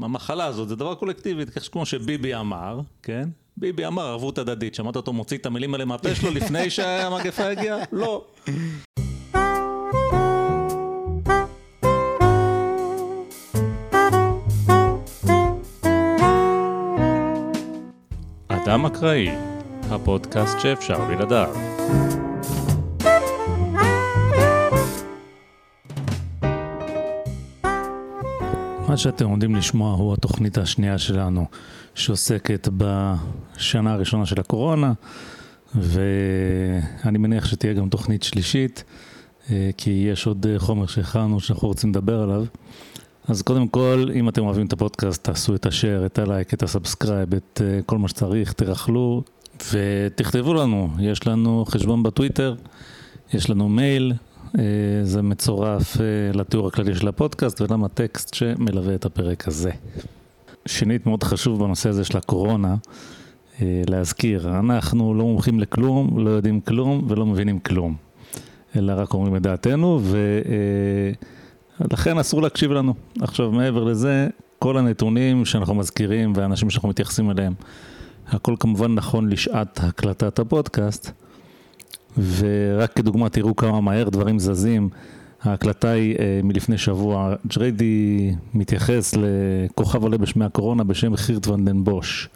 המחלה הזאת זה דבר קולקטיבי, כמו שביבי אמר, כן? ביבי אמר ערבות הדדית, שמעת אותו מוציא את המילים האלה מהפה שלו לפני שהמגפה הגיעה? לא. אדם אקראי, הפודקאסט שאפשר בלעדיו. מה שאתם עומדים לשמוע הוא התוכנית השנייה שלנו, שעוסקת בשנה הראשונה של הקורונה, ואני מניח שתהיה גם תוכנית שלישית, אה, כי יש עוד חומר שהכנו שאנחנו רוצים לדבר עליו. אז קודם כל, אם אתם אוהבים את הפודקאסט, תעשו את ה share, את הלייק, את ה subscribe, את אה, כל מה שצריך, תרכלו ותכתבו לנו. יש לנו חשבון בטוויטר, יש לנו מייל, אה, זה מצורף אה, לתיאור הכללי של הפודקאסט וגם הטקסט שמלווה את הפרק הזה. שנית, מאוד חשוב בנושא הזה של הקורונה, אה, להזכיר, אנחנו לא מומחים לכלום, לא יודעים כלום ולא מבינים כלום, אלא רק אומרים את דעתנו, ולכן אסור להקשיב לנו. עכשיו, מעבר לזה, כל הנתונים שאנחנו מזכירים והאנשים שאנחנו מתייחסים אליהם, הכל כמובן נכון לשעת הקלטת הפודקאסט. ורק כדוגמה תראו כמה מהר דברים זזים. ההקלטה היא אה, מלפני שבוע, ג'ריידי מתייחס לכוכב עולה בשמי הקורונה בשם חירט ונדן בוש.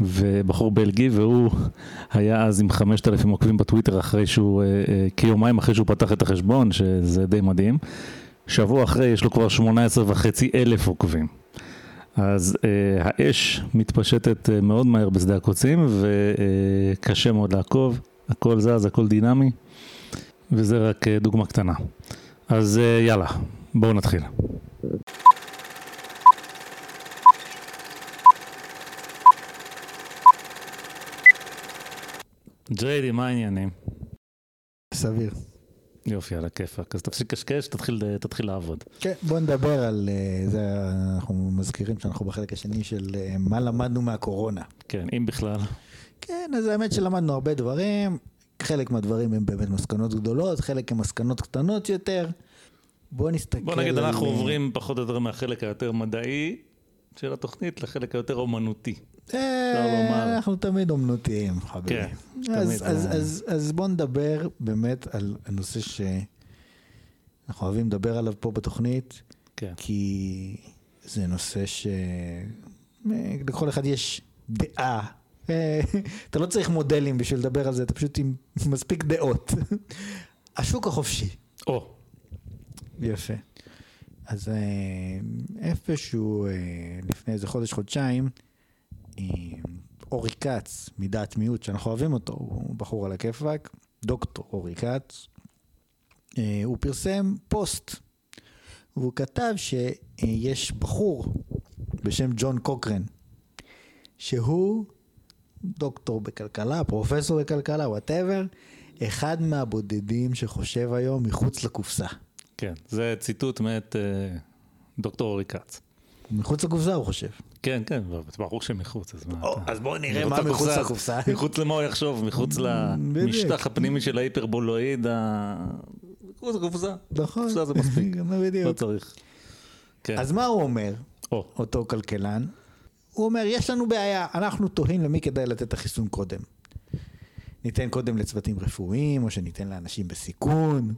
ובחור בלגי, והוא היה אז עם 5,000 עוקבים בטוויטר אחרי שהוא, אה, אה, כיומיים אחרי שהוא פתח את החשבון, שזה די מדהים. שבוע אחרי יש לו כבר 18 וחצי אלף עוקבים. אז האש מתפשטת מאוד מהר בשדה הקוצים וקשה מאוד לעקוב. הכל זז, הכל דינמי, וזה רק אה, דוגמה קטנה. אז אה, יאללה, בואו נתחיל. ג'ריידי, מה העניינים? סביר. יופי, על הכיפאק. אז תפסיק קשקש, תתחיל, תתחיל לעבוד. כן, בוא נדבר על אה, זה, אנחנו מזכירים שאנחנו בחלק השני של מה למדנו מהקורונה. כן, אם בכלל. כן, אז האמת שלמדנו הרבה דברים, חלק מהדברים הם באמת מסקנות גדולות, חלק הם מסקנות קטנות יותר. בוא נסתכל בוא נגיד, על... אנחנו עוברים פחות או יותר מהחלק היותר מדעי של התוכנית לחלק היותר אומנותי. אה, אנחנו תמיד אומנותיים, חביבי. כן, תמיד. אז, אז, אז, אז בוא נדבר באמת על הנושא שאנחנו אוהבים לדבר עליו פה בתוכנית, כן. כי זה נושא שלכל אחד יש דעה אתה לא צריך מודלים בשביל לדבר על זה, אתה פשוט עם מספיק דעות. השוק החופשי. או. יפה. אז אה, איפשהו אה, לפני איזה חודש, חודשיים, אה, אורי כץ, מדעת מיעוט, שאנחנו אוהבים אותו, הוא בחור על הכיפאק, דוקטור אורי כץ, הוא פרסם פוסט, והוא כתב שיש בחור בשם ג'ון קוקרן, שהוא דוקטור בכלכלה, פרופסור בכלכלה, whatever, אחד מהבודדים שחושב היום מחוץ לקופסה. כן, זה ציטוט מאת אה, דוקטור אורי כץ. מחוץ לקופסה הוא חושב. כן, כן, ברור שמחוץ, אז מה אתה... אז בואו נראה מה מחוץ לקופסה. מחוץ למה הוא יחשוב, מחוץ למשטח הפנימי של ההיפרבולואיד, מחוץ לקופסה. נכון. קופסה זה מספיק, לא צריך. כן. אז מה הוא אומר, אותו כלכלן? הוא אומר, יש לנו בעיה, אנחנו תוהים למי כדאי לתת את החיסון קודם. ניתן קודם לצוותים רפואיים, או שניתן לאנשים בסיכון,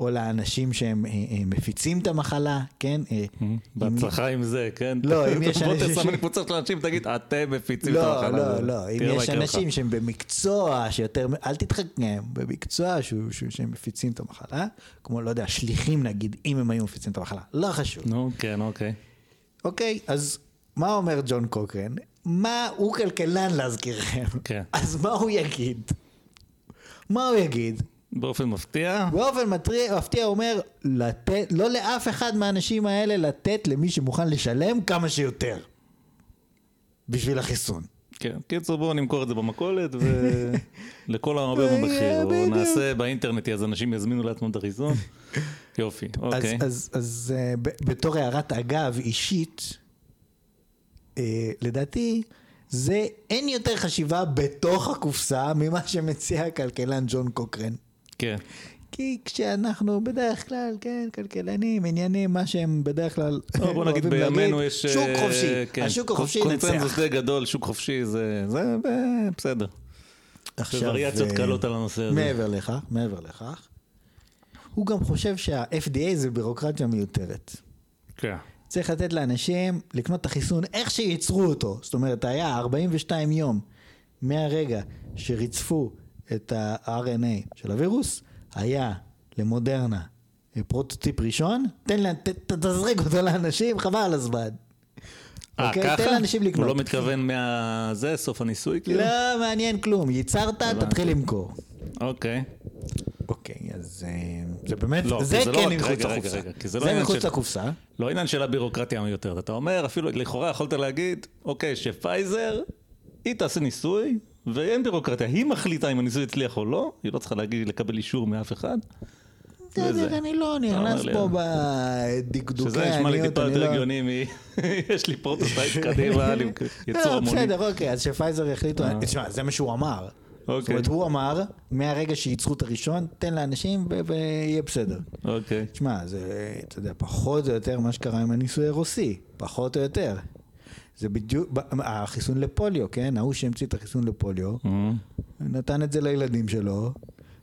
או לאנשים שהם אה, אה, מפיצים את המחלה, כן? אה, בהצלחה עם זה, כן? לא, אם יש אנשים... בוא תסמן לקבוצה של אנשים, תגיד, אתם מפיצים את לא, המחלה. לא, לא, לא, אם יש אנשים שהם במקצוע שיותר, אל תתחכם, במקצוע שהם מפיצים את המחלה, כמו, לא יודע, שליחים נגיד, אם הם היו מפיצים את המחלה, לא חשוב. נו, כן, אוקיי. אוקיי, אז מה אומר ג'ון קוקרן? מה, הוא כלכלן להזכירכם. כן. אז מה הוא יגיד? מה הוא יגיד? באופן מפתיע? באופן מטריע, מפתיע אומר, לתת, לא לאף אחד מהאנשים האלה לתת למי שמוכן לשלם כמה שיותר. בשביל החיסון. כן, קיצור בואו נמכור את זה במכולת ולכל הרבה במחיר, או נעשה באינטרנט אז אנשים יזמינו לעצמם את החיסון. יופי, אוקיי. אז, אז, אז אה, בתור הערת אגב אישית, אה, לדעתי, זה אין יותר חשיבה בתוך הקופסה ממה שמציע הכלכלן ג'ון קוקרן. כן. כי כשאנחנו בדרך כלל, כן, כלכלנים, עניינים, מה שהם בדרך כלל טוב, בוא נגיד אוהבים להגיד, בימינו יש... שוק אה, חופשי, כן, השוק החופשי קונצנזוס ינצח. די גדול, שוק חופשי זה... זה בסדר. זה עכשיו, וריאציות אה, קלות על הנושא הזה. מעבר לכך, מעבר לכך, הוא גם חושב שה-FDA זה בירוקרטיה מיותרת. כן. צריך לתת לאנשים לקנות את החיסון איך שייצרו אותו. זאת אומרת, היה 42 יום מהרגע שריצפו את ה-RNA של הווירוס, היה למודרנה פרוטוטיפ ראשון, תן לה, ת, ת, תזרק אותו לאנשים, חבל על הזמן. אה, אוקיי? ככה? תן לאנשים הוא לקנות. לא מתכוון מה... זה, סוף הניסוי כאילו? לא מעניין כלום, ייצרת. תתחיל למכור. אוקיי. אוקיי, אז אה, זה באמת, לא, זה זה לא כן רק- מחוץ רגע, לקופסה. רגע, זה לא זה מחוץ של- לקופסה. לא עניין של הבירוקרטיה המיותרת. אתה אומר, אפילו לכאורה יכולת להגיד, אוקיי, שפייזר, היא תעשה ניסוי, ואין בירוקרטיה. היא מחליטה אם הניסוי הצליח או לא, היא לא צריכה להגיד, לקבל אישור מאף אחד. בסדר. אני לא נכנס פה שזה בדקדוקי נשמע לי העניות, טיפה יותר לא... הגיוני מ... יש לי prototype קדימה, יצור לא, המוני. בסדר, אוקיי, אז שפייזר יחליטו, אה. תשמע, זה מה שהוא אמר. זאת אוקיי. אומרת, הוא אמר, מהרגע שייצרו את הראשון, תן לאנשים ויהיה בסדר. אוקיי. תשמע, זה, אתה יודע, פחות או יותר מה שקרה עם הניסוי הרוסי, פחות או יותר. זה בדיוק, החיסון לפוליו, כן? ההוא שהמציא את החיסון לפוליו, אה, נתן את זה לילדים שלו,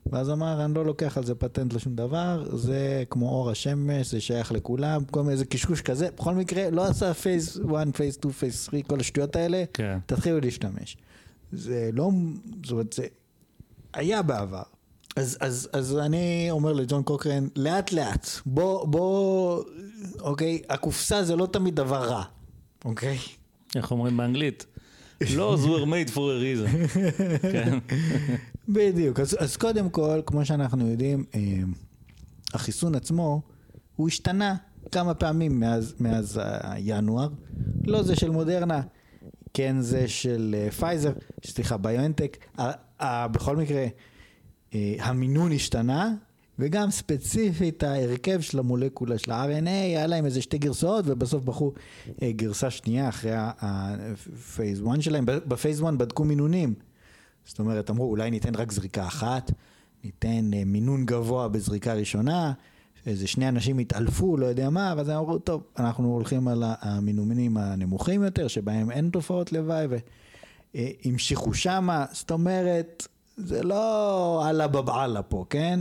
ואז אמר, אני לא לוקח על זה פטנט לשום דבר, זה כמו אור השמש, זה שייך לכולם, כל מיני איזה קשקוש כזה. בכל מקרה, לא עשה phase 1, phase 2, phase 3, כל השטויות האלה, כן. תתחילו להשתמש. זה לא, זאת אומרת, זה היה בעבר. אז, אז, אז אני אומר לג'ון קוקרן, לאט לאט, בוא, בוא, אוקיי, הקופסה זה לא תמיד דבר רע, אוקיי? איך אומרים באנגלית? laws were made for a reason. כן. בדיוק, אז, אז קודם כל, כמו שאנחנו יודעים, אה, החיסון עצמו, הוא השתנה כמה פעמים מאז, מאז אה, ינואר, לא זה של מודרנה, כן זה של אה, פייזר, סליחה, ביונטק, ה- ה- בכל מקרה, אה, המינון השתנה, וגם ספציפית ההרכב של המולקולה של ה-RNA, היה להם איזה שתי גרסאות, ובסוף בחרו אה, גרסה שנייה אחרי ה phase 1 שלהם. ב phase 1 בדקו מינונים. זאת אומרת, אמרו, אולי ניתן רק זריקה אחת, ניתן אה, מינון גבוה בזריקה ראשונה, איזה שני אנשים התעלפו, לא יודע מה, ואז הם אמרו, טוב, אנחנו הולכים על ה- המינונים הנמוכים יותר, שבהם אין תופעות לוואי, והמשיכו שמה, זאת אומרת, זה לא אללה בבעלה פה, כן?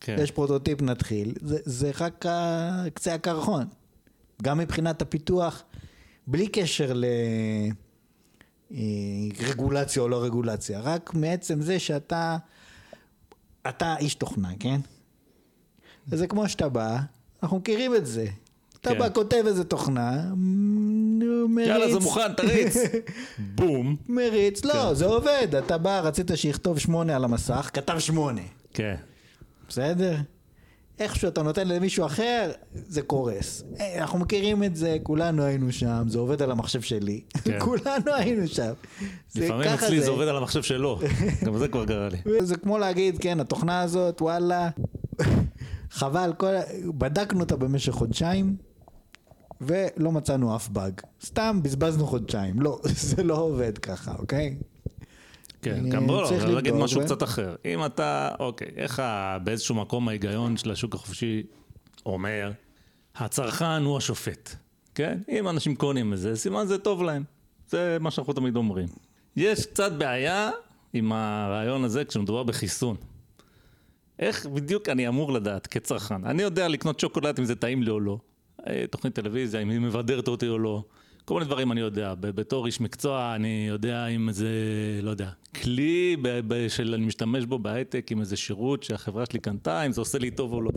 כן. יש פרוטוטיפ, נתחיל, זה, זה רק קצה הקרחון. גם מבחינת הפיתוח, בלי קשר לרגולציה או לא רגולציה, רק מעצם זה שאתה, אתה איש תוכנה, כן? וזה כמו שאתה בא, אנחנו מכירים את זה. אתה כן. בא, כותב איזה תוכנה, מריץ. יאללה, זה מוכן, תריץ. בום. מריץ, לא, כן. זה עובד. אתה בא, רצית שיכתוב שמונה על המסך, כתב שמונה. כן. בסדר? איכשהו אתה נותן למישהו אחר, זה קורס. אה, אנחנו מכירים את זה, כולנו היינו שם, זה עובד על המחשב שלי. כן. כולנו היינו שם. זה- לפעמים אצלי זה עובד על המחשב שלו. גם זה כבר קרה לי. זה כמו להגיד, כן, התוכנה הזאת, וואלה, חבל, כל... בדקנו אותה במשך חודשיים, ולא מצאנו אף באג. סתם בזבזנו חודשיים. לא, זה לא עובד ככה, אוקיי? כן, גם בוא צריך לא, להגיד משהו ו- קצת אחר. אם אתה, אוקיי, איך ה- באיזשהו מקום ההיגיון של השוק החופשי אומר, הצרכן הוא השופט, כן? אם אנשים קונים את זה, סימן זה טוב להם. זה מה שאנחנו תמיד אומרים. יש קצת בעיה עם הרעיון הזה כשמדובר בחיסון. איך בדיוק אני אמור לדעת כצרכן? אני יודע לקנות שוקולד אם זה טעים לי או לא. אה, תוכנית טלוויזיה, אם היא מבדרת אותי או לא. כל מיני דברים אני יודע. בתור איש מקצוע אני יודע אם זה, לא יודע, כלי שאני משתמש בו בהייטק, עם איזה שירות שהחברה שלי קנתה, אם זה עושה לי טוב או לא.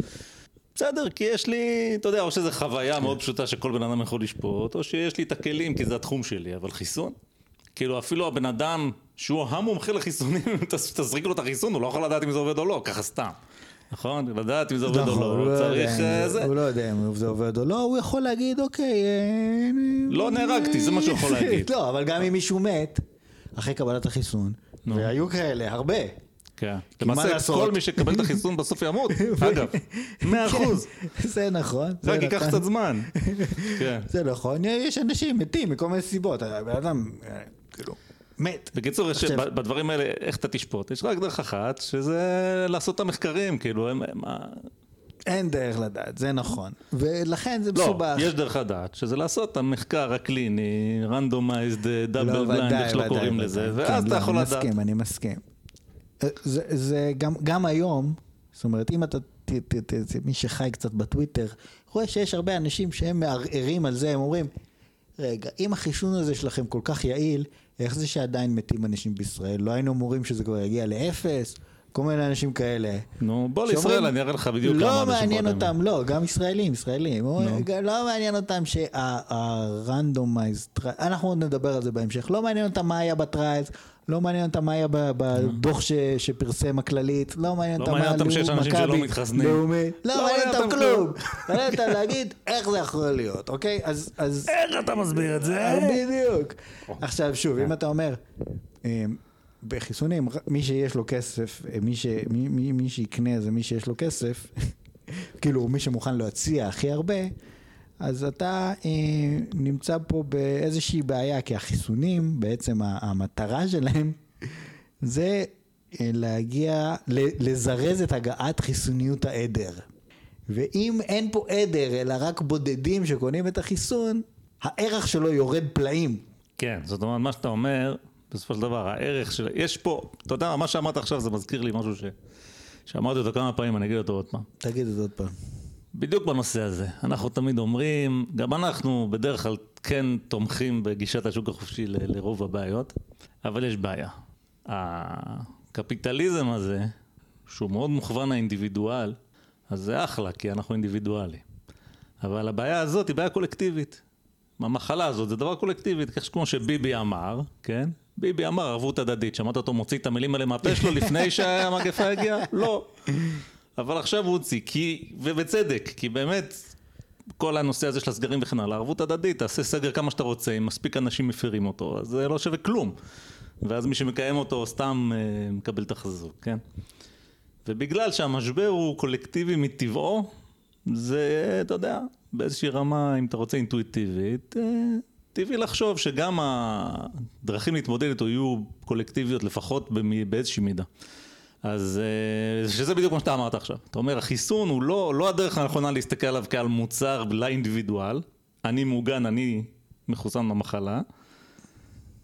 בסדר, כי יש לי, אתה יודע, או שזו חוויה מאוד פשוטה שכל בן אדם יכול לשפוט, או שיש לי את הכלים כי זה התחום שלי, אבל חיסון? כאילו אפילו הבן אדם שהוא המומחה לחיסונים, תז- תזריק לו את החיסון, הוא לא יכול לדעת אם זה עובד או לא, ככה סתם. נכון? לדעת אם זה עובד או נכון, הוא לא, לא צריך אה, זה. הוא לא יודע אם זה עובד או לא, הוא יכול להגיד, אוקיי... אה, לא נהרגתי, זה מה שהוא יכול להגיד. לא, אבל גם אם מישהו מת, אחרי קבלת החיסון. והיו כאלה, הרבה. כן. למעשה? כל מי שיקבל את החיסון בסוף ימות, אגב, מאה אחוז. כן, זה נכון. זה רק ייקח נכון. קצת זמן. כן. זה נכון, יש אנשים מתים מכל מיני סיבות, הבן אדם, אה, כאילו, מת. בקיצור, יש, בדברים האלה, איך אתה תשפוט? יש רק דרך אחת, שזה לעשות את המחקרים, כאילו, הם... הם ה- אין דרך לדעת, זה נכון. ולכן זה לא, מסובך. יש דרך לדעת, שזה לעשות את המחקר הקליני, randomized double לא, blind, איך שלא ודאי, קוראים ודאי. לזה, כן, ואז אתה לא, יכול אני לדעת. מסכים, אני מסכים. אה, זה, זה גם, גם היום, זאת אומרת, אם אתה, ת, ת, ת, ת, מי שחי קצת בטוויטר, רואה שיש הרבה אנשים שהם מערערים על זה, הם אומרים, רגע, אם החיסון הזה שלכם כל כך יעיל, איך זה שעדיין מתים אנשים בישראל? לא היינו אומרים שזה כבר יגיע לאפס? כל מיני אנשים כאלה. נו, בוא לישראל, אני אראה לך בדיוק כמה לא אנשים מעניין כבר אותם, לא, גם ישראלים, ישראלים. לא מעניין אותם שהרנדומייז, אנחנו עוד נדבר על זה בהמשך, לא מעניין אותם מה היה בטריילס, לא מעניין אותם מה היה בדוח ש- שפרסם הכללית, לא מעניין לא אותם מה שלא מתחסנים. לאומי, לא לא מעניין אותם כלום. מעניין אותם להגיד איך זה יכול להיות, אוקיי? אז... אז- איך אתה מסביר את זה? בדיוק. עכשיו שוב, אם אתה אומר, אה, בחיסונים, מי שיש לו כסף, אה, מי, ש, מי, מי, מי שיקנה זה מי שיש לו כסף, כאילו מי שמוכן להציע הכי הרבה, אז אתה אה, נמצא פה באיזושהי בעיה, כי החיסונים, בעצם המטרה שלהם זה אה, להגיע, לזרז את הגעת חיסוניות העדר. ואם אין פה עדר, אלא רק בודדים שקונים את החיסון, הערך שלו יורד פלאים. כן, זאת אומרת, מה שאתה אומר, בסופו של דבר, הערך של... יש פה, אתה יודע, מה שאמרת עכשיו זה מזכיר לי משהו ש... שאמרתי אותו כמה פעמים, אני אגיד אותו עוד פעם. תגיד את זה עוד פעם. בדיוק בנושא הזה. אנחנו תמיד אומרים, גם אנחנו בדרך כלל כן תומכים בגישת השוק החופשי ל- לרוב הבעיות, אבל יש בעיה. הקפיטליזם הזה, שהוא מאוד מוכוון האינדיבידואל, אז זה אחלה, כי אנחנו אינדיבידואלים. אבל הבעיה הזאת היא בעיה קולקטיבית. המחלה הזאת זה דבר קולקטיבי, כמו שביבי אמר, כן? ביבי אמר ערבות הדדית, שמעת אותו מוציא את המילים האלה מהפה שלו לפני שהמגפה הגיעה? לא. אבל עכשיו הוא הוציא, כי, ובצדק, כי באמת, כל הנושא הזה של הסגרים וכן הלאה, ערבות הדדית, תעשה סגר כמה שאתה רוצה, אם מספיק אנשים מפרים אותו, אז זה לא שווה כלום. ואז מי שמקיים אותו סתם אה, מקבל את החזוק, כן? ובגלל שהמשבר הוא קולקטיבי מטבעו, זה, אתה יודע, באיזושהי רמה, אם אתה רוצה, אינטואיטיבית, אה, טבעי לחשוב שגם הדרכים להתמודד איתו יהיו קולקטיביות לפחות באיזושהי מידה. אז אה, שזה בדיוק מה שאתה אמרת עכשיו. אתה אומר, החיסון הוא לא, לא הדרך הנכונה להסתכל עליו כעל מוצר לאינדיבידואל. אני מוגן, אני מחוסן במחלה.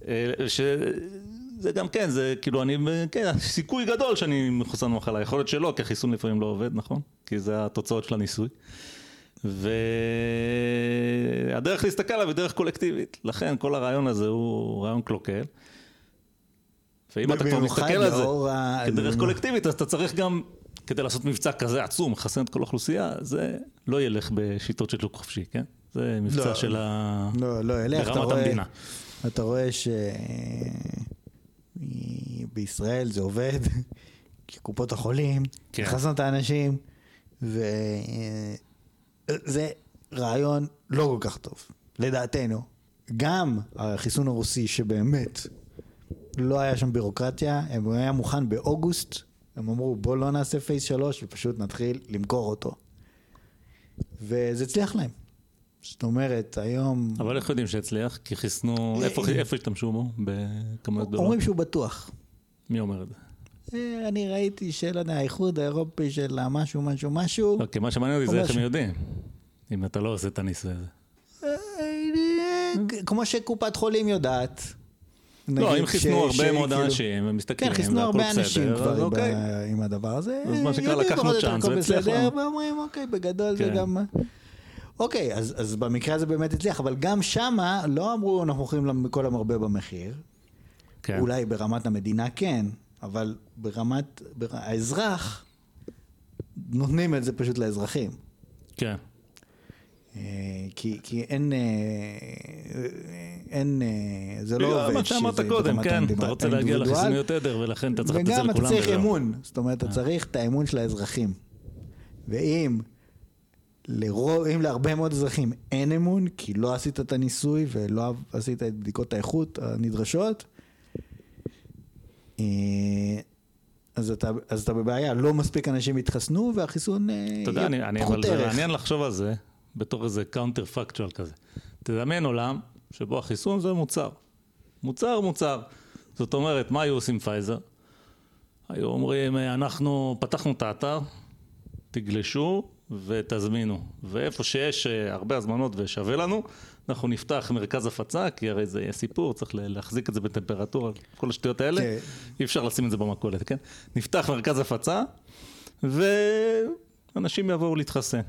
אה, שזה גם כן, זה כאילו, אני, כן, סיכוי גדול שאני מחוסן במחלה. יכול להיות שלא, כי החיסון לפעמים לא עובד, נכון? כי זה התוצאות של הניסוי. והדרך להסתכל עליו היא דרך קולקטיבית. לכן כל הרעיון הזה הוא רעיון קלוקל. ואם אתה כבר מסתכל על זה כדרך קולקטיבית, אז אתה צריך גם, כדי לעשות מבצע כזה עצום, מחסן את כל האוכלוסייה, זה לא ילך בשיטות של שוק חופשי, כן? זה מבצע לא, של ה... לא, לא, ילך, ברמת המדינה. אתה רואה שבישראל זה עובד, קופות החולים, כן. מחסנות את האנשים, וזה רעיון לא כל כך טוב, לדעתנו. גם החיסון הרוסי שבאמת לא היה שם בירוקרטיה, הם היה מוכן באוגוסט, הם אמרו בוא לא נעשה פייס שלוש ופשוט נתחיל למכור אותו. וזה הצליח להם. זאת אומרת, היום אבל איך יודעים שהצליח? כי חיסנו... איפה השתמשו בו? בכמויות גדולות? אומרים שהוא בטוח. מי אומר את זה? אה, אני ראיתי של האיחוד האירופי של המשהו משהו משהו. אוקיי, מה שמעניין אותי זה איך הם. יודעים. אם אתה לא עושה את הניסוי הזה. אה, כמו שקופת חולים יודעת. לא, אם חיסנו הרבה מאוד אנשים, הם מסתכלים, כן, חיסנו הרבה אנשים כבר אוקיי. עם הדבר הזה. אז מה שנקרא, לקחנו צ'אנס והצליח בסדר, לנו. ואומרים, אוקיי, בגדול זה כן. גם... אוקיי, אז, אז במקרה הזה באמת הצליח, אבל גם שמה לא אמרו אנחנו הולכים לכל המרבה במחיר. כן. אולי ברמת המדינה כן, אבל ברמת בר... האזרח, נותנים את זה פשוט לאזרחים. כן. אה, כי, כי אין, אה, אין, אה, זה לא עובד מה שאמרת קודם, כן, אתה רוצה להגיע לחיסוניות עדר, ולכן אתה צריך לתת את זה וגם אתה לכולם. צריך. אמון, זאת אומרת. אתה צריך את האמון של האזרחים. ואם לרוב, אם להרבה מאוד אזרחים אין אמון, כי לא עשית את הניסוי ולא עשית את בדיקות האיכות הנדרשות, אז אתה, אז אתה בבעיה, לא מספיק אנשים התחסנו והחיסון אה, אתה יודע, אני, אני, פחות אבל זה ערך. מעניין לחשוב על זה בתור איזה counterfactual כזה. תדמיין עולם שבו החיסון זה מוצר. מוצר, מוצר. זאת אומרת, מה היו עושים פייזר? היו אומרים, אנחנו פתחנו את האתר, תגלשו ותזמינו. ואיפה שיש אה, הרבה הזמנות ושווה לנו, אנחנו נפתח מרכז הפצה, כי הרי זה יהיה סיפור, צריך להחזיק את זה בטמפרטורה, כל השטויות האלה, כן. אי אפשר לשים את זה במכולת, כן? נפתח מרכז הפצה, ואנשים יבואו להתחסן.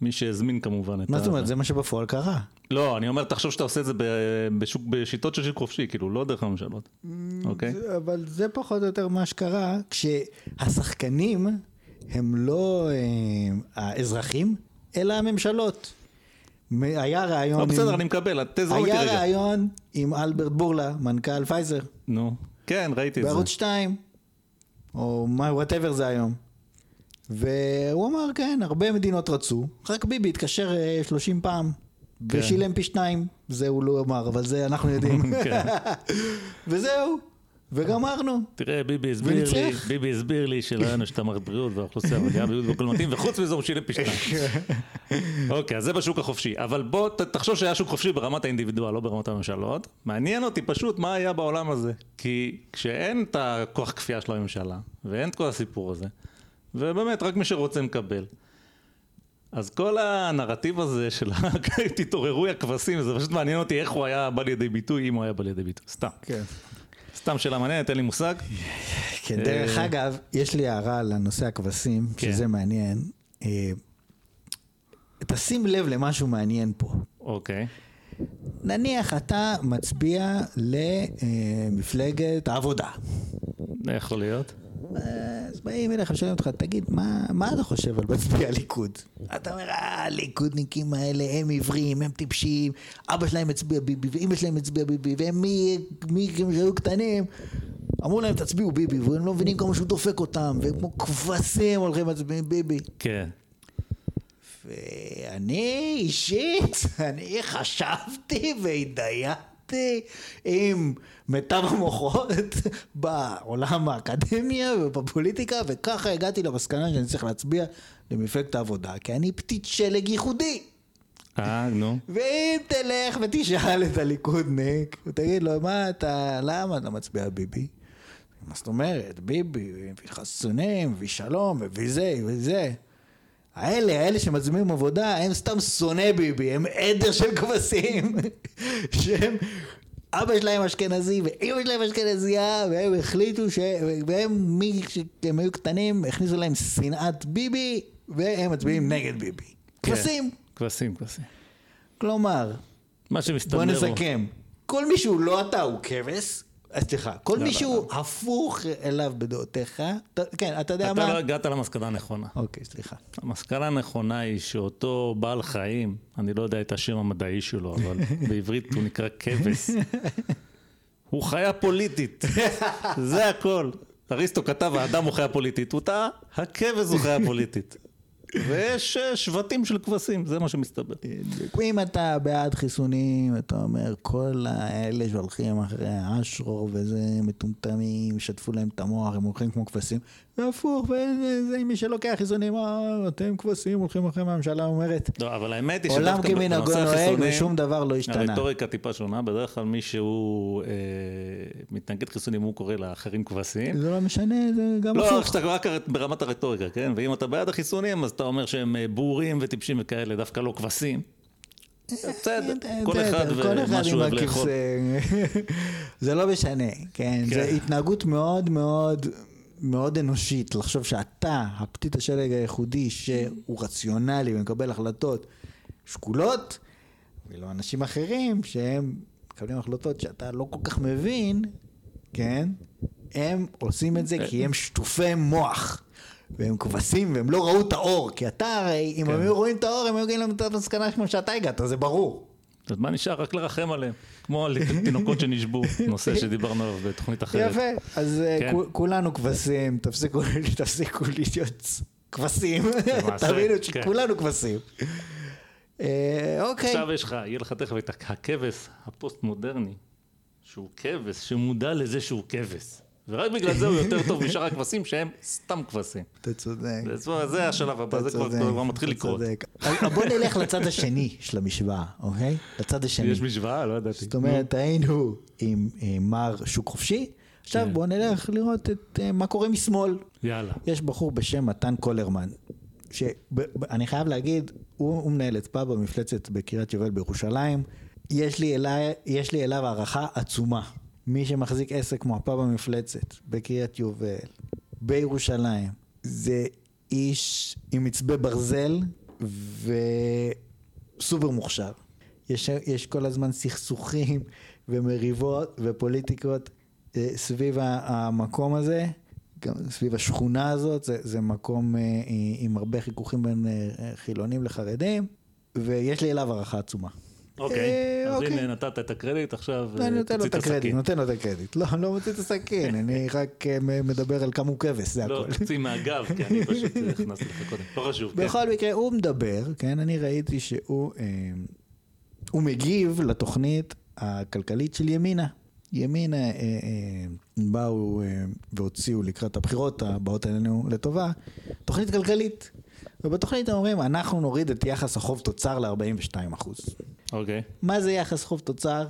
מי שהזמין כמובן את מה ה... זאת אומרת? זה מה שבפועל קרה. לא, אני אומר, תחשוב שאתה עושה את זה בשוק, בשיטות של שוק חופשי, כאילו, לא דרך הממשלות, אוקיי? זה- אבל זה פחות או יותר מה שקרה, כשהשחקנים הם לא אה, האזרחים, אלא הממשלות. היה ריאיון... לא, עם- בסדר, אני מקבל, תזרום איתי היה רגע. ריאיון עם אלברט בורלה, מנכ"ל פייזר, נו, כן, ראיתי את זה. בערוץ 2, או מה, whatever זה היום. והוא אמר, כן, הרבה מדינות רצו, רק ביבי התקשר אה, 30 פעם, כן. ושילם פי שניים. זה הוא לא אמר, אבל זה אנחנו יודעים. כן. וזהו, וגמרנו. תראה, ביבי הסביר לי. ביבי הסביר לי שלא היה לנו המערכת בריאות והאוכלוסייה מגיעה בריאות והכל מתאים, וחוץ מזה הוא שילם פי שתיים. אוקיי, אז זה בשוק החופשי. אבל בוא, תחשוב שהיה שוק חופשי ברמת האינדיבידואל, לא ברמת הממשלות. מעניין אותי פשוט מה היה בעולם הזה. כי כשאין את הכוח כפייה של הממשלה, ואין את כל הסיפור הזה, ובאמת, רק מי שרוצה מקבל. אז כל הנרטיב הזה של תתעוררו יא כבשים, זה פשוט מעניין אותי איך הוא היה בא לידי ביטוי, אם הוא היה בא לידי ביטוי. סתם. כן. סתם שאלה מעניינת, אין לי מושג. כן, דרך אה, אגב, יש לי הערה לנושא הכבשים, כן. שזה מעניין. אה, תשים לב למשהו מעניין פה. אוקיי. נניח אתה מצביע למפלגת העבודה. יכול להיות. אז באים אליך ושואלים אותך, תגיד, מה, מה אתה חושב על מצביעי הליכוד? אתה אומר, אה, הליכודניקים האלה הם עיוורים, הם טיפשים, אבא שלהם הצביע ביבי ואימא שלהם הצביעה ביבי, והם מי, מי כשהיו קטנים, אמרו להם תצביעו ביבי, והם לא מבינים כמה שהוא דופק אותם, והם כמו כבשים הולכים מצביעים ביבי. כן. ואני אישית, אני חשבתי והתדיינתי עם מיטב המוחות בעולם האקדמיה ובפוליטיקה, וככה הגעתי למסקנה שאני צריך להצביע למפלגת העבודה, כי אני פתית שלג ייחודי. אה, נו. ואם תלך ותשאל את הליכודניק, ותגיד לו, מה אתה, למה אתה מצביע ביבי? מה זאת אומרת, ביבי, חסונים, הביא שלום, הביא זה, הביא זה. האלה, האלה שמצביעים עבודה, הם סתם שונאי ביבי, הם עדר של כבשים, שהם, אבא שלהם אשכנזי ואימא שלהם אשכנזייה, והם החליטו ש... והם, מי שהם היו קטנים, הכניסו להם שנאת ביבי, והם מצביעים נגד ביבי. כן. כבשים. כבשים, כבשים. כלומר, מה שמסתבר בוא הוא... נסכם. כל מי שהוא לא אתה הוא כבש, סליחה, כל לא, מי לא, שהוא הפוך אליו בדעותיך, אתה- כן, אתה יודע אתה לא מה? הגעת למסקנה הנכונה. אוקיי, סליחה. המסקנה הנכונה היא שאותו בעל חיים, אני לא יודע את השם המדעי שלו, אבל בעברית הוא נקרא כבש. הוא חיה פוליטית, זה הכל. אריסטו כתב, האדם הוא חיה פוליטית, הוא טעה, הכבש הוא חיה פוליטית. ויש אה, שבטים של כבשים, זה מה שמסתבר. אם אתה בעד חיסונים, אתה אומר, כל האלה שהולכים אחרי האשרור וזה מטומטמים, שטפו להם את המוח, הם הולכים כמו כבשים, והפוך, וזה מי שלוקח חיסונים, אה, אתם כבשים, הולכים אחרי מה הממשלה אומרת. לא, אבל האמת היא עולם כמנהגו נוהג ושום דבר לא השתנה. הרטוריקה טיפה שונה, בדרך כלל מי שהוא אה, מתנגד חיסונים הוא קורא לאחרים כבשים. זה לא משנה, זה גם לא, הפוך. שאתה רק ברמת הרטוריקה, כן? ואם אתה בעד החיסונים, אז אתה אומר שהם אה, בורים וטיפשים וכאלה, דווקא לא כבשים. בסדר, כל אחד ומה שהוא אוהב לאכול. זה לא משנה, כן? כן. זה התנהגות מאוד מאוד מאוד אנושית, לחשוב שאתה, הפתית השלג הייחודי, שהוא רציונלי ומקבל החלטות שקולות, ולא אנשים אחרים שהם מקבלים החלטות שאתה לא כל כך מבין, כן? הם עושים את זה כי הם שטופי מוח. והם כבשים והם לא ראו את האור, כי אתה הרי, אם כן. הם היו רואים את האור, הם היו מגיעים למתת מסקנה כמו שאתה הגעת, זה ברור. אז מה נשאר? רק לרחם עליהם. כמו על תינוקות שנשבו, נושא שדיברנו עליו בתוכנית אחרת. יפה, אז אה, כן. כו- כולנו כבשים, תפסיקו תפסיקו להיות כבשים, תבינו כן. שכולנו כבשים. אה, אוקיי, עכשיו יש לך, יהיה לך תכף את הכבש הפוסט-מודרני, שהוא כבש, שמודע לזה שהוא כבש, ורק בגלל זה הוא יותר טוב משאר הכבשים שהם סתם כבשים. אתה צודק. זה- השלב הבא, זה כבר מתחיל לקרות. בוא נלך לצד השני של המשוואה, אוקיי? לצד השני. יש משוואה? לא ידעתי. זאת אומרת, היינו עם אה, מר שוק חופשי, עכשיו כן. בואו נלך לראות את אה, מה קורה משמאל. יאללה. יש בחור בשם מתן קולרמן, שאני חייב להגיד, הוא, מנהל את פאב במפלצת בקריית יובל בירושלים. יש לי אליו הערכה עצומה. מי שמחזיק עסק כמו הפאב המפלצת בקריית יובל, בירושלים, זה איש עם מצבה ברזל וסופר מוכשר. יש, יש כל הזמן סכסוכים ומריבות ופוליטיקות אה, סביב המקום הזה, גם סביב השכונה הזאת, זה, זה מקום אה, עם הרבה חיכוכים בין אה, חילונים לחרדים, ויש לי אליו הערכה עצומה. אוקיי, אה, אז אוקיי. הנה נתת את הקרדיט, עכשיו אה, אני נותן לו תוציא את הקרדיט, הסכין. נותן לו את הקרדיט. לא, אני לא מוציא את הסכין, אני רק אה, מדבר על כמה הוא כבש, זה לא, הכל. תוציא מהגב, כי אני פשוט הכנסתי לך קודם. לא חשוב, כן. בכל מקרה, הוא מדבר, כן, אני ראיתי שהוא אה, הוא מגיב לתוכנית הכלכלית של ימינה. ימינה אה, אה, באו אה, והוציאו לקראת הבחירות הבאות עלינו לטובה, תוכנית כלכלית. ובתוכנית הם אומרים, אנחנו נוריד את יחס החוב תוצר ל-42 אחוז. אוקיי. מה זה יחס חוב תוצר?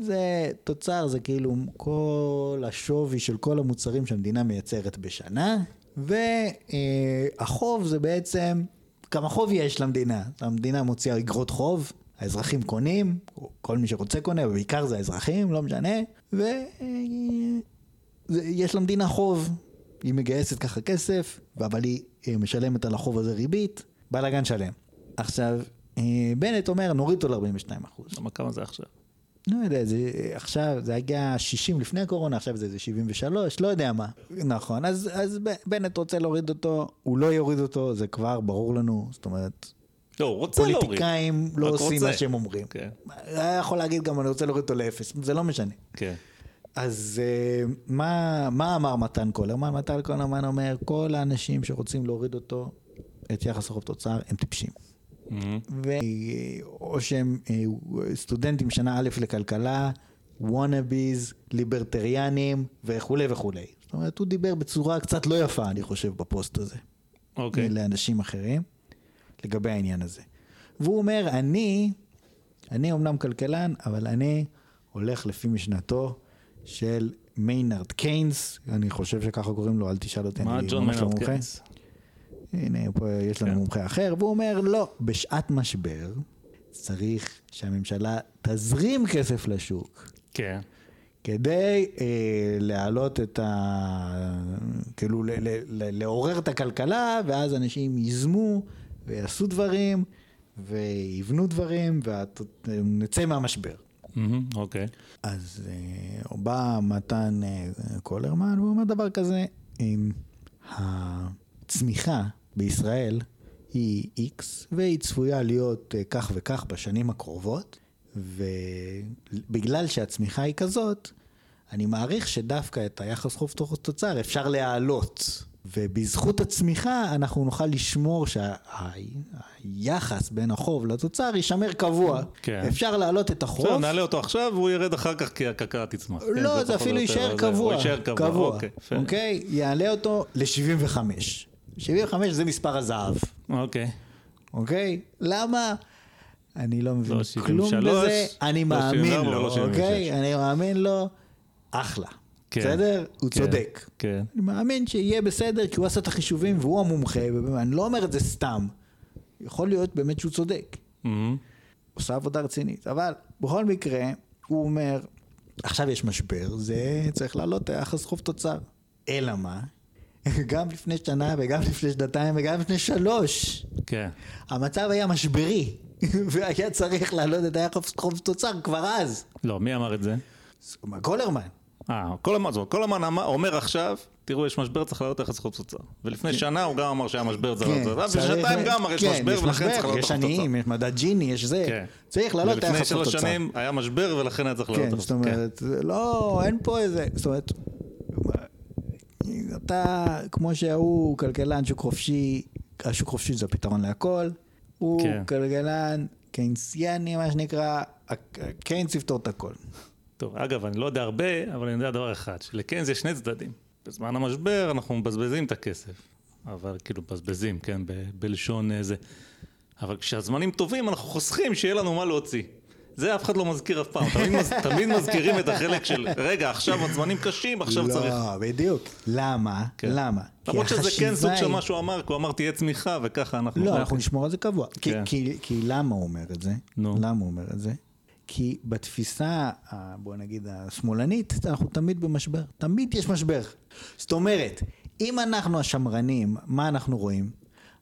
זה תוצר, זה כאילו כל השווי של כל המוצרים שהמדינה מייצרת בשנה, והחוב זה בעצם כמה חוב יש למדינה. המדינה מוציאה אגרות חוב, האזרחים קונים, כל מי שרוצה קונה, ובעיקר זה האזרחים, לא משנה, ויש למדינה חוב. היא מגייסת ככה כסף, אבל היא אה, משלמת על החוב הזה ריבית, בלאגן שלם. עכשיו, אה, בנט אומר, נוריד אותו ל-42 אחוז. למה כמה זה עכשיו? לא יודע, זה עכשיו, זה היה 60 לפני הקורונה, עכשיו זה איזה 73, לא יודע מה. נכון, אז, אז בנט רוצה להוריד אותו, הוא לא יוריד אותו, זה כבר ברור לנו, זאת אומרת, לא, הוא רוצה להוריד. פוליטיקאים לא עושים רוצה. מה שהם אומרים. כן. היה יכול להגיד גם, אני רוצה להוריד אותו לאפס, זה לא משנה. כן. אז אה, מה, מה אמר מתן קולרמן? מתן קולרמן אומר, כל האנשים שרוצים להוריד אותו, את יחס החוב תוצר, הם טיפשים. ו... או שהם אה, סטודנטים שנה א' לכלכלה, וואנאביז, ליברטריאנים וכולי וכולי. זאת אומרת, הוא דיבר בצורה קצת לא יפה, אני חושב, בפוסט הזה. אוקיי. לאנשים אחרים, לגבי העניין הזה. והוא אומר, אני, אני אומנם כלכלן, אבל אני הולך לפי משנתו של מיינרד קיינס, אני חושב שככה קוראים לו, אל תשאל אותי, מה אני ג'ון ממש לא מיינרד מומחה. קיינס? הנה, פה יש לנו כן. מומחה אחר, והוא אומר, לא, בשעת משבר צריך שהממשלה תזרים כסף לשוק. כן. כדי אה, להעלות את ה... כאילו ל- ל- ל- לעורר את הכלכלה, ואז אנשים ייזמו ויעשו דברים, ויבנו דברים, ונצא מהמשבר. אוקיי. אז אה, בא מתן אה, קולרמן, והוא אומר דבר כזה, אם הצמיחה בישראל היא X, והיא צפויה להיות אה, כך וכך בשנים הקרובות, ובגלל שהצמיחה היא כזאת, אני מעריך שדווקא את היחס חוב תוצר אפשר להעלות. ובזכות הצמיחה אנחנו נוכל לשמור שהיחס בין החוב לתוצר יישמר קבוע. כן. אפשר להעלות את החוב. בסדר, נעלה אותו עכשיו והוא ירד אחר כך כי הכלכלה תצמח. כן, לא, זה פחות אפילו יישאר זה. קבוע. הוא יישאר קבוע. אוקיי, יפה. אוקיי? יעלה אותו ל-75. 75 זה מספר הזהב, אוקיי. אוקיי? למה? אני לא מבין לא כלום 73, בזה, אני לא מאמין 74, לו, לא 76. אוקיי? אני מאמין לו, אחלה. כן, בסדר? הוא כן, צודק. כן. אני מאמין שיהיה בסדר, כי הוא עשה את החישובים והוא המומחה, ואני לא אומר את זה סתם. יכול להיות באמת שהוא צודק. מהמם. עושה עבודה רצינית. אבל בכל מקרה, הוא אומר, עכשיו יש משבר, זה צריך לעלות היחס חוב תוצר. אלא מה? גם לפני שנה וגם לפני שנתיים וגם לפני שלוש. כן. המצב היה משברי, והיה צריך להעלות את היחס חוב תוצר כבר אז. לא, מי אמר את זה? קולרמן. אה, הזמן אמר- אומר עכשיו, תראו, יש משבר, צריך להעלות יחס חוב תוצר. ולפני שנה הוא גם אמר שהיה משבר, צריך כן, להעלות צריך- ושנתיים גם אמר, יש כן, משבר, ולכן צריך להעלות יש יחס חוב תוצר. עניים, יש מדד ג'יני, יש זה. כן. צריך להעלות את ולפני היחס חוב שלוש תוצר. שנים היה משבר, ולכן היה צריך להעלות כן, יחס זאת אומרת, זה לא, אין פה איזה, זאת אומרת, אתה, כמו שההוא כלכלן שוק חופשי, השוק חופשי זה הפתרון להכל, הוא כן. כלכלן קיינסיאני, מה שנקרא, קיינס יפתור את הכל. טוב, אגב, אני לא יודע הרבה, אבל אני יודע דבר אחד, שלקנס יש שני צדדים. בזמן המשבר אנחנו מבזבזים את הכסף. אבל כאילו מבזבזים, כן, ב- בלשון אה, זה. אבל כשהזמנים טובים אנחנו חוסכים שיהיה לנו מה להוציא. זה אף אחד לא מזכיר אף פעם, תמיד, מז... תמיד מזכירים את החלק של, רגע, עכשיו הזמנים קשים, עכשיו לא, צריך... בדיוק. למה? כן. למה? כי למרות שזה כן סוג של מה שהוא אמר, כי הוא אמר תהיה צמיחה, וככה אנחנו... לא, אנחנו נשמור על זה קבוע. כי- כן. כי- כי למה הוא אומר את זה? נו. למה הוא אומר את זה? כי בתפיסה, בוא נגיד, השמאלנית, אנחנו תמיד במשבר. תמיד יש משבר. זאת אומרת, אם אנחנו השמרנים, מה אנחנו רואים?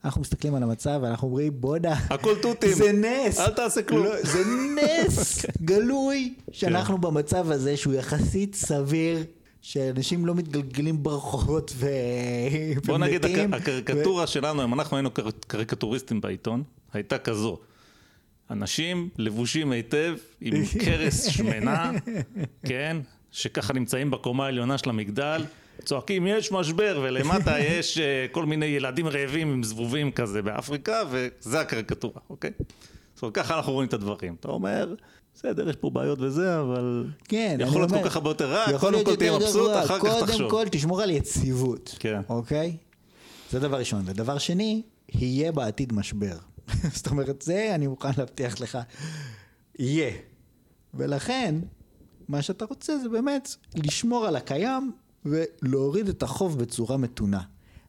אנחנו מסתכלים על המצב ואנחנו אומרים, בואנה, הכל תותים. זה נס. אל תעשה כלום. לא, זה נס גלוי שאנחנו במצב הזה שהוא יחסית סביר. שאנשים לא מתגלגלים ברחובות ו... בוא נגיד, הק- הקריקטורה שלנו, אם אנחנו היינו קר- קריקטוריסטים בעיתון, הייתה כזו. אנשים לבושים היטב, עם קרס שמנה, כן? שככה נמצאים בקומה העליונה של המגדל, צועקים יש משבר, ולמטה יש אה, כל מיני ילדים רעבים עם זבובים כזה באפריקה, וזה הקריקטורה, אוקיי? זאת אומרת, ככה אנחנו רואים את הדברים. אתה אומר, בסדר, יש פה בעיות וזה, אבל... כן, יכול להיות אומר, כל כך הרבה יותר רע, קודם כל תהיה מבסוט. אחר כך קודם תחשוב. כל תשמור על יציבות, כן. אוקיי? זה דבר ראשון. ודבר שני, יהיה בעתיד משבר. זאת אומרת, זה אני מוכן להבטיח לך, יהיה. ולכן, מה שאתה רוצה זה באמת לשמור על הקיים ולהוריד את החוב בצורה מתונה.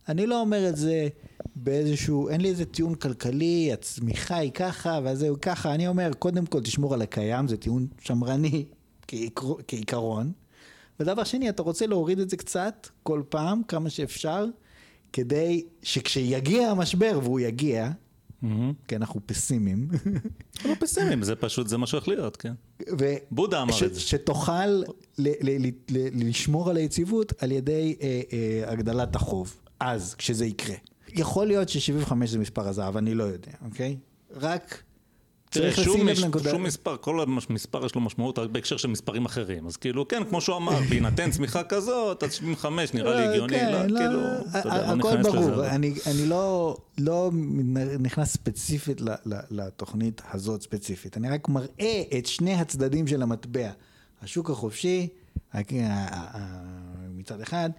אני לא אומר את זה באיזשהו, אין לי איזה טיעון כלכלי, הצמיחה היא ככה והזהו ככה, אני אומר, קודם כל תשמור על הקיים, זה טיעון שמרני כעיקר, כעיקרון. ודבר שני, אתה רוצה להוריד את זה קצת, כל פעם, כמה שאפשר, כדי שכשיגיע המשבר, והוא יגיע. כי אנחנו פסימיים, לא פסימיים, זה פשוט, זה מה שהולך להיות, כן. בודה אמר את זה. שתוכל לשמור על היציבות על ידי אה, אה, הגדלת החוב, אז, כשזה יקרה. יכול להיות ש-75 זה מספר הזהב, אני לא יודע, אוקיי? רק צריך לשים לב לנקודה. שום מספר, כל מספר יש לו משמעות רק בהקשר של מספרים אחרים. אז כאילו, כן, כמו שהוא אמר, בהינתן צמיחה כזאת, אז 75 נראה לי לא, הגיוני, כן, לא, לא, כאילו, ה- אתה יודע, לא הכל ניכנס לזה. ברור, אבל- אני, לא, לא נכנס ספציפית לתוכנית הזאת ספציפית, אני רק מראה את שני הצדדים של המטבע. השוק החופשי, מצד אחד,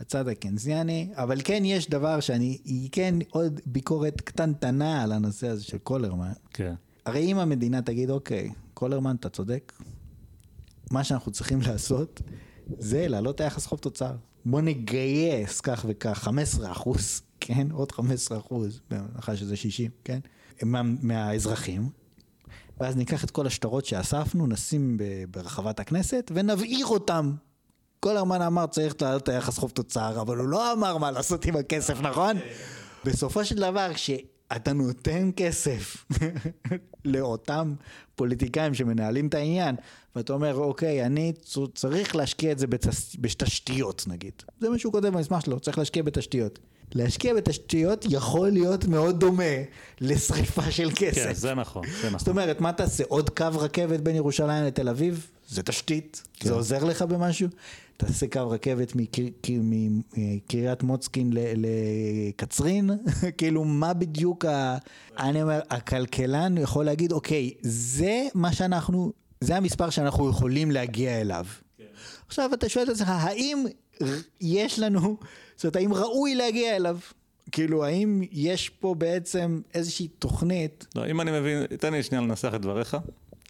הצד הקיינסיאני, אבל כן יש דבר שאני, היא כן עוד ביקורת קטנטנה על הנושא הזה של קולרמן. כן. הרי אם המדינה תגיד, אוקיי, קולרמן, אתה צודק, מה שאנחנו צריכים לעשות זה להעלות היחס חוב תוצר. בוא נגייס כך וכך, 15 אחוז, כן? עוד 15 אחוז, בהנחה שזה 60, כן? מה, מהאזרחים, ואז ניקח את כל השטרות שאספנו, נשים ברחבת הכנסת ונבעיר אותם. קולרמן אמר צריך להעלות את היחס חוב תוצר, אבל הוא לא אמר מה לעשות עם הכסף, נכון? בסופו של דבר, כשאתה נותן כסף לאותם פוליטיקאים שמנהלים את העניין, ואתה אומר, אוקיי, אני צריך להשקיע את זה בתס... בתשתיות, נגיד. זה מה שהוא כותב במסמך שלו, צריך להשקיע בתשתיות. להשקיע בתשתיות יכול להיות מאוד דומה לשריפה של כסף. כן, זה נכון, זה זאת נכון. אומרת, מה תעשה? עוד קו רכבת בין ירושלים לתל אביב? זה תשתית, כן. זה עוזר לך במשהו? תעשה קו רכבת מקר- קר- מקריית מוצקין לקצרין? כאילו, מה בדיוק ה... אני אומר, הכלכלן יכול להגיד, אוקיי, זה מה שאנחנו, זה המספר שאנחנו יכולים להגיע אליו. עכשיו אתה שואל את עצמך, האם יש לנו, זאת אומרת, האם ראוי להגיע אליו? כאילו, האם יש פה בעצם איזושהי תוכנית לא, אם אני מבין, תן לי שנייה לנסח את דבריך,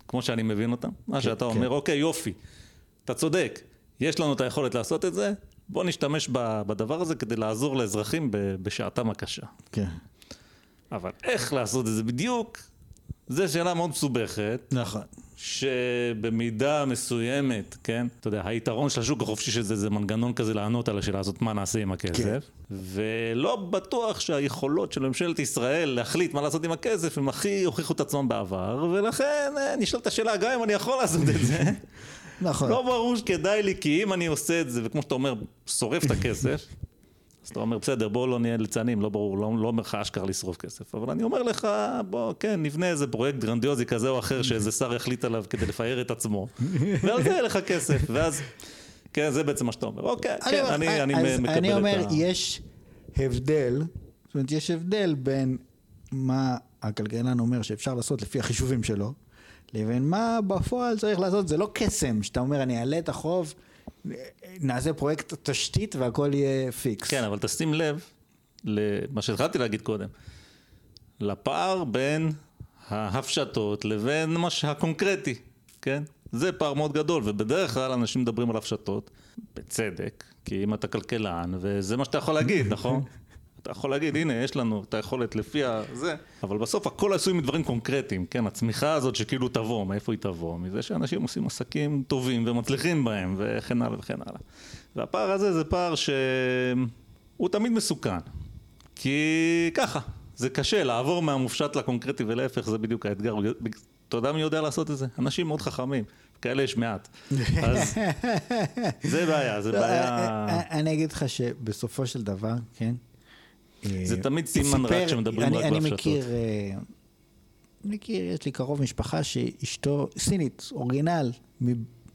כמו שאני מבין אותם. מה שאתה אומר, אוקיי, יופי, אתה צודק, יש לנו את היכולת לעשות את זה, בוא נשתמש בדבר הזה כדי לעזור לאזרחים בשעתם הקשה. כן. אבל איך לעשות את זה בדיוק, זו שאלה מאוד מסובכת. נכון. שבמידה מסוימת, כן, אתה יודע, היתרון של השוק החופשי שזה זה מנגנון כזה לענות על השאלה הזאת, מה נעשה עם הכסף, כן. ולא בטוח שהיכולות של ממשלת ישראל להחליט מה לעשות עם הכסף, הם הכי הוכיחו את עצמם בעבר, ולכן אה, נשאלת השאלה, גם אם אני יכול לעשות את זה, נכון. לא ברור שכדאי לי, כי אם אני עושה את זה, וכמו שאתה אומר, שורף את הכסף, אז אתה אומר, בסדר, בואו לא נהיה ליצנים, לא ברור, לא, לא אומר לך אשכרה לשרוף כסף, אבל אני אומר לך, בוא, כן, נבנה איזה פרויקט גרנדיוזי כזה או אחר, שאיזה שר יחליט עליו כדי לפאר את עצמו, ועל זה יהיה לך כסף, ואז, כן, זה בעצם מה שאתה אומר, אוקיי, כן, אומר, אני, אני אז מקבל אני אומר, את ה... יש הבדל, זאת אומרת, יש הבדל בין מה הכלכלן אומר שאפשר לעשות לפי החישובים שלו, לבין מה בפועל צריך לעשות. זה לא קסם, שאתה אומר, אני אעלה את החוב, נעשה פרויקט תשתית והכל יהיה פיקס. כן, אבל תשים לב למה שהתחלתי להגיד קודם, לפער בין ההפשטות לבין מה שהקונקרטי, כן? זה פער מאוד גדול, ובדרך כלל אנשים מדברים על הפשטות, בצדק, כי אם אתה כלכלן, וזה מה שאתה יכול להגיד, נכון? אתה יכול להגיד, הנה, יש לנו את היכולת לפי הזה, אבל בסוף הכל עשוי מדברים קונקרטיים, כן? הצמיחה הזאת שכאילו תבוא, מאיפה היא תבוא? מזה שאנשים עושים עסקים טובים ומצליחים בהם, וכן הלאה וכן הלאה. והפער הזה זה פער שהוא תמיד מסוכן, כי ככה, זה קשה לעבור מהמופשט לקונקרטי ולהפך, זה בדיוק האתגר. אתה יודע מי יודע לעשות את זה? אנשים מאוד חכמים, כאלה יש מעט. אז זה בעיה, זה בעיה... אני אגיד לך שבסופו של דבר, כן? זה אה, תמיד סימן רק כשמדברים רק אני בהפשטות. מכיר, אה, אני מכיר, יש לי קרוב משפחה שאשתו סינית, אורגינל,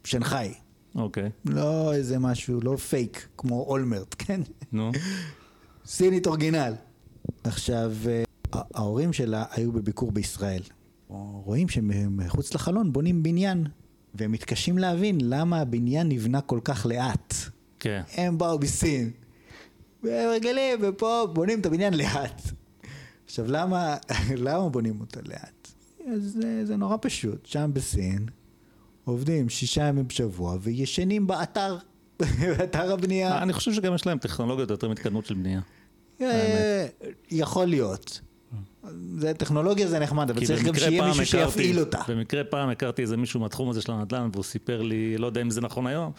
משנגחאי. אוקיי, לא איזה משהו, לא פייק, כמו אולמרט, כן? נו. סינית אורגינל. עכשיו, אה, ההורים שלה היו בביקור בישראל. רואים שמחוץ לחלון בונים בניין, והם מתקשים להבין למה הבניין נבנה כל כך לאט. כן. הם באו מסין. והם רגילים, ופה בונים את הבניין לאט. עכשיו, למה, למה בונים אותו לאט? אז זה, זה נורא פשוט. שם בסין עובדים שישה ימים בשבוע וישנים באתר, באתר הבנייה. אני חושב שגם יש להם טכנולוגיות יותר מתקדמות של בנייה. אה, יכול להיות. זה טכנולוגיה זה נחמד, אבל צריך גם שיהיה מישהו שיפעיל אותה. במקרה פעם הכרתי איזה מישהו מהתחום הזה של הנדל"ן, והוא סיפר לי, לא יודע אם זה נכון היום,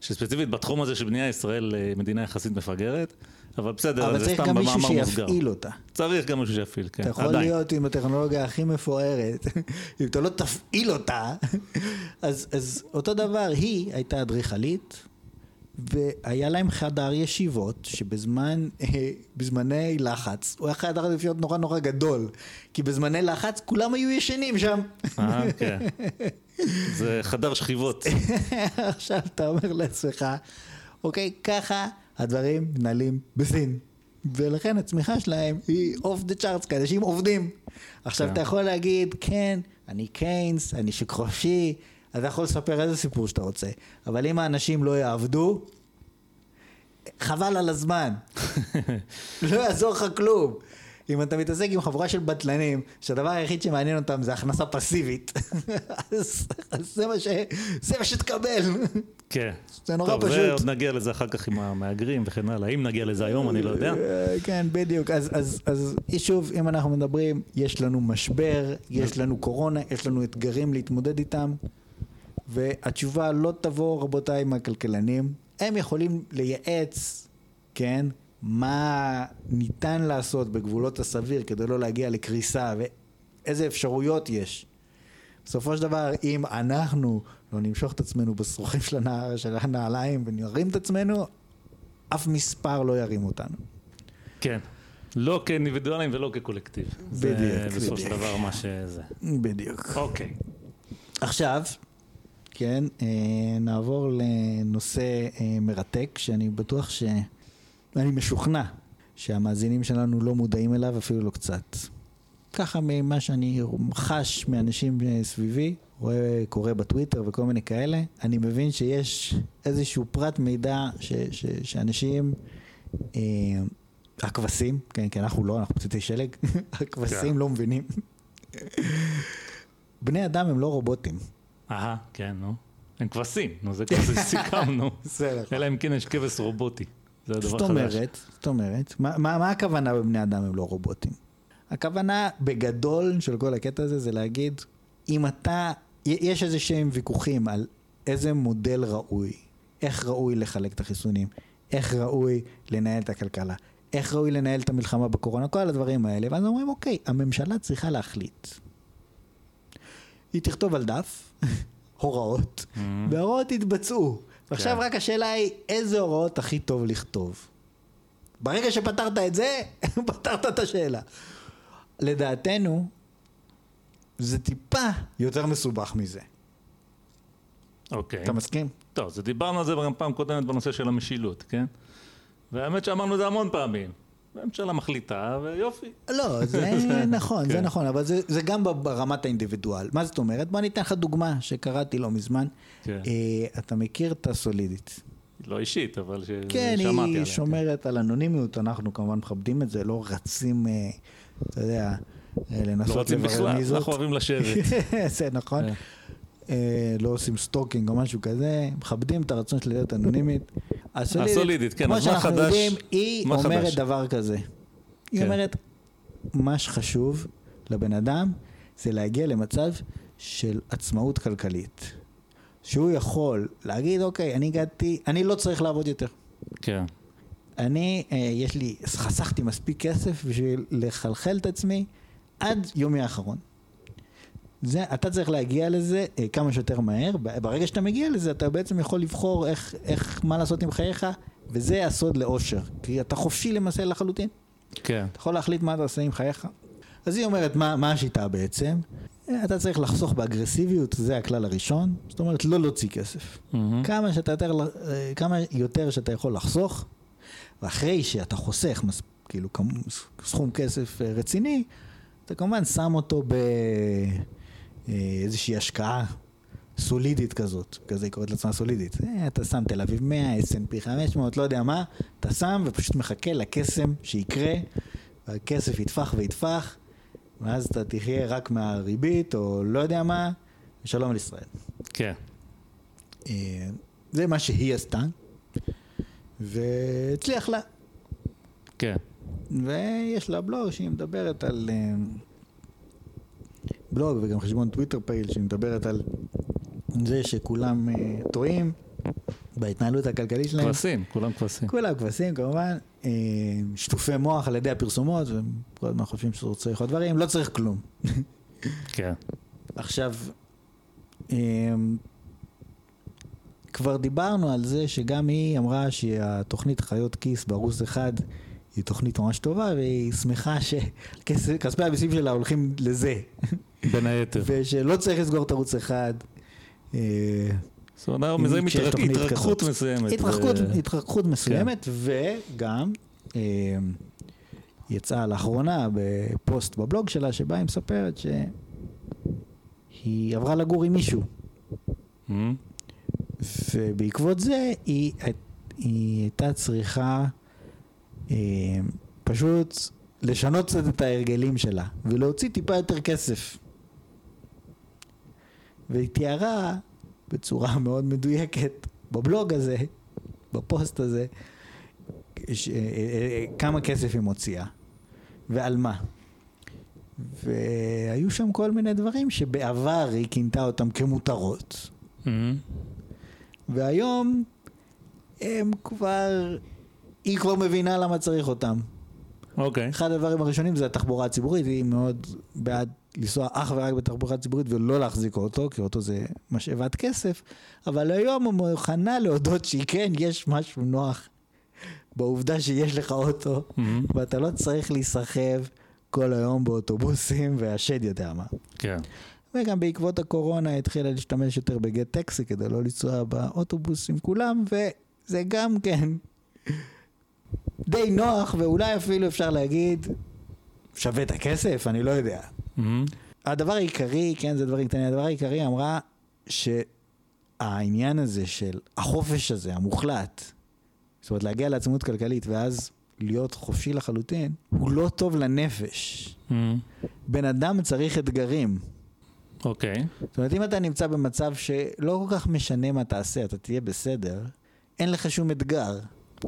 שספציפית בתחום הזה של בנייה ישראל אה, מדינה יחסית מפגרת, אבל בסדר, אבל זה צריך סתם גם מישהו במאמר מוסגר. שיפעיל אותה. צריך גם מישהו שיפעיל, כן, אתה יכול עדיין. להיות עם הטכנולוגיה הכי מפוארת, אם אתה לא תפעיל אותה, אז, אז אותו דבר, היא הייתה אדריכלית, והיה להם חדר ישיבות, שבזמן, אה, בזמני לחץ, הוא היה חדר ישיבות נורא נורא גדול, כי בזמני לחץ כולם היו ישנים שם. אה, כן. זה חדר שכיבות. עכשיו אתה אומר לעצמך, אוקיי, ככה הדברים מנהלים בסין. ולכן הצמיחה שלהם היא אוף דה צ'ארטס, כי אנשים עובדים. עכשיו כן. אתה יכול להגיד, כן, אני קיינס, אני שוק חופשי, אתה יכול לספר איזה סיפור שאתה רוצה, אבל אם האנשים לא יעבדו, חבל על הזמן. לא יעזור לך כלום. אם אתה מתעסק עם חבורה של בטלנים, שהדבר היחיד שמעניין אותם זה הכנסה פסיבית, אז, אז זה, מה ש, זה מה שתקבל. כן. זה נורא טוב, פשוט. זה עוד נגיע לזה אחר כך עם המהגרים וכן הלאה. אם נגיע לזה היום, אני לא יודע. אה, כן, בדיוק. אז, אז, אז שוב, אם אנחנו מדברים, יש לנו משבר, יש לנו קורונה, יש לנו אתגרים להתמודד איתם, והתשובה לא תבוא, רבותיי, מהכלכלנים. הם יכולים לייעץ, כן, מה ניתן לעשות בגבולות הסביר כדי לא להגיע לקריסה, ואיזה אפשרויות יש. בסופו של דבר, אם אנחנו לא נמשוך את עצמנו בשרוכים של, הנע... של הנעליים ונרים את עצמנו, אף מספר לא ירים אותנו. כן. לא כאינדיבידואלים ולא כקולקטיב. זה בדיוק, בסופו של בדיוק. דבר מה שזה. בדיוק. אוקיי. עכשיו, כן, אה, נעבור לנושא אה, מרתק, שאני בטוח ש... אני משוכנע שהמאזינים שלנו לא מודעים אליו אפילו לא קצת. ככה ממה שאני חש מאנשים סביבי, רואה, קורא בטוויטר וכל מיני כאלה, אני מבין שיש איזשהו פרט מידע ש, ש, שאנשים, אה, הכבשים, כן, כי אנחנו לא, אנחנו פצצי שלג, הכבשים כן. לא מבינים. בני אדם הם לא רובוטים. אהה, כן, נו. הם כבשים, נו, זה כבר סיכמנו. בסדר. אלא אם כן יש כבש רובוטי. זה הדבר זאת. אומרת, זאת אומרת, מה, מה, מה הכוונה בבני אדם הם לא רובוטים? הכוונה בגדול של כל הקטע הזה זה להגיד, אם אתה, יש איזה שהם ויכוחים על איזה מודל ראוי, איך ראוי לחלק את החיסונים, איך ראוי לנהל את הכלכלה, איך ראוי לנהל את המלחמה בקורונה, כל הדברים האלה, ואז אומרים, אוקיי, הממשלה צריכה להחליט. היא תכתוב על דף הוראות, Mhm. וההוראות יתבצעו. ועכשיו כן. רק השאלה היא, איזה הוראות הכי טוב לכתוב? ברגע שפתרת את זה, פתרת את השאלה. לדעתנו, זה טיפה יותר מסובך מזה. אוקיי. אתה מסכים? טוב, אז דיברנו על זה גם פעם קודמת בנושא של המשילות, כן? והאמת שאמרנו את זה המון פעמים. הממשלה מחליטה, ויופי. לא, זה נכון, זה כן. נכון, אבל זה, זה גם ברמת האינדיבידואל. מה זאת אומרת? בוא ניתן לך דוגמה שקראתי לא מזמן. כן. אה, אתה מכיר את הסולידית. לא אישית, אבל ש... כן, שמעתי היא עליה. שומרת על אנונימיות, אנחנו כמובן מכבדים את זה, לא רצים, אה, אתה יודע, אה, לא לנסות רוצים לברר בכלל, מי זאת. אנחנו אוהבים לשבת. זה נכון. כן. אה, לא עושים stalking או משהו כזה, מכבדים את הרצון שלה להיות אנונימית. הסולידית, כן, כמו אז מה שאנחנו חדש? יודעים, היא אומרת חדש? דבר כזה. היא כן. אומרת, מה שחשוב לבן אדם זה להגיע למצב של עצמאות כלכלית. שהוא יכול להגיד, אוקיי, אני הגעתי, אני לא צריך לעבוד יותר. כן, אני, אה, יש לי, חסכתי מספיק כסף בשביל לכלכל את עצמי עד יומי האחרון. זה, אתה צריך להגיע לזה אה, כמה שיותר מהר, ב- ברגע שאתה מגיע לזה אתה בעצם יכול לבחור איך, איך, מה לעשות עם חייך, וזה הסוד לאושר, כי אתה חופשי למעשה לחלוטין, כן, אתה יכול להחליט מה אתה עושה עם חייך. אז היא אומרת, מה, מה השיטה בעצם? אה, אתה צריך לחסוך באגרסיביות, זה הכלל הראשון, זאת אומרת לא להוציא כסף. מהמם. כמה, שאתה יותר, אה, כמה יותר שאתה יכול לחסוך, ואחרי שאתה חוסך מס, כאילו סכום כסף אה, רציני, אתה כמובן שם אותו באיזושהי השקעה סולידית כזאת, כזה היא קוראת לעצמה סולידית. אה, אתה שם תל אביב 100, S&P 500, לא יודע מה, אתה שם ופשוט מחכה לקסם שיקרה, והכסף יטפח ויטפח, ואז אתה תחיה רק מהריבית, או לא יודע מה, ושלום על ישראל. כן, אה, זה מה שהיא עשתה, והצליח לה. כן, ויש לה בלוג שהיא מדברת על... אה, בלוג וגם חשבון טוויטר פעיל שהיא מדברת על זה שכולם אה, טועים בהתנהלות הכלכלית שלהם. כבשים, כולם כבשים. כולם כבשים כמובן, אה, שטופי מוח על ידי הפרסומות, והם כל הזמן חושבים שהוא צריך עוד דברים, לא צריך כלום. כן, עכשיו, אמ, כבר דיברנו על זה שגם היא אמרה שהתוכנית חיות כיס בערוץ אחד היא תוכנית ממש טובה, והיא שמחה שכספי המיסים שלה הולכים לזה, בין היתר. ושלא צריך לסגור את ערוץ אחד. אה, זאת אומרת, אנחנו אם מזהים התרככות כזאת. מסוימת. התרחקות, ו- התרחקות מסוימת, וגם אמ, יצאה לאחרונה בפוסט בבלוג שלה, שבה היא מספרת שהיא עברה לגור עם מישהו. ובעקבות זה היא, היא הייתה צריכה אה, פשוט לשנות קצת את ההרגלים שלה ולהוציא טיפה יותר כסף. והיא תיארה בצורה מאוד מדויקת בבלוג הזה, בפוסט הזה, ש, אה, אה, כמה כסף היא מוציאה ועל מה. והיו שם כל מיני דברים שבעבר היא כינתה אותם כמותרות. מהמם. והיום הם כבר, היא כבר מבינה למה צריך אותם. אוקיי. אחד הדברים הראשונים זה התחבורה הציבורית, היא מאוד בעד לנסוע אך ורק בתחבורה ציבורית ולא להחזיק אוטו, כי אוטו זה משאבת כסף, אבל היום היא מוכנה להודות שכן, יש משהו נוח בעובדה שיש לך אוטו, מהמם. ואתה לא צריך להיסחב כל היום באוטובוסים, והשד יודע מה. כן, וגם בעקבות הקורונה התחילה להשתמש יותר בגט טקסי כדי לא לנסוע באוטובוס עם כולם, וזה גם כן די נוח, ואולי אפילו אפשר להגיד, שווה את הכסף, אני לא יודע. מהמם. הדבר העיקרי, כן, זה דברים קטנים, הדבר העיקרי אמרה שהעניין הזה של החופש הזה, המוחלט, זאת אומרת להגיע לעצמאות כלכלית ואז להיות חופשי לחלוטין, הוא לא טוב לנפש. מהמם. בן אדם צריך אתגרים. אוקיי. זאת אומרת, אם אתה נמצא במצב שלא כל כך משנה מה תעשה, אתה תהיה בסדר, אין לך שום אתגר.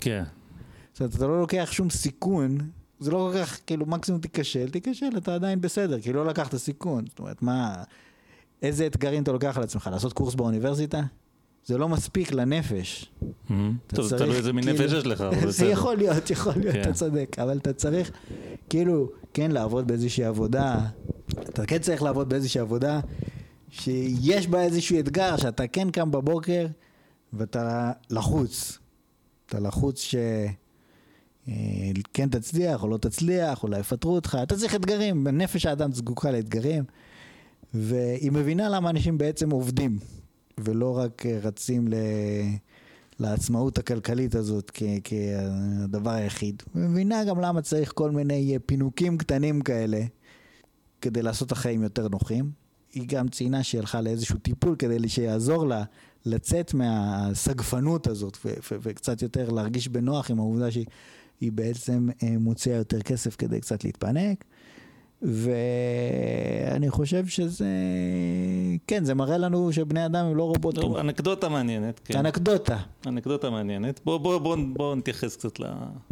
כן. זאת אומרת, אתה לא לוקח שום סיכון, זה לא כל כך, כאילו, מקסימום תיכשל, תיכשל, אתה עדיין בסדר, כי לא לקחת סיכון. זאת אומרת, מה, איזה אתגרים אתה לוקח על עצמך? לעשות קורס באוניברסיטה? זה לא מספיק לנפש. אתה טוב, זה תלוי איזה מין כאילו- נפש יש לך, אבל זה בסדר. יכול להיות, יכול להיות, כן. אתה צודק, אבל אתה צריך, כאילו, כן לעבוד באיזושהי עבודה, אתה כן צריך לעבוד באיזושהי עבודה שיש בה איזשהו אתגר, שאתה כן קם בבוקר ואתה לחוץ. אתה לחוץ ש... אה, כן תצליח או לא תצליח, אולי יפטרו אותך, אתה צריך אתגרים, נפש האדם זקוקה לאתגרים, והיא מבינה למה אנשים בעצם עובדים, ולא רק אה, רצים ל... לעצמאות הכלכלית הזאת כ- כדבר היחיד. ומבינה גם למה צריך כל מיני אה, פינוקים קטנים כאלה כדי לעשות את החיים יותר נוחים. היא גם ציינה שהיא הלכה לאיזשהו טיפול כדי שיעזור לה לצאת מהסגפנות הזאת ו- ו- וקצת יותר להרגיש בנוח עם העובדה שהיא בעצם אה, מוציאה יותר כסף כדי קצת להתפנק. ואני חושב שזה, כן, זה מראה לנו שבני אדם הם לא רובוטים. טוב, אנקדוטה מעניינת, כן. אנקדוטה. אנקדוטה מעניינת. בוא, בוא, בוא, בוא נתייחס קצת ל...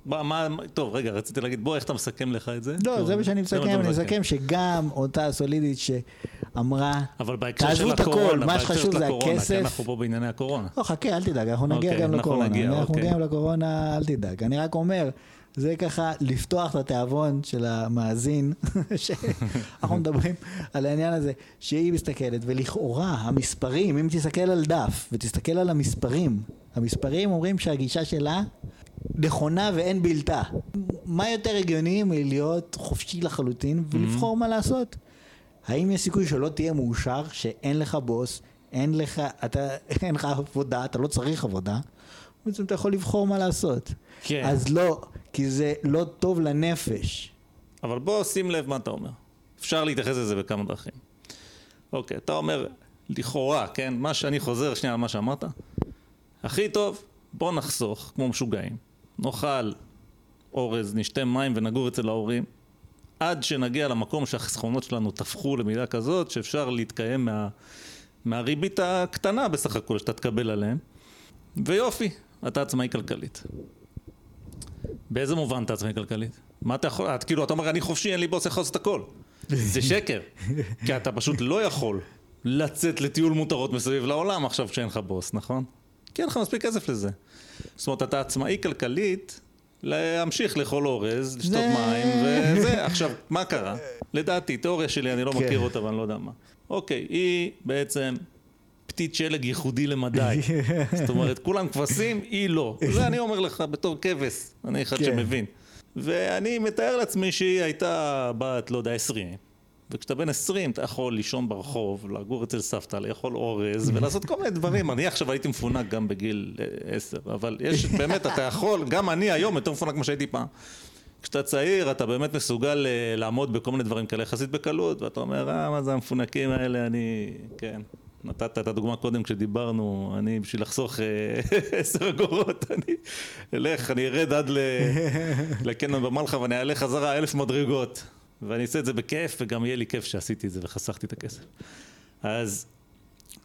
בוא, מה, טוב, רגע, רציתי להגיד, בוא, איך אתה מסכם לך את זה? לא, טוב, זה מה שאני מסכם, אני מסכם שגם אותה סולידית שאמרה, אבל בהקשר של הקורונה, מה שחשוב זה הכסף. כי אנחנו פה בענייני הקורונה. לא, חכה, אל תדאג, אנחנו נגיע אוקיי, גם אנחנו לקורונה. נגיע, אנחנו אוקיי. נגיע לקורונה, אל תדאג. אני רק אומר, זה ככה לפתוח את התיאבון של המאזין, שאנחנו מדברים על העניין הזה, שהיא מסתכלת, ולכאורה המספרים, אם תסתכל על דף ותסתכל על המספרים, המספרים אומרים שהגישה שלה נכונה ואין בלתה. מה יותר הגיוני מלהיות חופשי לחלוטין ולבחור מה לעשות? האם יש סיכוי שלא תהיה מאושר, שאין לך בוס, אין לך, אתה, אין לך עבודה, אתה לא צריך עבודה, בעצם אתה יכול לבחור מה לעשות. כן. אז לא, כי זה לא טוב לנפש. אבל בוא שים לב מה אתה אומר. אפשר להתייחס לזה בכמה דרכים. אוקיי, אתה אומר, לכאורה, כן, מה שאני חוזר שנייה על מה שאמרת, הכי טוב, בוא נחסוך, כמו משוגעים. נאכל אורז, נשתה מים ונגור אצל ההורים, עד שנגיע למקום שהחסכונות שלנו תפחו למידה כזאת, שאפשר להתקיים מה, מהריבית הקטנה בסך הכל שאתה תקבל עליהם. ויופי, אתה עצמאי כלכלית. באיזה מובן אתה עצמאי כלכלית? מה אתה יכול, את, כאילו אתה אומר אני חופשי, אין לי בוס, יכול לעשות הכל. זה שקר. כי אתה פשוט לא יכול לצאת לטיול מותרות מסביב לעולם עכשיו כשאין לך בוס, נכון? כי אין לך מספיק כסף לזה. זאת אומרת, אתה עצמאי כלכלית להמשיך לאכול אורז, לשתות מים וזה. עכשיו, מה קרה? לדעתי, תיאוריה שלי, אני לא כן. מכיר אותה ואני לא יודע מה. אוקיי, היא בעצם פתית שלג ייחודי למדי. זאת אומרת, כולם כבשים, היא לא. זה אני אומר לך בתור כבש, אני אחד כן. שמבין. ואני מתאר לעצמי שהיא הייתה בת, לא יודע, 20. וכשאתה בן 20 אתה יכול לישון ברחוב, לגור אצל סבתא, לאכול אורז ולעשות כל מיני דברים. אני עכשיו הייתי מפונק גם בגיל אה, 10, אבל יש, באמת, אתה יכול, גם אני היום יותר מפונק ממה שהייתי פעם. כשאתה צעיר אתה באמת מסוגל אה, לעמוד בכל מיני דברים כאלה יחסית בקלות, ואתה אומר, אה, מה זה המפונקים האלה, אני, כן. נתת את הדוגמה קודם כשדיברנו, אני בשביל לחסוך אה, עשר אגורות, אני אלך, אני ארד עד ל- לקניון במלחה ואני אעלה חזרה אלף מדרגות. ואני אעשה את זה בכיף, וגם יהיה לי כיף שעשיתי את זה וחסכתי את הכסף. אז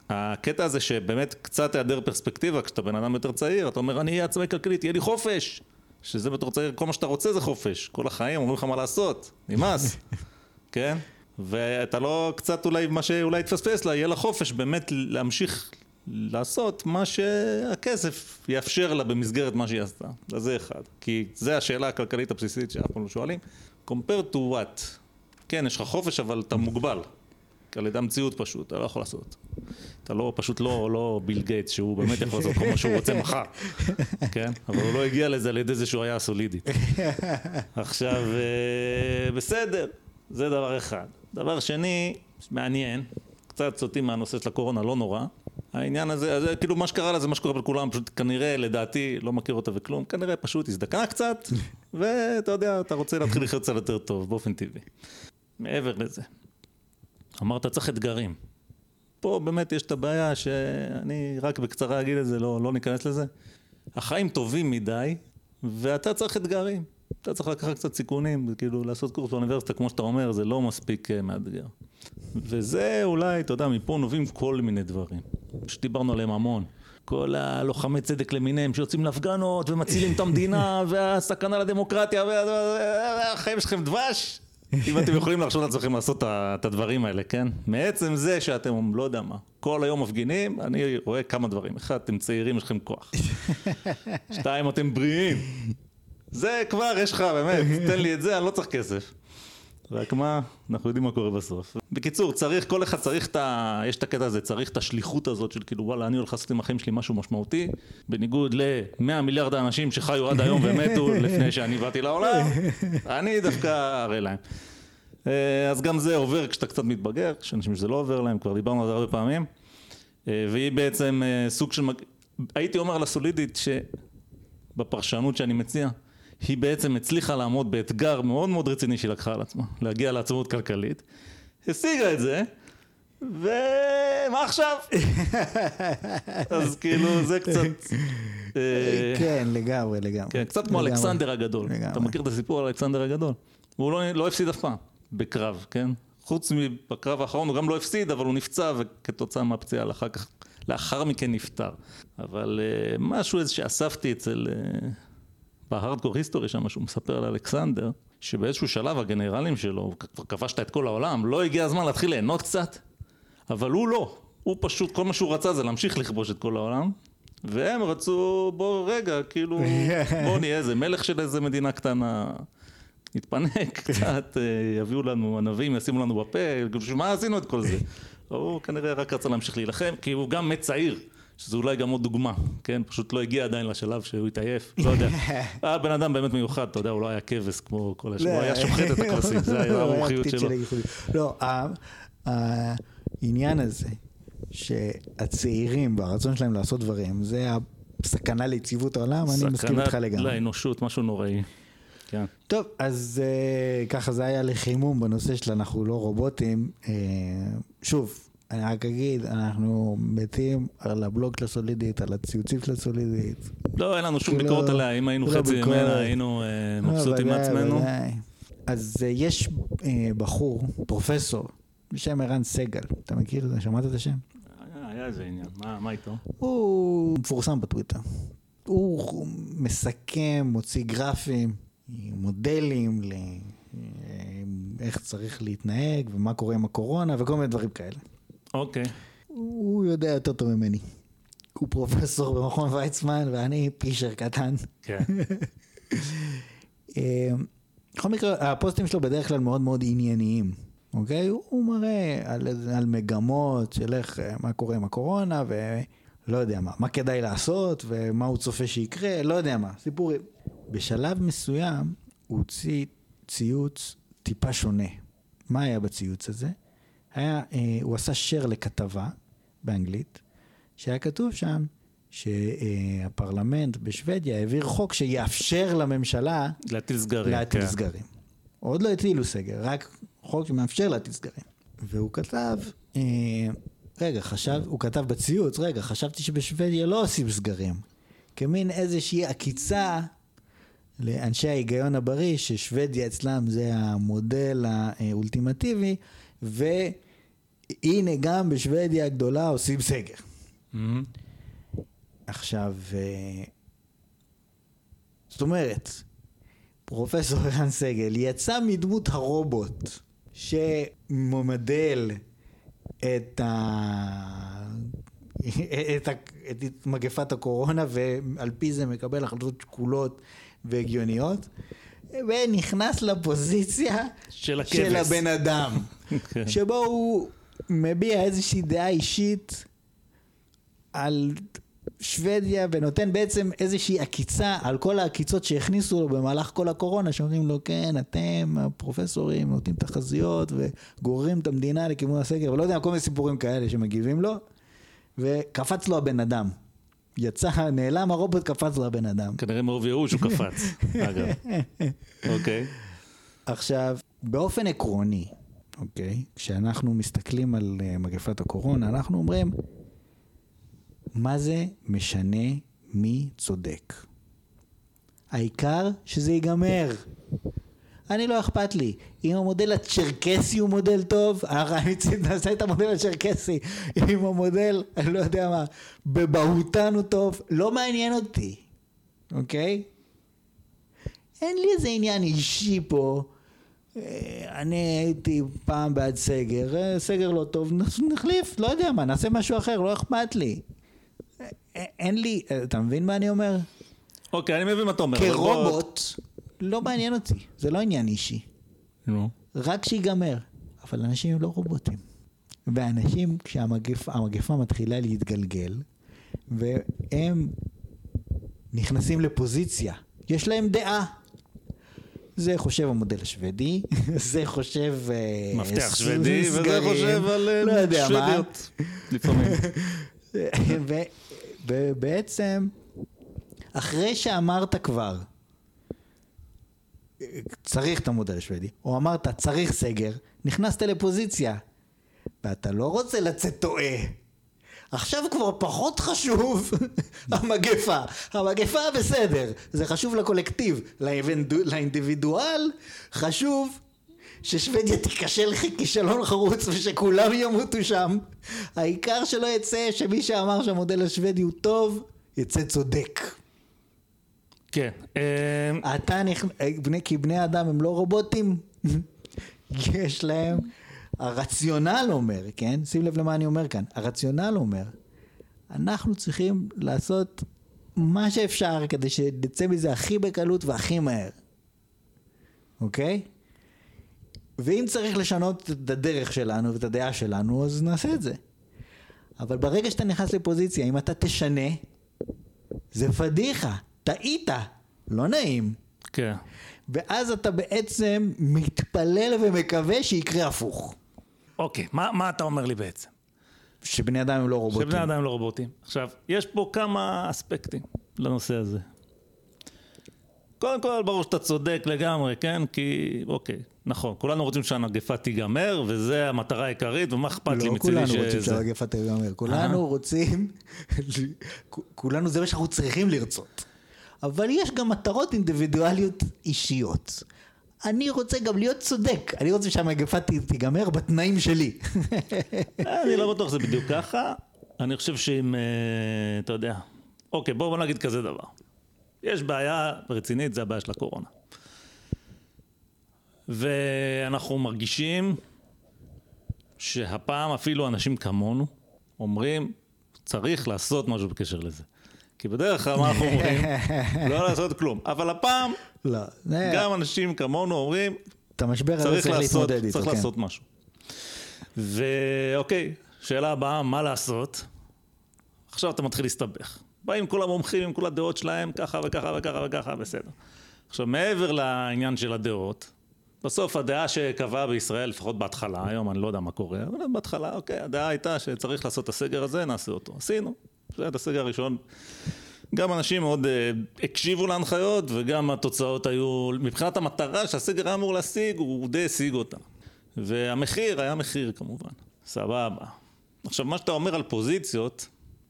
הקטע הזה שבאמת קצת היעדר פרספקטיבה, כשאתה בן אדם יותר צעיר, אתה אומר, אני אהיה עצמאי כלכלית, יהיה לי חופש. שזה בתור צעיר, כל מה שאתה רוצה זה חופש. כל החיים אומרים לך מה לעשות, נמאס, כן? ואתה לא קצת אולי, מה שאולי יתפספס לה, יהיה לה חופש באמת להמשיך לעשות מה שהכסף יאפשר לה במסגרת מה שהיא עשתה. אז זה אחד. כי זה השאלה הכלכלית הבסיסית שאף פעם לא שואלים. compare to what? כן, יש לך חופש, אבל אתה מוגבל. על ידי המציאות פשוט, אתה לא יכול לעשות. אתה לא, פשוט לא, לא ביל גייטס, שהוא באמת יכול לעשות כל מה שהוא רוצה מחר, כן? אבל הוא לא הגיע לזה על ידי זה שהוא היה סולידית. עכשיו, אה, בסדר, זה דבר אחד. דבר שני, מעניין, קצת סוטים מהנושא של הקורונה, לא נורא. העניין הזה, אז כאילו מה שקרה לה זה מה שקורה לכולם, פשוט כנראה, לדעתי, לא מכיר אותה וכלום, כנראה פשוט הזדקנה קצת, ואתה יודע, אתה רוצה להתחיל לחיות קצת יותר טוב, באופן טבעי. מעבר לזה, אמרת צריך אתגרים. פה באמת יש את הבעיה שאני רק בקצרה אגיד את זה, לא, לא ניכנס לזה. החיים טובים מדי, ואתה צריך אתגרים. אתה צריך לקחת קצת סיכונים, כאילו לעשות קורס באוניברסיטה, כמו שאתה אומר, זה לא מספיק אה, מאתגר. וזה אולי, אתה יודע, מפה נובעים כל מיני דברים, שדיברנו עליהם המון. כל הלוחמי צדק למיניהם שיוצאים להפגנות ומצילים את המדינה והסכנה לדמוקרטיה והחיים שלכם דבש. אם אתם יכולים להרשות לעצמכם לעשות את הדברים האלה, כן? מעצם זה שאתם, לא יודע מה, כל היום מפגינים, אני רואה כמה דברים. אחד, אתם צעירים, יש לכם כוח. שתיים, אתם בריאים. זה כבר, יש לך, באמת, תן לי את זה, אני לא צריך כסף. רק מה, אנחנו יודעים מה קורה בסוף. בקיצור, צריך, כל אחד צריך את ה... יש את הקטע הזה, צריך את השליחות הזאת של כאילו, וואלה, אני הולך לעשות עם החיים שלי משהו משמעותי, בניגוד ל-100 מיליארד האנשים שחיו עד היום ומתו לפני שאני באתי לעולם, אני דווקא אראה להם. אז גם זה עובר כשאתה קצת מתבגר, יש אנשים שזה לא עובר להם, כבר דיברנו על זה הרבה פעמים. אה, והיא בעצם אה, סוג של... הייתי אומר על הסולידית שבפרשנות שאני מציע, היא בעצם הצליחה לעמוד באתגר מאוד מאוד רציני שהיא לקחה על עצמה, להגיע לעצמאות כלכלית, השיגה את זה, ומה עכשיו? אז כאילו זה קצת... אה, כן, לגמרי, לגמרי. כן, קצת כמו. אלכסנדר הגדול. אתה מכיר את הסיפור על אלכסנדר הגדול? הוא לא, לא הפסיד אף פעם בקרב, כן? חוץ מבקרב האחרון הוא גם לא הפסיד, אבל הוא נפצע וכתוצאה מהפציעה לאחר כך, לאחר מכן נפטר. אבל uh, משהו איזה שאספתי אצל, uh, בהארדקור היסטורי שם, שהוא מספר על אלכסנדר, שבאיזשהו שלב הגנרלים שלו, כבר כבשת את כל העולם, לא הגיע הזמן להתחיל ליהנות קצת? אבל הוא לא. הוא פשוט, כל מה שהוא רצה זה להמשיך לכבוש את כל העולם. והם רצו, בוא רגע, כאילו, בוא נהיה איזה מלך של איזה מדינה קטנה, נתפנק קצת, אה, יביאו לנו ענבים, ישימו לנו בפה, בשביל מה עשינו את כל זה? הוא כנראה רק רצה להמשיך להילחם, כי הוא גם מת צעיר, שזה אולי גם עוד דוגמה, כן? פשוט לא הגיע עדיין לשלב שהוא התעייף, לא יודע. היה בן אדם באמת מיוחד, אתה יודע, הוא לא היה כבש כמו כל השאר, הוא היה שוחט את הכבשים, זה היה לא, המומחיות שלו. לא, העניין הזה, שהצעירים והרצון שלהם לעשות דברים, זה הסכנה ליציבות העולם, אני מסכים סכנה איתך לגמרי. לאנושות, משהו נוראי. כן. טוב, אז uh, ככה זה היה לחימום בנושא של אנחנו לא רובוטים. Uh, שוב, אני רק אגיד, אנחנו מתים על הבלוג של הסולידית, על הציוצים של הסולידית. לא, אין לנו שום כאילו, ביקורת עליה, אם היינו לא חצי. ממנה, היינו אה, מבסוטים ודאי, מעצמנו. אז uh, יש uh, בחור, פרופסור, בשם ערן סגל, אתה מכיר את זה? שמעת את השם? היה- איזה עניין, מה מה איתו? הוא מפורסם בטוויטר. הוא מסכם, מוציא גרפים, מודלים לאיך צריך להתנהג ומה קורה עם הקורונה וכל מיני דברים כאלה. אוקיי. הוא יודע יותר טוב ממני. הוא פרופסור במכון ויצמן ואני פישר קטן. כן. אה, בכל מקרה, הפוסטים שלו בדרך כלל מאוד מאוד ענייניים, אוקיי? הוא, מראה על, על מגמות של איך, אה, מה קורה עם הקורונה ולא יודע מה, מה כדאי לעשות ומה הוא צופה שיקרה, לא יודע מה, סיפורים. בשלב מסוים הוא הוציא ציוץ טיפה שונה. מה היה בציוץ הזה? היה, אה, הוא עשה share לכתבה באנגלית, שהיה כתוב שם שהפרלמנט בשוודיה העביר חוק שיאפשר לממשלה להטיל סגרים. להטיל כן. סגרים. עוד לא הטילו סגר, רק חוק שמאפשר להטיל סגרים. והוא כתב, אה, רגע, חשב, הוא כתב בציוץ, רגע, חשבתי שבשוודיה לא עושים סגרים. כמין איזושהי עקיצה לאנשי ההיגיון הבריא, ששוודיה אצלם זה המודל האולטימטיבי, והנה גם בשוודיה הגדולה עושים סגר. מהמם. עכשיו, אה, זאת אומרת, פרופסור ערן סגל יצא מדמות הרובוט שממדל את, ה... את, ה... את מגפת הקורונה ועל פי זה מקבל החלטות שקולות והגיוניות ונכנס לפוזיציה של הכבש. של הבן אדם כן. שבו הוא מביע איזושהי דעה אישית על שוודיה ונותן בעצם איזושהי עקיצה על כל העקיצות שהכניסו לו במהלך כל הקורונה שאומרים לו כן אתם הפרופסורים נותנים תחזיות וגוררים את המדינה לכיוון הסגר ולא יודע כל מיני סיפורים כאלה שמגיבים לו וקפץ לו הבן אדם יצא נעלם הרובוט קפץ לו הבן אדם כנראה מרוב ייאוש הוא קפץ, אגב. אוקיי. עכשיו, באופן עקרוני, אוקיי, כשאנחנו מסתכלים על uh, מגפת הקורונה, אנחנו אומרים, מה זה משנה מי צודק? העיקר שזה ייגמר. אני לא אכפת לי. אם המודל הצ'רקסי הוא מודל טוב, הרי נעשה את המודל הצ'רקסי. אם המודל, אני לא יודע מה, בבהוטן הוא טוב, לא מעניין אותי, אוקיי? אין לי איזה עניין אישי פה. אה, אני הייתי פעם בעד סגר, אה, סגר לא טוב, נחליף, לא יודע מה, נעשה משהו אחר, לא אכפת לי. אה, אין לי, אתה מבין מה אני אומר? אוקיי, אני מבין מה אתה אומר. אבל בוא- כרובוט, לא מעניין אותי, זה לא עניין אישי. נו. רק שיגמר. אבל אנשים הם לא רובוטים. ואנשים, כשהמגפה המגפה מתחילה להתגלגל, והם נכנסים לפוזיציה, יש להם דעה. זה חושב המודל השוודי, זה חושב... אה, מפתח שוודי, וזה חושב על אה, לא יודע מה. שוודיות. לפעמים. ובעצם, אחרי שאמרת כבר, צריך את המודל השוודי, או אמרת צריך סגר, נכנסת לפוזיציה, ואתה לא רוצה לצאת טועה. עכשיו כבר פחות חשוב המגפה. המגפה בסדר, זה חשוב לקולקטיב. לאינדיבידואל חשוב ששוודיה תיכשל כישלון חרוץ ושכולם ימותו שם. העיקר שלא יצא שמי שאמר שהמודל השוודי הוא טוב, יצא צודק. כן. אה, אתה נכנס, כי בני אדם הם לא רובוטים. יש להם הרציונל אומר, כן? שים לב למה אני אומר כאן. הרציונל אומר, אנחנו צריכים לעשות מה שאפשר כדי שנצא מזה הכי בקלות והכי מהר. אוקיי? ואם צריך לשנות את הדרך שלנו ואת הדעה שלנו, אז נעשה את זה. אבל ברגע שאתה נכנס לפוזיציה, אם אתה תשנה, זה פדיחה, טעית, לא נעים. כן. ואז אתה בעצם מתפלל ומקווה שיקרה הפוך. אוקיי, מה, מה אתה אומר לי בעצם? שבני אדם הם לא רובוטים. שבני אדם הם לא רובוטים. עכשיו, יש פה כמה אספקטים לנושא הזה. קודם כל, ברור שאתה צודק לגמרי, כן? כי, אוקיי, נכון, כולנו רוצים שהמגפה תיגמר, וזו המטרה העיקרית, ומה אכפת לי לא מצידי כולנו רוצים שהמגפה תיגמר, כולנו אה? רוצים, כולנו זה מה שאנחנו צריכים לרצות. אבל יש גם מטרות אינדיבידואליות אישיות. אני רוצה גם להיות צודק, אני רוצה שהמגפה תיגמר בתנאים שלי. אני לא בטוח שזה בדיוק ככה, אני חושב שאם, אה, אתה יודע, אוקיי, בואו נגיד כזה דבר. יש בעיה רצינית, זה הבעיה של הקורונה. ואנחנו מרגישים שהפעם אפילו אנשים כמונו אומרים, צריך לעשות משהו בקשר לזה. כי בדרך כלל מה אנחנו אומרים? לא לעשות כלום. אבל הפעם, לא, גם אנשים כמונו אומרים, את המשבר הזה צריך להתמודד איתו, צריך כן. לעשות משהו. ואוקיי, שאלה הבאה, מה לעשות? עכשיו אתה מתחיל להסתבך. באים כל המומחים עם כל הדעות שלהם, ככה וככה וככה וככה, בסדר. עכשיו, מעבר לעניין של הדעות, בסוף הדעה שקבעה בישראל, לפחות בהתחלה, היום אני לא יודע מה קורה, אבל בהתחלה, אוקיי, הדעה הייתה שצריך לעשות את הסגר הזה, נעשה אותו. עשינו. זה היה את הסגר הראשון. גם אנשים מאוד אה, הקשיבו להנחיות, וגם התוצאות היו, מבחינת המטרה שהסגר היה אמור להשיג, הוא די השיג אותה. והמחיר היה מחיר כמובן. סבבה. עכשיו, מה שאתה אומר על פוזיציות,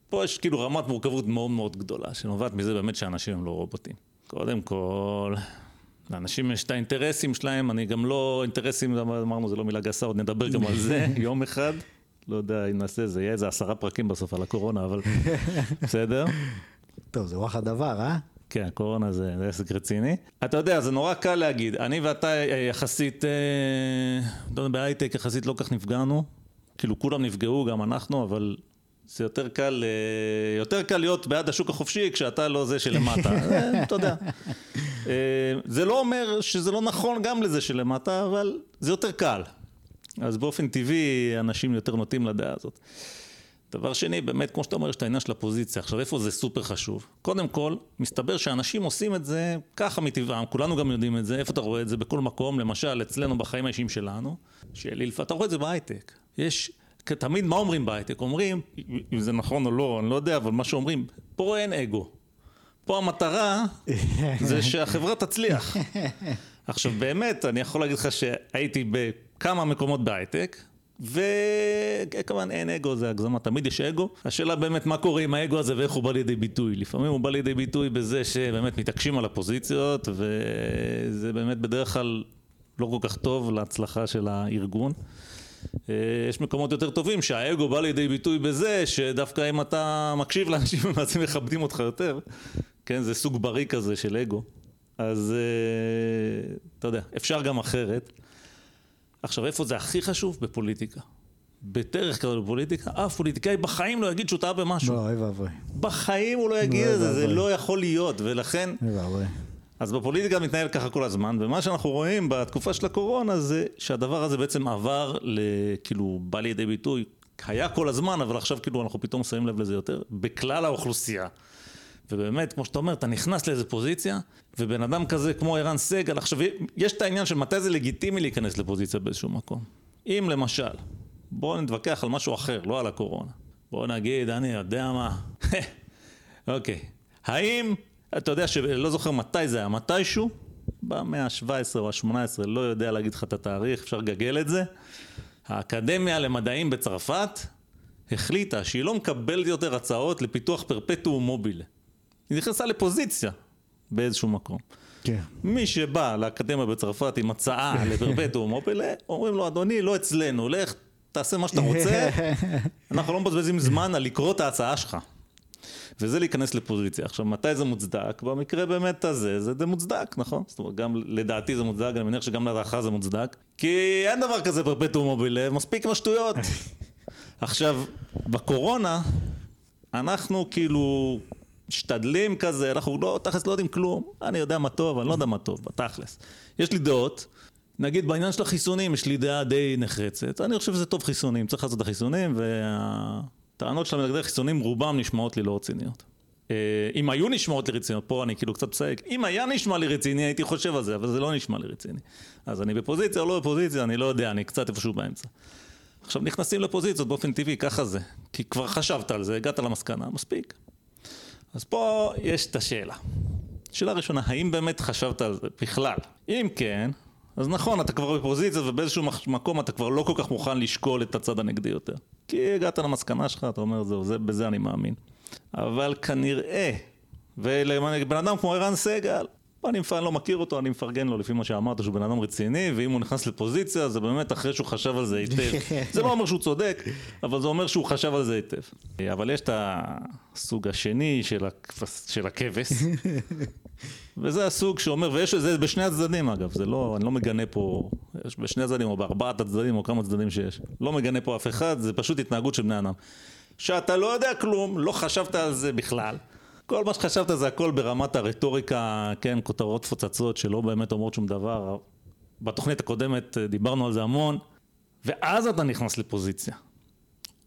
פה יש כאילו רמת מורכבות מאוד מאוד גדולה, שנובעת מזה באמת שאנשים הם לא רובוטים. קודם כל, לאנשים יש את האינטרסים שלהם, אני גם לא, אינטרסים, אמרנו, זה לא מילה גסה, עוד נדבר גם על זה יום אחד. לא יודע אם נעשה, זה יהיה איזה עשרה פרקים בסוף על הקורונה, אבל בסדר. טוב, זה רוח הדבר, אה? כן, קורונה זה, זה עסק רציני. אתה יודע, זה נורא קל להגיד. אני ואתה אה, יחסית, אה, לא בהייטק יחסית לא כך נפגענו. כאילו, כולם נפגעו, גם אנחנו, אבל זה יותר קל, אה, יותר קל להיות בעד השוק החופשי כשאתה לא זה שלמטה. אה, אתה יודע. אה, זה לא אומר שזה לא נכון גם לזה שלמטה, אבל זה יותר קל. אז באופן טבעי, אנשים יותר נוטים לדעה הזאת. דבר שני, באמת, כמו שאתה אומר, יש את העניין של הפוזיציה. עכשיו, איפה זה סופר חשוב? קודם כל, מסתבר שאנשים עושים את זה ככה מטבעם, כולנו גם יודעים את זה. איפה אתה רואה את זה? בכל מקום, למשל, אצלנו בחיים האישיים שלנו, לפעמים, אתה רואה את זה בהייטק. יש, תמיד מה אומרים בהייטק? אומרים, אם זה נכון או לא, אני לא יודע, אבל מה שאומרים, פה אין אגו. פה המטרה זה שהחברה תצליח. עכשיו באמת, אני יכול להגיד לך שהייתי בכמה מקומות בהייטק, וכמובן אין אגו, זה הגזמה, תמיד יש אגו. השאלה באמת מה קורה עם האגו הזה ואיך הוא בא לידי ביטוי. לפעמים הוא בא לידי ביטוי בזה שבאמת מתעקשים על הפוזיציות, וזה באמת בדרך כלל לא כל כך טוב להצלחה של הארגון. אה, יש מקומות יותר טובים שהאגו בא לידי ביטוי בזה שדווקא אם אתה מקשיב לאנשים בעצם מכבדים אותך יותר, כן, זה סוג בריא כזה של אגו. אז אה, אתה יודע, אפשר גם אחרת. עכשיו, איפה זה הכי חשוב? בפוליטיקה. בדרך כלל בפוליטיקה, אף פוליטיקאי בחיים לא יגיד שהוא טעה במשהו. לא, אוי ואבוי. בחיים הוא לא יגיד את זה, זה. לא יכול להיות, ולכן... אוי ואבוי. אז בפוליטיקה מתנהל ככה כל הזמן, ומה שאנחנו רואים בתקופה של הקורונה זה שהדבר הזה בעצם עבר, כאילו, בא לידי ביטוי, היה כל הזמן, אבל עכשיו כאילו אנחנו פתאום שמים לב לזה יותר, בכלל האוכלוסייה. ובאמת, כמו שאתה אומר, אתה נכנס לאיזה פוזיציה, ובן אדם כזה כמו ערן סגל, עכשיו, יש את העניין של מתי זה לגיטימי להיכנס לפוזיציה באיזשהו מקום. אם למשל, בואו נתווכח על משהו אחר, לא על הקורונה. בוא נגיד, אני יודע מה. אוקיי. האם, אתה יודע שלא זוכר מתי זה היה, מתישהו, במאה ה-17 או ה-18, לא יודע להגיד לך את התאריך, אפשר לגגל את זה. האקדמיה למדעים בצרפת החליטה שהיא לא מקבלת יותר הצעות לפיתוח פרפטום מוביל. היא נכנסה לפוזיציה באיזשהו מקום. כן. מי שבא לאקדמיה בצרפת עם הצעה לפרפטום מוביל, אומרים לו, אדוני, לא אצלנו, לך תעשה מה שאתה רוצה, אנחנו לא מבזבזים זמן על לקרוא את ההצעה שלך. וזה להיכנס לפוזיציה. עכשיו, מתי זה מוצדק? במקרה באמת הזה, זה די מוצדק, נכון? זאת אומרת, גם לדעתי זה מוצדק, אני מניח שגם לדעתך זה מוצדק. כי אין דבר כזה פרפטום מוביל, מספיק עם השטויות. עכשיו, בקורונה, אנחנו כאילו משתדלים כזה, אנחנו לא, תכלס לא יודעים כלום. אני יודע מה טוב, אני לא יודע מה טוב, בתכלס. יש לי דעות. נגיד בעניין של החיסונים יש לי דעה די נחרצת, אני חושב שזה טוב חיסונים, צריך לעשות את החיסונים והטענות של המנגדי חיסונים רובם נשמעות לי לא רציניות. אה, אם היו נשמעות לי רציניות, פה אני כאילו קצת מסייג, אם היה נשמע לי רציני הייתי חושב על זה, אבל זה לא נשמע לי רציני. אז אני בפוזיציה או לא בפוזיציה, אני לא יודע, אני קצת איפשהו באמצע. עכשיו נכנסים לפוזיציות באופן טבעי, ככה זה. כי כבר חשבת על זה, הגעת למסקנה, מספיק. אז פה יש את השאלה. שאלה ראשונה, האם באמת חשבת על זה בכלל? אם כן, אז נכון, אתה כבר בפוזיציה ובאיזשהו מקום אתה כבר לא כל כך מוכן לשקול את הצד הנגדי יותר. כי הגעת למסקנה שלך, אתה אומר, זהו, זה, בזה אני מאמין. אבל כנראה, ולבן אדם כמו ערן סגל, אני מפרגן, לא מכיר אותו, אני מפרגן לו לפי מה שאמרת שהוא בן אדם רציני, ואם הוא נכנס לפוזיציה זה באמת אחרי שהוא חשב על זה היטב. זה לא אומר שהוא צודק, אבל זה אומר שהוא חשב על זה היטב. אבל יש את הסוג השני של, הכבש, של הכבש, וזה הסוג שאומר, ויש את זה בשני הצדדים אגב, זה לא, אני לא מגנה פה, יש בשני הצדדים או בארבעת הצדדים או כמה צדדים שיש. לא מגנה פה אף אחד, זה פשוט התנהגות של בני אדם. שאתה לא יודע כלום, לא חשבת על זה בכלל. כל מה שחשבת זה הכל ברמת הרטוריקה, כן, כותרות פוצצות שלא באמת אומרות שום דבר. בתוכנית הקודמת אה, דיברנו על זה המון, ואז אתה נכנס לפוזיציה.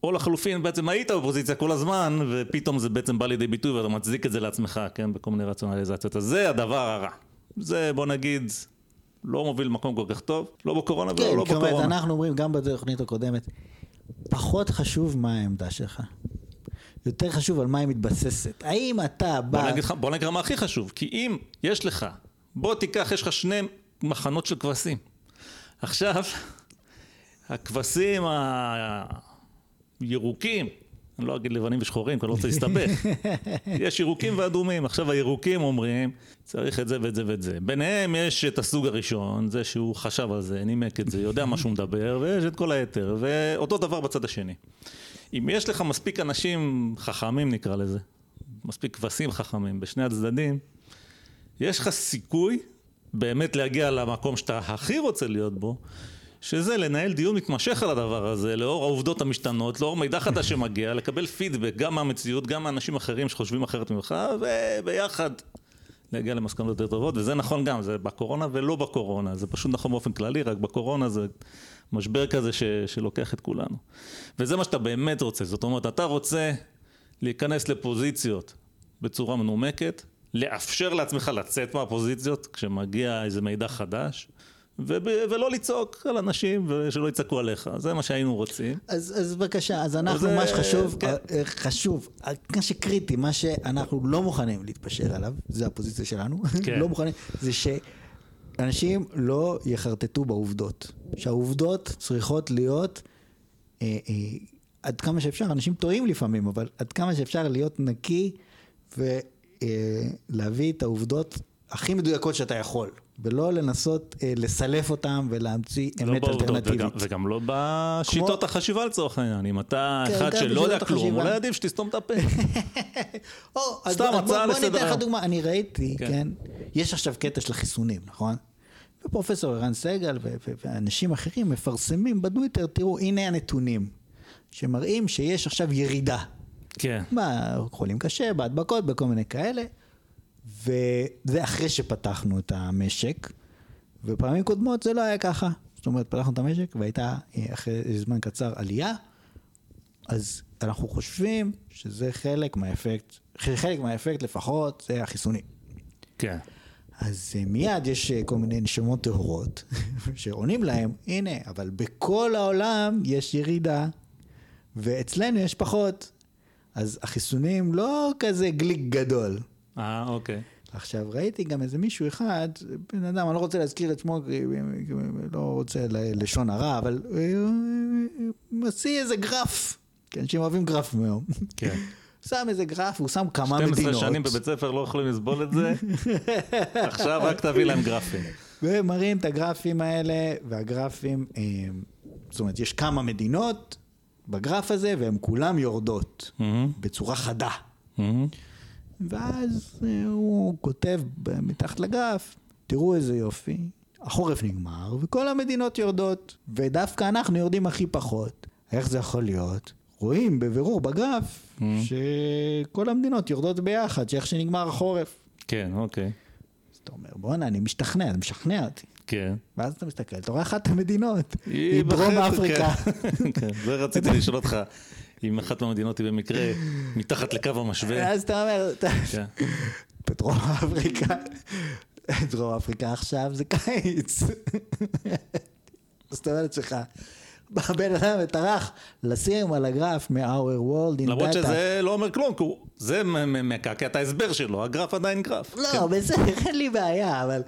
או לחלופין, בעצם היית בפוזיציה כל הזמן, ופתאום זה בעצם בא לידי ביטוי ואתה מצדיק את זה לעצמך, כן, בכל מיני רציונליזציות. אז זה הדבר הרע. זה, בוא נגיד, לא מוביל מקום כל כך טוב, לא בקורונה כן, ולא לא בקורונה. כן, אנחנו אומרים גם בתוכנית הקודמת, פחות חשוב מה העמדה שלך. יותר חשוב על מה היא מתבססת. האם אתה בא... בוא נגיד, בוא נגיד מה הכי חשוב, כי אם יש לך, בוא תיקח, יש לך שני מחנות של כבשים. עכשיו, הכבשים הירוקים, אני לא אגיד לבנים ושחורים, כי אני לא רוצה להסתבך. יש ירוקים ואדומים. עכשיו הירוקים אומרים, צריך את זה ואת זה ואת זה. ביניהם יש את הסוג הראשון, זה שהוא חשב על זה, נימק את זה, יודע מה שהוא מדבר, ויש את כל היתר, ואותו דבר בצד השני. אם יש לך מספיק אנשים חכמים נקרא לזה, מספיק כבשים חכמים בשני הצדדים, יש לך סיכוי באמת להגיע למקום שאתה הכי רוצה להיות בו, שזה לנהל דיון מתמשך על הדבר הזה, לאור העובדות המשתנות, לאור מידע חדש שמגיע, לקבל פידבק גם מהמציאות, גם מאנשים אחרים שחושבים אחרת ממך, וביחד להגיע למסקנות יותר טובות, וזה נכון גם, זה בקורונה ולא בקורונה, זה פשוט נכון באופן כללי, רק בקורונה זה משבר כזה ש, שלוקח את כולנו. וזה מה שאתה באמת רוצה, זאת אומרת, אתה רוצה להיכנס לפוזיציות בצורה מנומקת, לאפשר לעצמך לצאת מהפוזיציות כשמגיע איזה מידע חדש, וב- ולא לצעוק על אנשים ושלא יצעקו עליך, זה מה שהיינו רוצים. אז, אז בבקשה, אז אנחנו, זה- מה שחשוב, כן. אה, חשוב, מה שקריטי, מה שאנחנו לא מוכנים להתפשר עליו, זה הפוזיציה שלנו, כן. לא מוכנים, זה שאנשים לא יחרטטו בעובדות. שהעובדות צריכות להיות, אה, אה, עד כמה שאפשר, אנשים טועים לפעמים, אבל עד כמה שאפשר להיות נקי ולהביא את העובדות הכי מדויקות שאתה יכול. ולא לנסות אה, לסלף אותם ולהמציא לא אמת בעובדות, אלטרנטיבית. וגם, וגם לא בשיטות כמו- החשיבה לצורך העניין. אם אתה כן, אחד שלא יודע כלום, החשיבה. אולי עדיף שתסתום את הפה. או, סתם הצעה בוא- בוא ניתן לסדר לך. דוגמה, אני ראיתי, כן. כן, יש עכשיו קטע של החיסונים, נכון? ופרופסור ערן סגל ואנשים אחרים מפרסמים בטוויטר, תראו, הנה הנתונים, שמראים שיש עכשיו ירידה. כן. בחולים קשה, בהדבקות, בכל מיני כאלה, וזה אחרי שפתחנו את המשק, ופעמים קודמות זה לא היה ככה. זאת אומרת, פתחנו את המשק והייתה אה, אחרי זמן קצר עלייה, אז אנחנו חושבים שזה חלק מהאפקט, חלק מהאפקט לפחות זה החיסונים. כן. אז אה, מיד יש אה, כל מיני נשמות טהורות שעונים להם, הנה, אבל בכל העולם יש ירידה, ואצלנו יש פחות. אז החיסונים לא כזה גליק גדול. אה, אוקיי. עכשיו, ראיתי גם איזה מישהו אחד, בן אדם, אני לא רוצה להזכיר את שמו, לא רוצה לשון הרע, אבל הוא מוציא איזה גרף, כי אנשים אוהבים גרף מהיום. כן. שם איזה גרף, הוא שם כמה 12 מדינות. שנים בבית ספר לא יכולים לסבול את זה, עכשיו רק תביא להם גרפים. ומראים את הגרפים האלה, והגרפים, אה, זאת אומרת, יש כמה מדינות בגרף הזה, והן כולן יורדות בצורה חדה. ואז אה, הוא כותב מתחת לגרף, תראו איזה יופי, החורף נגמר, וכל המדינות יורדות, ודווקא אנחנו יורדים הכי פחות. איך זה יכול להיות? רואים בבירור בגרף Mm. שכל המדינות יורדות ביחד, שאיך שנגמר החורף. כן, אוקיי. אז אתה אומר, בואנה, אני משתכנע, אתה משכנע אותי. כן. ואז אתה מסתכל, אתה רואה אחת המדינות, היא דרום אפריקה. כן. כן, זה רציתי לשאול אותך, אם אחת מהמדינות היא במקרה מתחת לקו המשווה. ואז אתה אומר, כן. בדרום אפריקה, דרום אפריקה עכשיו זה קיץ. זאת אומרת שלך, בא בן אדם וטרח לשים על הגרף מ-our world in למרות data. שזה לא אומר כלום, זה מקעקע את ההסבר שלו, הגרף עדיין גרף. כן. לא, בסדר, אין לי בעיה, אבל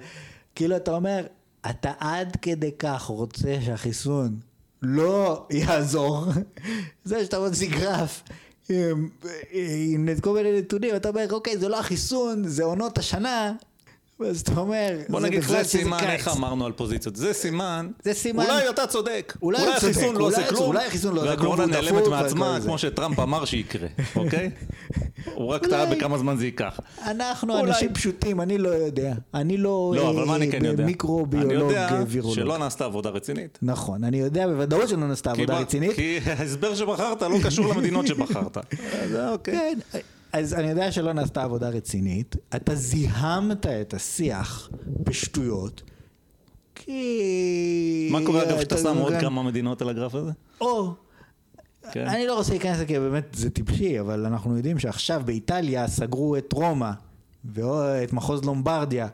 כאילו אתה אומר, אתה עד כדי כך רוצה שהחיסון לא יעזור, זה שאתה מוציא גרף עם, כל מיני נתונים, אתה אומר, אוקיי, זה לא החיסון, זה עונות השנה, ואז אתה אומר, בוא נגיד זה סימן. איך אמרנו על פוזיציות, זה סימן, זה סימן- אולי אתה צודק, אולי החיסון לא עושה כלום, אולי החיסון לא עושה כלום והקורונה נעלמת מעצמה. כמו שטראמפ אמר שיקרה, אוקיי? הוא רק טעה בכמה זמן זה ייקח. אנחנו אנשים פשוטים, אני לא יודע. אני לא, לא, אבל מה אני אה, כן יודע? אני מיקרוביולוג יודע וירולוג. שלא נעשתה עבודה רצינית. נכון, אני יודע בוודאות שלא נעשתה עבודה רצינית. כי ההסבר שבחרת לא קשור למדינות שבחרת. אז אוקיי. כן, אז אני יודע שלא נעשתה עבודה רצינית. אתה זיהמת את השיח בשטויות. כי... מה קורה אגב אתה כשאתה שם עוד כמה מדינות על הגרף הזה? או... כן. אני לא רוצה להיכנס כי באמת זה טיפשי, אבל אנחנו יודעים שעכשיו באיטליה סגרו את רומא, ואת מחוז לומברדיה,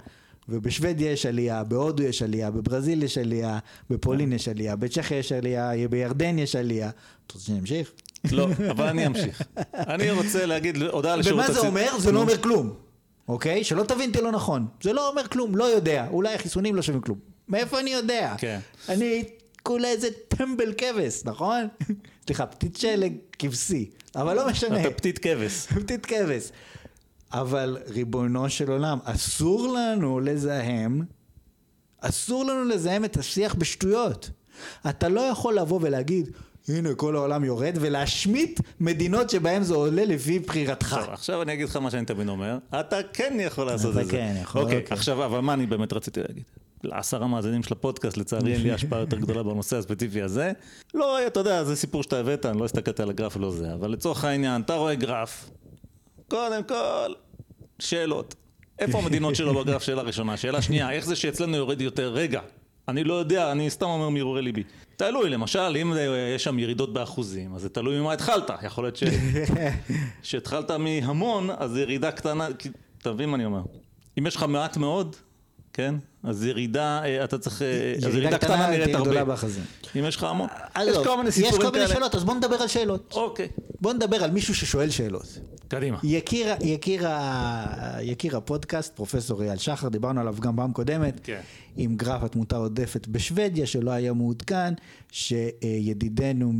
ובשוודיה יש עלייה, בהודו יש עלייה, בברזיל יש עלייה, בפולין יש עלייה, בצ'כיה יש עלייה, בירדן יש עלייה. אתה רוצה שאני אמשיך? לא, אבל אני אמשיך. אני רוצה להגיד הודעה לשירות ומה זה הציבור. אומר? זה לא אומר כלום, אוקיי? שלא תבין אותי לא נכון. זה לא אומר כלום, לא יודע. אולי החיסונים לא שווים כלום. מאיפה אני יודע? כן. אני כולה איזה טמבל כבש, נכון? סליחה, פתית שלג כבשי, אבל לא משנה. אתה פתית כבש. פתית כבש. אבל ריבונו של עולם, אסור לנו לזהם, אסור לנו לזהם את השיח בשטויות. אתה לא יכול לבוא ולהגיד, הנה כל העולם יורד, ולהשמיט מדינות שבהן זה עולה לפי בחירתך. טוב, עכשיו אני אגיד לך מה שאני תמיד אומר, אתה כן יכול לעשות אתה את זה. כן יכול, אוקיי, אוקיי. עכשיו, אבל מה אני באמת רציתי להגיד? לעשרה מאזינים של הפודקאסט, לצערי אין לי השפעה יותר גדולה בנושא הספציפי הזה. לא, אתה יודע, זה סיפור שאתה הבאת, אני לא הסתכלתי על הגרף ולא זה, אבל לצורך העניין, אתה רואה גרף, קודם כל, שאלות. איפה המדינות שלו בגרף? שאלה ראשונה. שאלה שנייה, איך זה שאצלנו יורד יותר? רגע, אני לא יודע, אני סתם אומר מהרהורי ליבי. תלוי, למשל, אם יש שם ירידות באחוזים, אז זה תלוי ממה התחלת. יכול להיות ש... שהתחלת מהמון, אז ירידה קטנה, אתה מבין מה אני אומר? אם יש לך מעט מאוד, כן? אז ירידה, אה, אתה צריך, אה, אז ירידה קטנה נראית הרבה. אם יש לך המון. עזוב, יש כל מיני יש סיפורים כל מיני כאלה. שאלות, אז בוא נדבר על שאלות. אוקיי, בוא נדבר על מישהו ששואל שאלות. קדימה. יקיר, יקיר, ה- יקיר הפודקאסט, פרופסור אייל שחר, דיברנו עליו גם פעם קודמת, כן. עם גרף התמותה העודפת בשוודיה, שלא היה מעודכן, שידידנו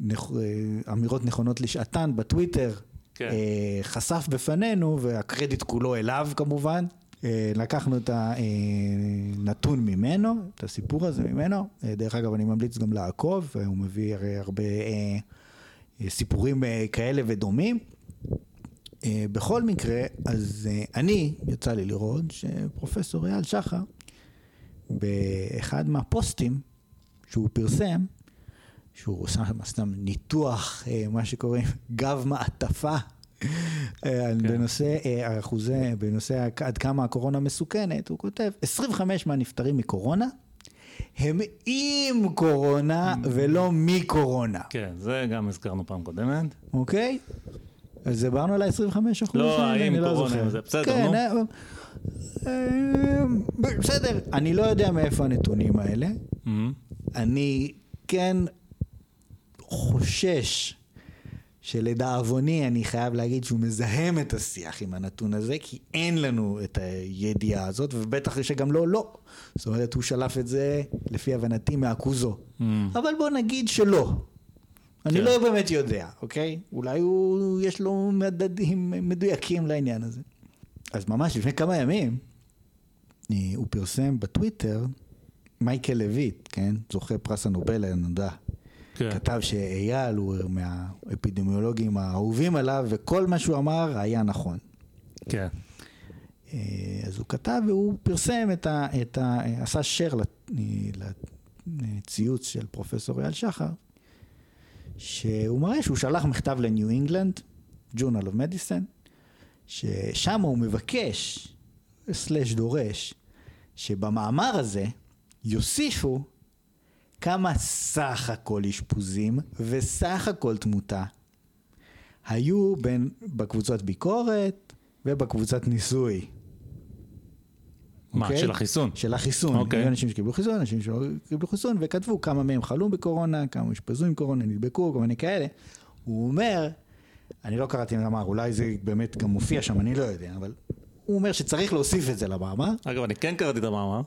מאמירות נכונות לשעתן בטוויטר, כן. אה, חשף בפנינו, והקרדיט כולו אליו כמובן. אה, לקחנו את הנתון ממנו, את הסיפור הזה ממנו. אה, דרך אגב, אני ממליץ גם לעקוב, הוא מביא הרי הרבה אה, אה, סיפורים אה, כאלה ודומים. אה, בכל מקרה, אז אה, אני, יצא לי לראות שפרופסור אייל שחר, באחד מהפוסטים שהוא פרסם, שהוא עושה סתם ניתוח, אה, מה שקוראים גב מעטפה, אה, בנושא אה, אחוזי, בנושא עד כמה הקורונה מסוכנת, הוא כותב, 25 מהנפטרים מקורונה הם עם קורונה ולא מקורונה, כן, זה גם הזכרנו פעם קודמת. אוקיי? אז דיברנו על ה-25 אחוז לא, האם אני לא קורונה זוכר. זה, בסדר, כן, נו. אה, אה, בסדר, אני לא יודע מאיפה הנתונים האלה. מהמם. אני כן חושש שלדאבוני אני חייב להגיד שהוא מזהם את השיח עם הנתון הזה, כי אין לנו את הידיעה הזאת, ובטח שגם לא, לא. זאת אומרת, הוא שלף את זה, לפי הבנתי, מאקוזו. Mm. אבל בוא נגיד שלא. אני כן. לא באמת יודע, אוקיי? אולי הוא, יש לו מדדים מדויקים לעניין הזה. אז ממש לפני כמה ימים, אה, הוא פרסם בטוויטר, מייקל לויט, כן? זוכה פרס הנובל הנודע. כן. כתב שאייל הוא מהאפידמיולוגים האהובים עליו, וכל מה שהוא אמר היה נכון. כן. אה, אז הוא כתב והוא פרסם את ה... את ה עשה לת- לציוץ של פרופסור אייל שחר, שהוא מראה שהוא שלח מכתב לניו אינגלנד, Journal of Medicine, ששם הוא מבקש, סלש דורש, שבמאמר הזה יוסיפו כמה סך הכל אשפוזים וסך הכל תמותה היו בין, בקבוצות ביקורת ובקבוצת ניסוי. מה, אוקיי? של החיסון? של החיסון. אוקיי. היו אנשים שקיבלו חיסון, אנשים שלא קיבלו חיסון, וכתבו כמה מהם חלו בקורונה, כמה אושפזו עם קורונה, נדבקו, כל מיני כאלה. הוא אומר, אני לא קראתי מאמר, אולי זה באמת גם מופיע שם, אני לא יודע, אבל הוא אומר שצריך להוסיף את זה למאמר. אגב, אני כן קראתי את המאמר,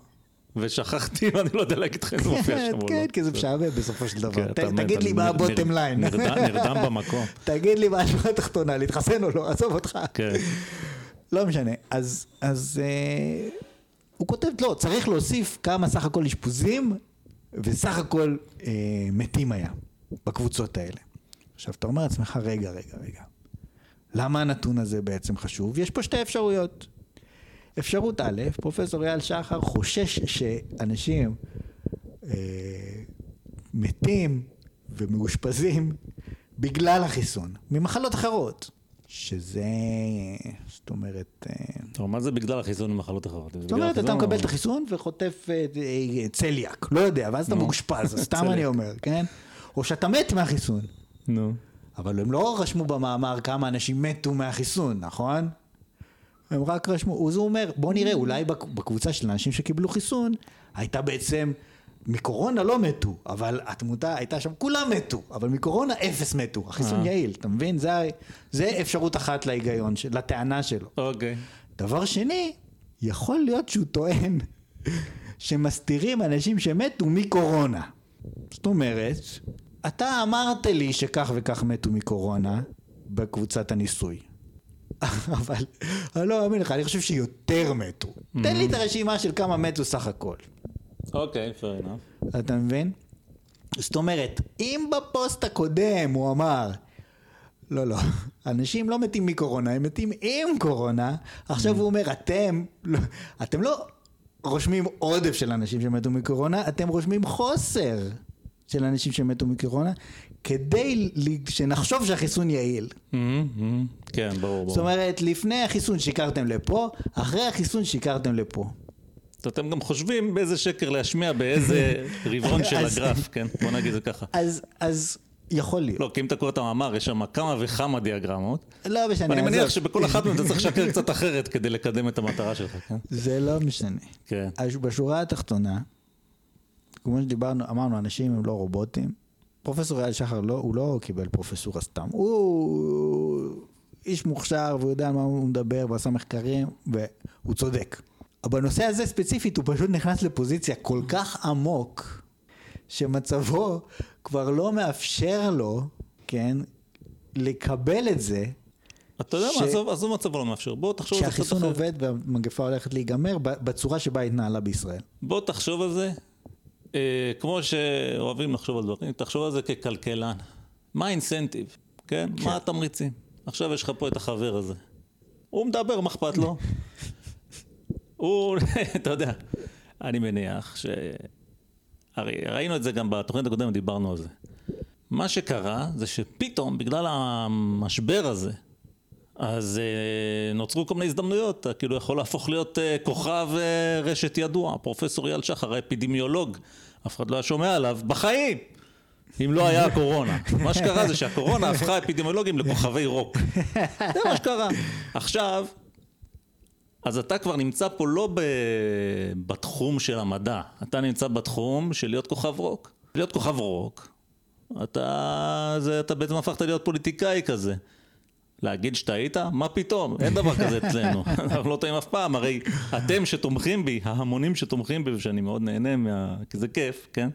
ושכחתי, ואני לא יודע להגיד לך אם זה מופיע שם או לא. כן, כי זה משעמם בסופו של כן, דבר. מת, תגיד לי מה הבוטם ליין. נרדם- במקום. תגיד לי מה השורה התחתונה, להתחסן או לא, עזוב אותך. כן. לא משנה. אז, אז אה, הוא כותב, לא, צריך להוסיף כמה סך הכל אשפוזים וסך הכל אה, מתים היה בקבוצות האלה. עכשיו, אתה אומר לעצמך, רגע, רגע, רגע. למה הנתון הזה בעצם חשוב? יש פה שתי אפשרויות. אפשרות א', פרופסור אייל שחר חושש שאנשים אה, מתים ומאושפזים בגלל החיסון, ממחלות אחרות. שזה, זאת אומרת, אה, טוב, מה זה בגלל החיסון ממחלות אחרות? זאת אומרת, אתה מקבל את החיסון וחוטף אה, אה, צליאק, לא יודע, ואז אתה. מאושפז, סתם. אני אומר, כן? או שאתה מת מהחיסון. נו. אבל הם לא רשמו במאמר כמה אנשים מתו מהחיסון, נכון? הם רק רשמו, אז הוא אומר, בוא נראה, אולי בק- בקבוצה של אנשים שקיבלו חיסון, הייתה בעצם, מקורונה לא מתו, אבל התמותה הייתה שם, כולם מתו, אבל מקורונה אפס מתו, החיסון אה. יעיל, אתה מבין? זה, זה אפשרות אחת להיגיון, לטענה שלו. אוקיי. דבר שני, יכול להיות שהוא טוען שמסתירים אנשים שמתו מקורונה. זאת אומרת, אתה אמרת לי שכך וכך מתו מקורונה בקבוצת הניסוי. אבל אני לא מאמין לך, אני חושב שיותר מתו. תן לי את הרשימה של כמה מתו סך הכל. אוקיי, fair enough. אתה מבין? זאת אומרת, אם בפוסט הקודם הוא אמר, לא, לא, אנשים לא מתים מקורונה, הם מתים עם קורונה, עכשיו הוא אומר, אתם, לא, אתם לא רושמים עודף של אנשים שמתו מקורונה, אתם רושמים חוסר של אנשים שמתו מקורונה, כדי שנחשוב שהחיסון יעיל. מהמם, מהמם. כן, ברור, זאת ברור. אומרת, לפני החיסון שיקרתם לפה, אחרי החיסון שיקרתם לפה. אתם גם חושבים באיזה שקר להשמיע באיזה רבעון של הגרף, כן? בוא נגיד זה ככה. אז, אז יכול להיות. לא, כי אם אתה קורא את המאמר, יש שם כמה וכמה דיאגרמות, לא משנה. ואני מניח. שבכל אחת מהן אתה צריך לשקר קצת אחרת כדי לקדם את המטרה שלך, כן? זה לא משנה. כן. בשורה התחתונה, כמו שדיברנו, אמרנו, אנשים הם לא רובוטים. פרופסור אייל שחר, לא, הוא לא קיבל פרופסורה סתם. הוא איש מוכשר והוא יודע על מה הוא מדבר ועשה מחקרים, והוא צודק. אבל בנושא הזה ספציפית, הוא פשוט נכנס לפוזיציה כל כך עמוק, שמצבו כבר לא מאפשר לו, כן, לקבל את זה, אתה יודע ש- מה, עזוב- עזוב מצבו לא מאפשר, בוא תחשוב על זה קצת שהחיסון אחרת. עובד והמגפה הולכת להיגמר בצורה שבה התנהלה בישראל. בוא תחשוב על זה, כמו שאוהבים לחשוב על דברים, תחשוב על זה ככלכלן. מה האינסנטיב, כן? מה התמריצים? עכשיו יש לך פה את החבר הזה. הוא מדבר, מה אכפת לו? הוא, אתה יודע, אני מניח ש... הרי ראינו את זה גם בתוכנית הקודמת, דיברנו על זה. מה שקרה זה שפתאום, בגלל המשבר הזה, אז אה, נוצרו כל מיני הזדמנויות, אתה כאילו יכול להפוך להיות אה, כוכב אה, רשת ידוע, פרופסור אייל שחר, האפידמיולוג, אף אחד לא היה שומע עליו בחיים, אם לא היה הקורונה. מה שקרה זה שהקורונה הפכה אפידמיולוגים לכוכבי רוק. זה מה שקרה. עכשיו, אז אתה כבר נמצא פה לא ב... בתחום של המדע, אתה נמצא בתחום של להיות כוכב רוק. להיות כוכב רוק אתה, זה, אתה בעצם הפכת להיות פוליטיקאי כזה. להגיד שטעית? מה פתאום? אין דבר כזה אצלנו. אנחנו לא טועים אף פעם, הרי אתם שתומכים בי, ההמונים שתומכים בי, ושאני מאוד נהנה מה... כי זה כיף, כן?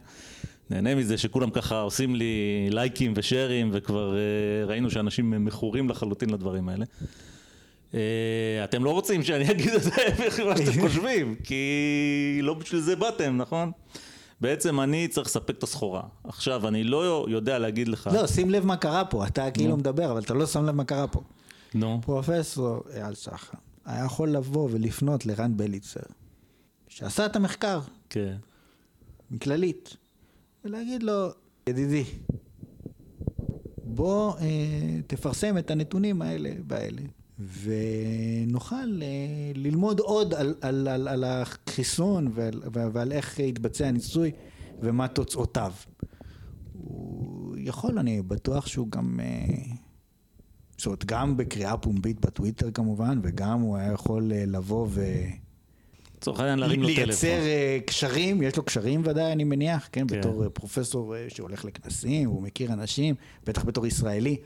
נהנה מזה שכולם ככה עושים לי לייקים ושארים, וכבר uh, ראינו שאנשים מכורים לחלוטין לדברים האלה. Uh, אתם לא רוצים שאני אגיד את זה מה שאתם חושבים, כי לא בשביל זה באתם, נכון? בעצם אני צריך לספק את הסחורה. עכשיו, אני לא יודע להגיד לך... לא, שים לב מה קרה פה, אתה כאילו מדבר, אבל אתה לא שם לב מה קרה פה. נו. פרופסור אייל שחר היה יכול לבוא ולפנות לרן בליצר, שעשה את המחקר, כן. מכללית, ולהגיד לו, ידידי, בוא אה, תפרסם את הנתונים האלה והאלה, ונוכל אה, ללמוד עוד על, על, על, על החיסון ועל, ועל איך יתבצע הניסוי ומה תוצאותיו. הוא יכול, אני בטוח שהוא גם... אה, זאת אומרת, גם בקריאה פומבית בטוויטר כמובן, וגם הוא היה יכול אה, לבוא ו... לצורך העניין להרים לו טלפון. לייצר קשרים, יש לו קשרים ודאי, אני מניח, כן, כן. בתור פרופסור שהולך לכנסים, הוא מכיר אנשים, בטח בתור ישראלי.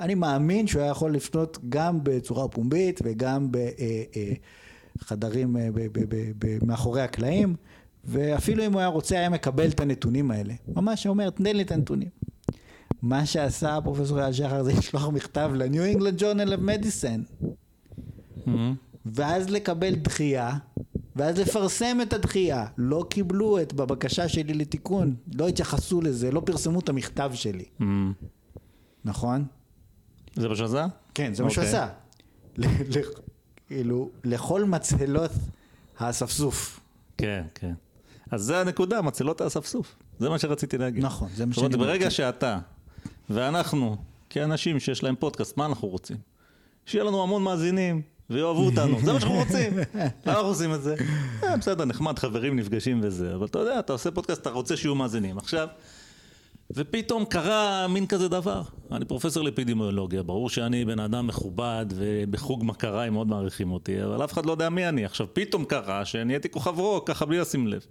אני מאמין שהוא היה יכול לפנות גם בצורה פומבית וגם בחדרים מאחורי הקלעים, ואפילו אם הוא היה רוצה, היה מקבל את הנתונים האלה. ממש אומר, תן לי את הנתונים. מה שעשה פרופסור אייל שחר זה לשלוח מכתב England Journal of Medicine. מהמם. ואז לקבל דחייה, ואז לפרסם את הדחייה. לא קיבלו את בבקשה שלי לתיקון, לא התייחסו לזה, לא פרסמו את המכתב שלי, מהמם. נכון? זה מה שעשה? כן, זה מה שהוא אוקיי. עשה. ל- ל- כאילו, לכל מצהלות האספסוף. כן, כן. אז זה הנקודה, מצלות האספסוף. זה מה שרציתי להגיד. נכון, זה מה זאת אומרת, שאני ברגע. שאתה ואנחנו, כאנשים שיש להם פודקאסט, מה אנחנו רוצים? שיהיה לנו המון מאזינים ויאהבו אותנו, זה מה שאנחנו רוצים. למה אנחנו עושים את זה? אה, בסדר, נחמד, חברים נפגשים וזה, אבל אתה יודע, אתה עושה פודקאסט, אתה רוצה שיהיו מאזינים. עכשיו, ופתאום קרה מין כזה דבר. אני פרופסור לאפידמיולוגיה, ברור שאני בן אדם מכובד ובחוג מכריי מאוד מעריכים אותי, אבל אף אחד לא יודע מי אני. עכשיו, פתאום קרה שנהייתי כוכב רוק, ככה בלי לשים לב.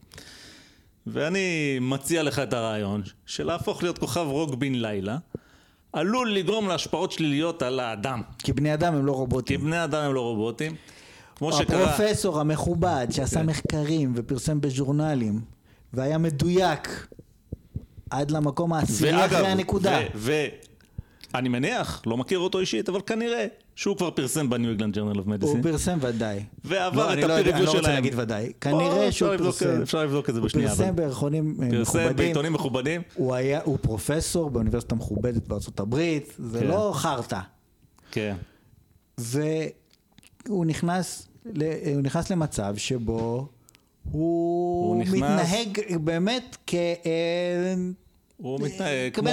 ואני מציע לך את הרעיון של להפוך להיות כוכב רוק בן לילה, עלול לגרום להשפעות שליליות על האדם. כי בני אדם הם לא כי רובוטים. בני אדם הם לא רובוטים. כמו שקרה... הפרופסור המכובד שעשה כן. מחקרים ופרסם בז'ורנלים, והיה מדויק עד למקום העשירי אחרי הנקודה. ואני מניח, לא מכיר אותו אישית, אבל כנראה שהוא כבר פרסם ב New England Journal of הוא Medicine. פרסם ודאי. ועבר לא, את לא ה-peer review אני לא רוצה שלהם. להגיד ודאי. כנראה שהוא פרסם. אפשר לבדוק את זה הוא בשנייה. פרסם אבל- בערכונים אה, פרסם מכובדים. בעיתונים מכובדים. הוא הוא פרופסור באוניברסיטה מכובדת בארצות הברית, זה כן. לא חרטא. כן. והוא הוא נכנס למצב שבו הוא, הוא נכנס- מתנהג באמת כ... אה, הוא מתנהג כמו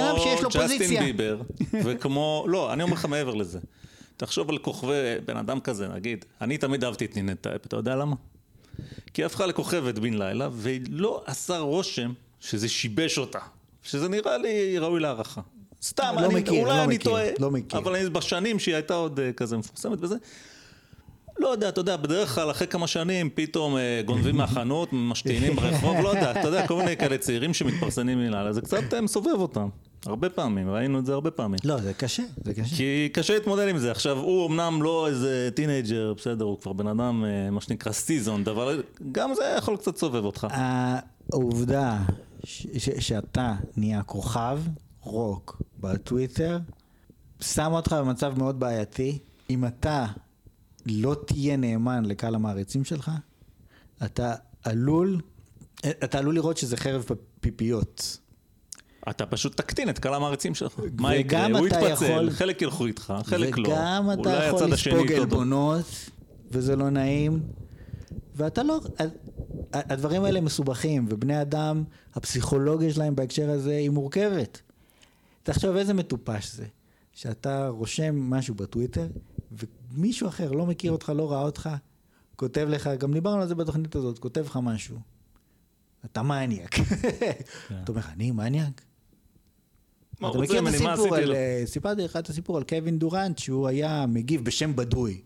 ג'סטין. ביבר, וכמו, לא, אני אומר לך מעבר לזה. תחשוב על כוכבי, בן אדם כזה, נגיד, אני תמיד אהבתי את נינט טייב, אתה יודע למה? כי היא הפכה לכוכבת בן לילה, ולא עשה רושם שזה שיבש אותה, שזה נראה לי ראוי להערכה. סתם, לא אני, מכיר, אולי לא אני מכיר, טועה, לא מכיר. אבל אני, בשנים שהיא הייתה עוד אה, כזה מפורסמת וזה, לא יודע, אתה יודע, בדרך כלל אחרי כמה שנים פתאום אה, גונבים מהחנות, משתינים ברחוב, לא יודע, אתה יודע, כל מיני כאלה צעירים שמתפרסמים מנהלה, זה קצת אה, מסובב אותם. הרבה פעמים, ראינו את זה הרבה פעמים. לא, זה קשה, זה קשה. כי קשה להתמודד עם זה. עכשיו, הוא אמנם לא איזה teenager, בסדר, הוא כבר בן אדם, אה, מה שנקרא seasoned, אבל גם זה יכול קצת לסובב אותך. העובדה ש- ש- שאתה נהיה כוכב רוק בטוויטר, שם אותך במצב מאוד בעייתי. אם אתה לא תהיה נאמן לקהל המעריצים שלך, אתה עלול, אתה עלול לראות שזה חרב פיפיות. אתה פשוט תקטין את קהל המעריצים שלך. מה יקרה? הוא יתפצל, יכול- חלק ילכו איתך, חלק לא. וגם אתה יכול לספוג. עלבונות, וזה לא נעים, ואתה לא... הדברים האלה מסובכים, ובני אדם, הפסיכולוגיה שלהם בהקשר הזה היא מורכבת. תחשוב איזה מטופש זה, שאתה רושם משהו בטוויטר, ומישהו אחר לא מכיר אותך, לא ראה אותך, כותב לך, גם דיברנו על זה בתוכנית הזאת, כותב לך משהו. אתה מניאק. אתה אומר, אני מניאק? מה אתה מכיר את הסיפור על... אה, סיפרתי לך את הסיפור על קווין דורנט, שהוא היה מגיב בשם בדוי,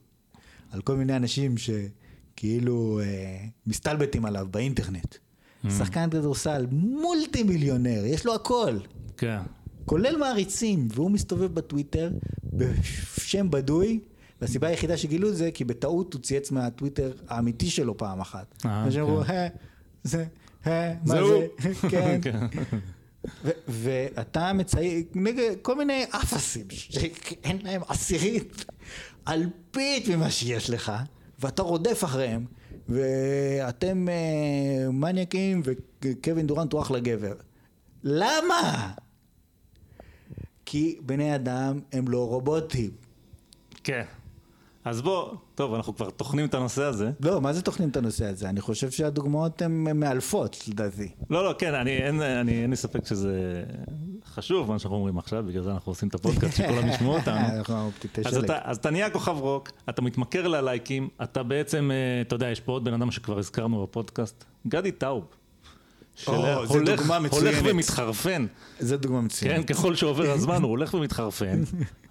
על כל מיני אנשים שכאילו אה, מסתלבטים עליו באינטרנט. Mm. שחקן כדורסל, מולטי מיליונר, יש לו הכל. כן. כולל מעריצים, והוא מסתובב בטוויטר בשם בדוי, והסיבה היחידה שגילו את זה, כי בטעות הוא צייץ מהטוויטר האמיתי שלו פעם אחת. אה, אמרו, כן. "אה, זה, מה זה זה, הוא." כן. כן. ואתה מציין נגד כל מיני אפסים שאין להם עשירית אלפית ממה שיש לך, ואתה רודף אחריהם, ואתם אה, מניאקים וקווין דורנט הוא אחלה גבר. למה? כי בני אדם הם לא רובוטים. כן. אז בוא, טוב, אנחנו כבר טוחנים את הנושא הזה. לא, מה זה טוחנים את הנושא הזה? אני חושב שהדוגמאות הן מאלפות, לדעתי. לא, לא, כן, אני, אין, אני, אין לי ספק שזה חשוב, מה שאנחנו אומרים עכשיו, בגלל זה אנחנו עושים את הפודקאסט, שכולם ישמעו אותנו. אז. אתה, אז אתה נהיה כוכב רוק, אתה מתמכר ללייקים, אתה בעצם, אה, אתה יודע, יש פה עוד בן אדם שכבר הזכרנו בפודקאסט, גדי טאוב. שהולך- הולך. ומתחרפן, זו דוגמה מצוינת. כן, ככל שעובר הזמן הוא הולך ומתחרפן.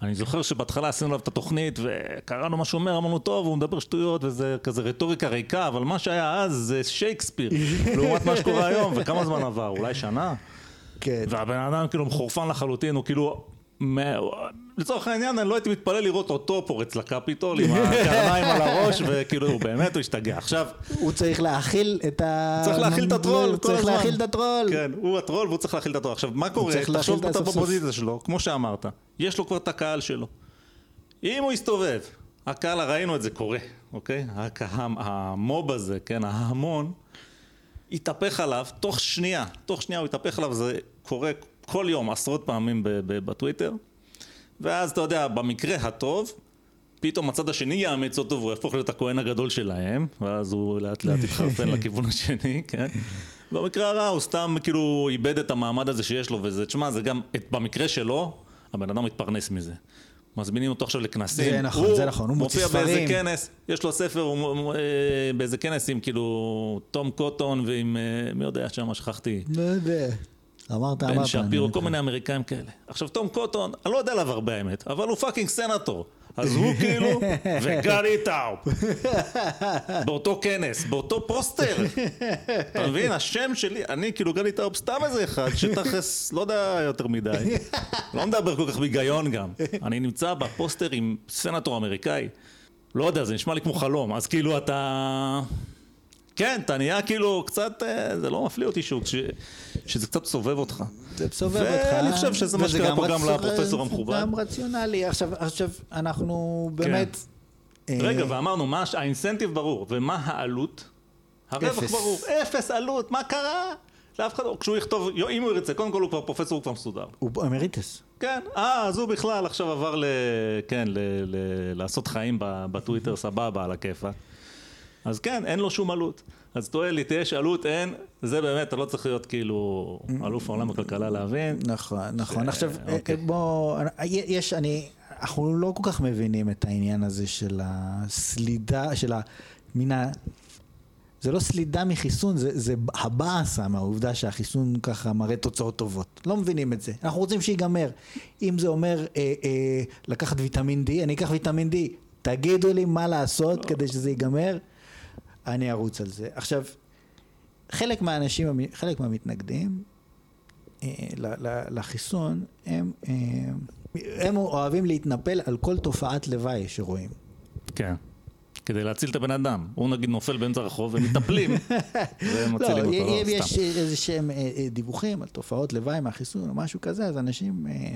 אני זוכר שבהתחלה עשינו עליו את התוכנית וקראנו מה שהוא אומר, אמרנו טוב, הוא מדבר שטויות וזה כזה רטוריקה ריקה, אבל מה שהיה אז זה שייקספיר, לעומת מה שקורה היום, וכמה זמן עבר, אולי שנה? כן. והבן אדם כאילו מחורפן לחלוטין, הוא כאילו... לצורך העניין אני לא הייתי מתפלא לראות אותו פורץ לקפיטול עם הקרניים על הראש וכאילו הוא באמת הוא השתגע עכשיו הוא צריך להכיל את ה... צריך להכיל את הטרול הוא כל צריך. להכיל את הטרול. כן הוא הטרול והוא צריך להכיל את הטרול עכשיו מה קורה תחשוב את אתה. בפוזיציה שלו כמו שאמרת יש לו כבר את הקהל שלו אם הוא יסתובב הקהל ראינו את זה קורה אוקיי המוב הזה כן ההמון יתהפך עליו תוך שנייה, תוך שנייה הוא יתהפך עליו, זה קורה כל יום עשרות פעמים בטוויטר ואז אתה יודע, במקרה הטוב פתאום הצד השני יאמץ אותו והוא יהפוך להיות הכהן הגדול שלהם ואז הוא לאט לאט יתחרפן לכיוון השני, כן? במקרה הרע הוא סתם כאילו איבד את המעמד הזה שיש לו וזה, תשמע זה גם, את, במקרה שלו הבן אדם מתפרנס מזה מזמינים אותו עכשיו לכנסים, זה נכון, זה נכון, הוא מוציא מופיע באיזה ספרים. כנס, יש לו ספר, הוא הוא, אה, באיזה כנס עם כאילו תום קוטון ועם אה, מי יודע שם, שכחתי, לא יודע. אמרת, אמרת. בן שפירו. כל מיני אמריקאים כאלה. עכשיו תום קוטון, אני לא יודע עליו הרבה האמת, אבל הוא fucking סנטור. אז הוא כאילו, וגדי טאופ. באותו כנס, באותו פוסטר. אתה מבין? השם שלי, אני כאילו גדי טאופ סתם איזה אחד שתכלס לא יודע יותר מדי. לא מדבר כל כך בהיגיון גם. אני נמצא בפוסטר עם סנטור אמריקאי. לא יודע, זה נשמע לי כמו חלום. אז כאילו אתה... כן, אתה נהיה כאילו קצת, אה, זה לא מפליא אותי שהוא, ש- שזה קצת סובב אותך. זה סובב אותך. ואני חושב שזה מה שקרה פה גם לפרופסור המכובד. גם רציונלי. עכשיו, עכשיו, אנחנו באמת... אה, רגע, ואמרנו, מה האינסנטיב ברור, ומה העלות? הרווח אפס. ברור, אפס עלות, מה קרה? לאף אחד לא, כשהוא יכתוב, אם הוא ירצה, קודם כל הוא כבר פרופסור, הוא כבר מסודר. הוא אמריטס. כן, אה, אז הוא בכלל עכשיו עבר ל... כן, ל... ל... לעשות חיים בטוויטר, סבבה, על הכיפאק. אז כן, אין לו שום עלות. אז תועלת, יש עלות, אין, זה באמת, אתה לא צריך להיות כאילו אלוף העולם בכלכלה להבין. נכון, נכון. עכשיו, אוקיי. אה, בוא, יש, אני, אנחנו לא כל כך מבינים את העניין הזה של הסלידה, של ה... מן ה... זה לא סלידה מחיסון, זה, זה הבאסה מהעובדה שהחיסון ככה מראה תוצאות טובות. לא מבינים את זה. אנחנו רוצים שיגמר. אם זה אומר אה, אה, לקחת ויטמין D, אני אקח ויטמין D. תגידו לי מה לעשות כדי שזה ייגמר, אני ארוץ על זה. עכשיו, חלק מהאנשים, חלק מהמתנגדים אה, לחיסון, הם, אה, הם אוהבים להתנפל על כל תופעת לוואי שרואים. כן. כדי להציל את הבן אדם. הוא נגיד נופל באמצע הרחוב ומטפלים, והם לא, אותו, אם לא, יש סתם. איזה שהם אה, אה, דיווחים על תופעות לוואי מהחיסון או משהו כזה, אז אנשים אה,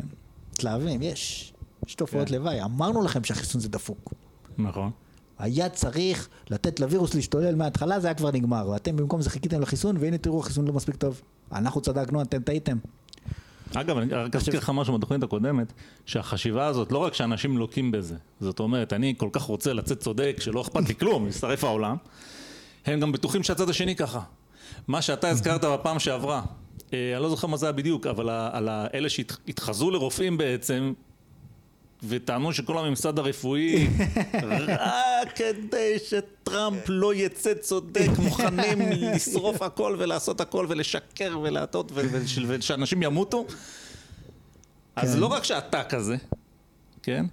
מתלהבים, יש, יש תופעות כן. לוואי. אמרנו לכם שהחיסון זה דפוק. נכון. היה צריך לתת לווירוס להשתולל מההתחלה, זה היה כבר נגמר. ואתם במקום זה חיכיתם לחיסון, והנה תראו, החיסון לא מספיק טוב. אנחנו צדקנו, אתם טעיתם. אגב, אני רק אזכיר לך משהו בתוכנית הקודמת, שהחשיבה הזאת, לא רק שאנשים לוקים בזה, זאת אומרת, אני כל כך רוצה לצאת צודק, שלא אכפת לי כלום, יישרף העולם, הם גם בטוחים שהצד השני ככה. מה שאתה הזכרת בפעם שעברה, אה, אני לא זוכר מה זה היה בדיוק, אבל על אלה שהתחזו לרופאים בעצם, וטענו שכל הממסד הרפואי, רק כדי שטראמפ לא יצא צודק, מוכנים לשרוף הכל ולעשות הכל ולשקר ולהטעות ו- וש- ושאנשים ימותו. אז כן. לא רק שאתה כזה, כן?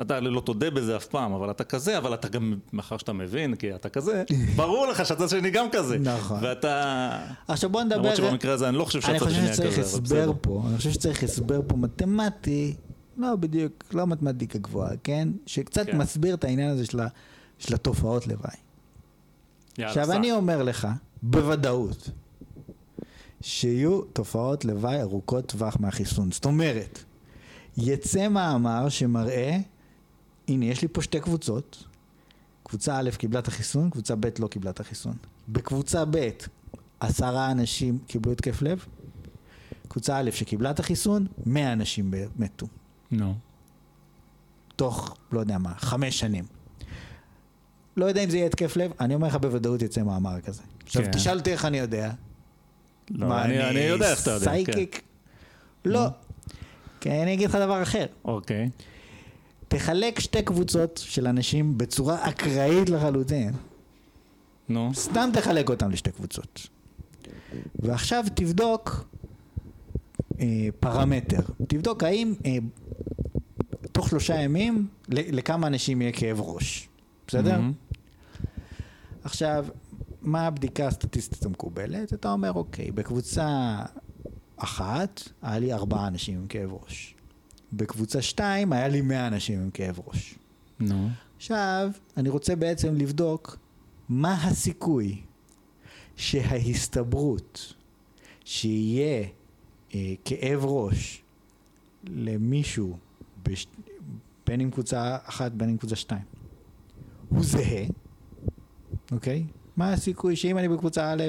אתה לא תודה בזה אף פעם, אבל אתה כזה, אבל אתה גם, מאחר שאתה מבין, כי אתה כזה, ברור לך שהצד השני גם כזה. נכון. ואתה... עכשיו בוא נדבר... למרות שבמקרה הזה אני לא חושב אני שהצד השני חושב היה שצריך כזה, אבל הסבר בסדר. פה, אני חושב שצריך הסבר פה מתמטי, לא בדיוק, לא מתמטיקה גבוהה, כן? שקצת כן. מסביר את העניין הזה של ה- של התופעות לוואי. עכשיו. אני אומר לך, בוודאות, שיהיו תופעות לוואי ארוכות טווח מהחיסון. זאת אומרת, יצא מאמר שמראה, הנה יש לי פה שתי קבוצות, קבוצה א' קיבלה את החיסון, קבוצה ב' לא קיבלה את החיסון. בקבוצה ב' עשרה אנשים קיבלו התקף לב, קבוצה א' שקיבלה את החיסון, 100 אנשים מתו. נו. תוך, לא יודע מה, חמש שנים. לא יודע אם זה יהיה התקף לב, אני אומר לך בוודאות יצא מאמר כזה. עכשיו כן. תשאל אותי איך אני יודע. לא, מה, אני אני יודע איך אתה יודע. כן. סייקיק? לא. כי אני אגיד לך דבר אחר. אוקיי. תחלק שתי קבוצות של אנשים בצורה אקראית לחלוטין. נו. סתם תחלק אותם לשתי קבוצות. ועכשיו תבדוק פרמטר. תבדוק האם אה, תוך שלושה ימים לכמה אנשים יהיה כאב ראש. בסדר? מהמם. עכשיו, מה הבדיקה הסטטיסטית המקובלת? אתה אומר, אוקיי, בקבוצה אחת היה לי ארבעה אנשים עם כאב ראש. בקבוצה שתיים היה לי מאה אנשים עם כאב ראש. נו. עכשיו, אני רוצה בעצם לבדוק מה הסיכוי שההסתברות שיהיה אה, כאב ראש למישהו, בש... בין אם קבוצה אחת בין אם קבוצה שתיים, הוא זהה, אוקיי? מה הסיכוי שאם אני בקבוצה א',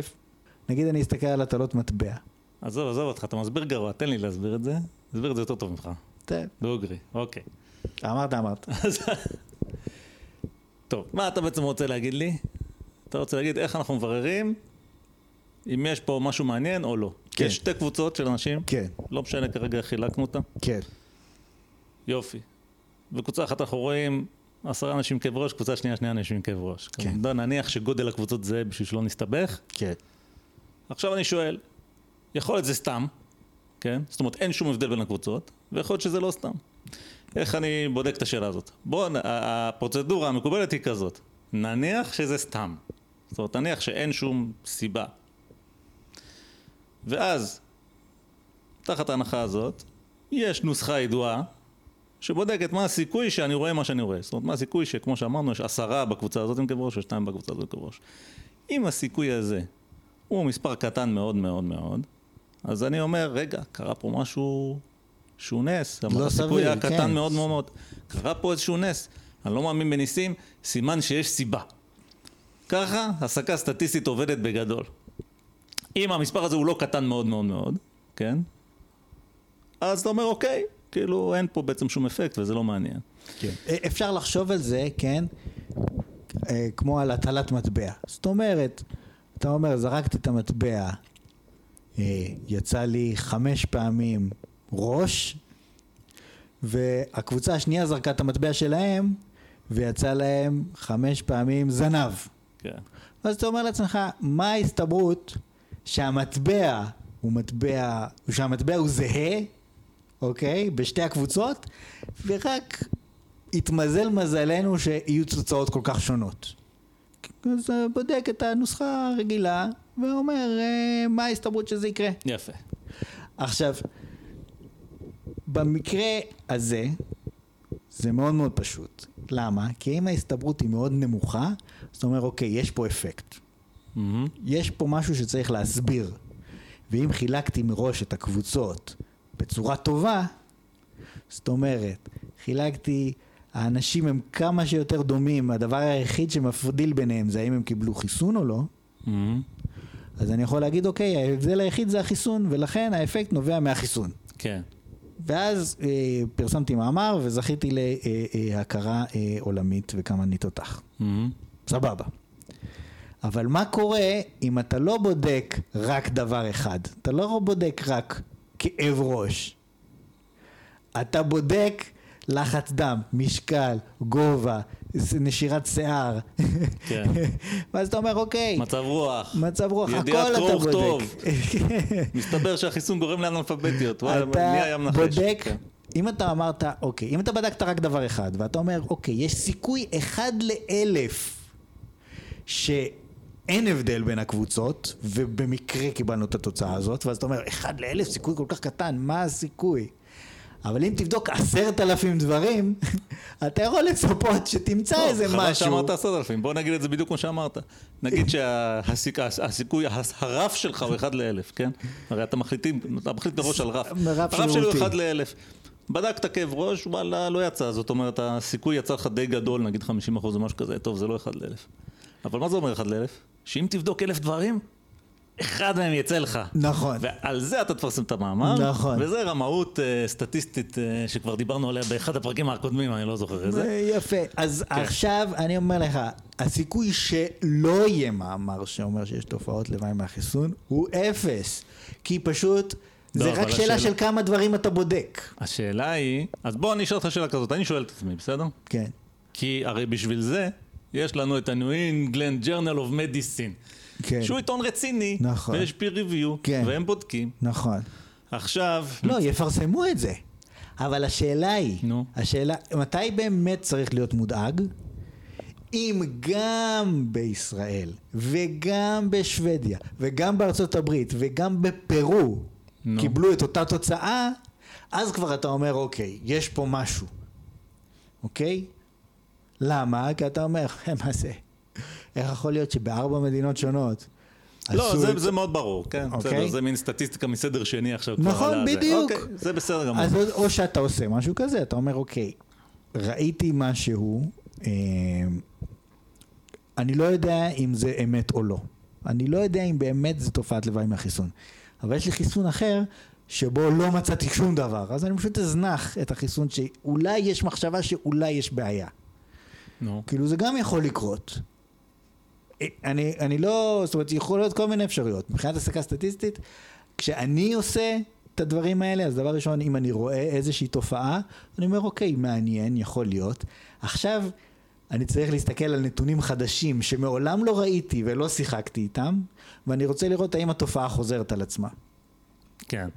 נגיד אני אסתכל על הטלות מטבע, עזוב, עזוב אותך, אתה מסביר גרוע, תן לי להסביר את זה. תסביר את זה יותר טוב ממך. טוב, דוגרי, אוקיי. אמרת אמרת. טוב, מה אתה בעצם רוצה להגיד לי? אתה רוצה להגיד איך אנחנו מבררים אם יש פה משהו מעניין או לא. כן. יש שתי קבוצות של אנשים, כן, לא משנה כרגע איך חילקנו אותם. כן, יופי. בקבוצה אחת אנחנו רואים עשרה אנשים כאב ראש, קבוצה שנייה שני אנשים עם כאב ראש. כן. כמובן, נניח שגודל הקבוצות זה בשביל שלא נסתבך. כן. עכשיו אני שואל, יכול להיות זה סתם, כן? זאת אומרת אין שום הבדל בין הקבוצות, ויכול להיות שזה לא סתם. איך אני בודק את השאלה הזאת? בואו, הפרוצדורה המקובלת היא כזאת, נניח שזה סתם. זאת אומרת, נניח שאין שום סיבה. ואז, תחת ההנחה הזאת, יש נוסחה ידועה שבודקת מה הסיכוי שאני רואה מה שאני רואה. זאת אומרת, מה הסיכוי שכמו שאמרנו, יש עשרה בקבוצה הזאת עם כאב ראש ושתיים בקבוצה הזאת עם כאב ראש. אם הסיכוי הזה הוא מספר קטן מאוד מאוד מאוד, אז אני אומר, רגע, קרה פה משהו שהוא נס. לא הסיכוי סביר, היה קטן כן. מאוד מאוד מאוד. קרה פה איזשהו נס. אני לא מאמין בניסים, סימן שיש סיבה. ככה הסקה סטטיסטית עובדת בגדול. אם המספר הזה הוא לא קטן מאוד מאוד מאוד, כן? אז אתה אומר, אוקיי, כאילו אין פה בעצם שום אפקט וזה לא מעניין. כן. אפשר לחשוב על זה, כן, אה, כמו על הטלת מטבע. זאת אומרת, אתה אומר, זרקתי את המטבע, אה, יצא לי חמש פעמים ראש, והקבוצה השנייה זרקה את המטבע שלהם, ויצא להם חמש פעמים זנב. כן. אז אתה אומר לעצמך, מה ההסתברות שהמטבע הוא מטבע, שהמטבע הוא זהה, אוקיי, בשתי הקבוצות, ורק התמזל מזלנו שיהיו תוצאות כל כך שונות. אז בודק את הנוסחה הרגילה, ואומר אה, מה ההסתברות שזה יקרה. יפה. עכשיו, במקרה הזה, זה מאוד מאוד פשוט. למה? כי אם ההסתברות היא מאוד נמוכה, זאת אומרת, אוקיי, יש פה אפקט. מהמם. יש פה משהו שצריך להסביר. ואם חילקתי מראש את הקבוצות בצורה טובה, זאת אומרת, חילקתי, האנשים הם כמה שיותר דומים, הדבר היחיד שמפריד ביניהם זה האם הם קיבלו חיסון או לא, מהמם. אז אני יכול להגיד, אוקיי, ההבדל היחיד זה החיסון, ולכן האפקט נובע מהחיסון. כן. ואז אה, פרסמתי מאמר וזכיתי להכרה אה, עולמית וכמה תותח. מהמם. סבבה. אבל מה קורה אם אתה לא בודק רק דבר אחד? אתה לא בודק רק כאב ראש. אתה בודק לחץ דם, משקל, גובה, נשירת שיער. כן. ואז אתה אומר, אוקיי, מצב רוח. מצב רוח, ידיעת הכל אתה. בודק. מסתבר שהחיסון גורם לאנאלפביתיות. אתה? בודק כן. אם אתה אמרת, אוקיי, אם אתה בדקת רק דבר אחד, ואתה אומר, אוקיי, יש סיכוי אחד לאלף שאין הבדל בין הקבוצות, ובמקרה קיבלנו את התוצאה הזאת, ואז אתה אומר, אחד לאלף, סיכוי כל כך קטן, מה הסיכוי? אבל אם תבדוק עשרת אלפים דברים, אתה יכול לצפות שתמצא טוב, איזה חבל משהו. שאמרת עשרת אלפים, בוא נגיד את זה בדיוק כמו שאמרת. נגיד שהסיכוי, הרף שלך הוא אחד לאלף, כן? הרי אתה מחליטים, אתה מחליט מראש על רף. רף הרף שלי הוא. אחד לאלף. בדקת כאב ראש, וואלה, לא יצא. זאת אומרת, הסיכוי יצא לך די גדול, נגיד 50 אחוז או משהו כזה, טוב, זה לא אחד לאלף. אבל מה זה אומר אחד לאלף? שאם תבדוק אלף דברים, אחד מהם יצא לך. נכון. ועל זה אתה תפרסם את המאמר. נכון. וזה רמאות אה, סטטיסטית אה, שכבר דיברנו עליה באחד הפרקים הקודמים, אני לא זוכר איזה. זה יפה. אז כן. עכשיו אני אומר לך, הסיכוי שלא יהיה מאמר שאומר שיש תופעות לוואי מהחיסון הוא אפס. כי פשוט לא, זה אבל רק שאלה השאלה- של כמה דברים אתה בודק. השאלה היא, אז בוא אני אשאל אותך שאלה כזאת, אני שואל את עצמי, בסדר? כן. כי הרי בשביל זה יש לנו את ה-New England Journal of Medicine, כן. שהוא עיתון רציני, נכון. ויש peer review, כן. והם בודקים. נכון. עכשיו, לא, יפרסמו את זה. אבל השאלה היא, נו. השאלה, מתי באמת צריך להיות מודאג? אם גם בישראל, וגם בשוודיה, וגם בארצות הברית, וגם בפרו, נו. קיבלו את אותה תוצאה, אז כבר אתה אומר, אוקיי, יש פה משהו. אוקיי? למה? כי אתה אומר, מה זה? איך יכול להיות שבארבע מדינות שונות לא, זה, את- זה מאוד ברור, כן, אוקיי. בסדר, זה מין סטטיסטיקה מסדר שני עכשיו. נכון. בדיוק. אוקיי, זה בסדר גמור. אז או- או שאתה עושה משהו כזה, אתה אומר, אוקיי, ראיתי משהו, אה, אני לא יודע אם זה אמת או לא. אני לא יודע אם באמת זה תופעת לוואי מהחיסון. אבל יש לי חיסון אחר, שבו לא מצאתי שום דבר. אז אני פשוט אזנח את החיסון שאולי יש מחשבה שאולי יש בעיה. נו, כאילו זה גם יכול לקרות. אה, אני, אני לא, זאת אומרת, יכול להיות כל מיני אפשרויות. מבחינת הסקה סטטיסטית, כשאני עושה את הדברים האלה, אז דבר ראשון, אם אני רואה איזושהי תופעה, אני אומר, אוקיי, מעניין, יכול להיות. עכשיו, אני צריך להסתכל על נתונים חדשים שמעולם לא ראיתי ולא שיחקתי איתם, ואני רוצה לראות האם התופעה חוזרת על עצמה. כן.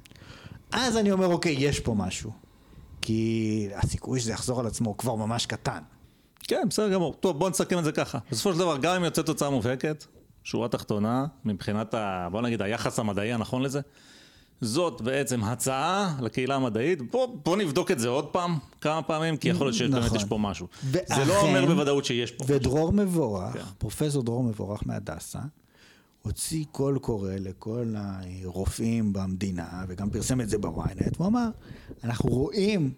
אז אני אומר, אוקיי, יש פה משהו. כי הסיכוי שזה יחזור על עצמו הוא כבר ממש קטן. כן, בסדר גמור. טוב, בוא נסכם את זה ככה. בסופו של דבר, גם אם יוצאת תוצאה מובהקת, שורה תחתונה, מבחינת, ה, בוא נגיד, היחס המדעי הנכון לזה, זאת בעצם הצעה לקהילה המדעית. בוא, בוא נבדוק את זה עוד פעם, כמה פעמים, כי יכול להיות שבאמת נכון. יש פה משהו. ואכן- זה לא אומר בוודאות שיש פה משהו. ודרור מבורך, כן. פרופסור דרור מבורך מהדסה, הוציא קול קורא לכל הרופאים במדינה, וגם פרסם את זה בוויינט, הוא אמר, אנחנו רואים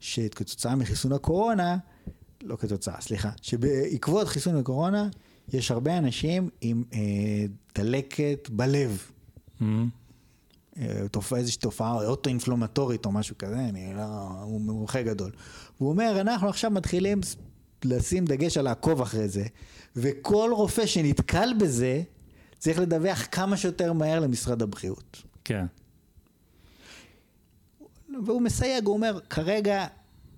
שכתוצאה מחיסון הקורונה, לא כתוצאה, סליחה, שבעקבות חיסון הקורונה, יש הרבה אנשים עם אה, דלקת בלב. אמ, אה, תופעה, איזושהי תופעה אוטו-אינפלומטורית או משהו כזה, אני לא, הוא מומחה גדול. והוא אומר, אנחנו עכשיו מתחילים לשים דגש על לעקוב אחרי זה, וכל רופא שנתקל בזה, צריך לדווח כמה שיותר מהר למשרד הבריאות. כן. והוא מסייג, הוא אומר, כרגע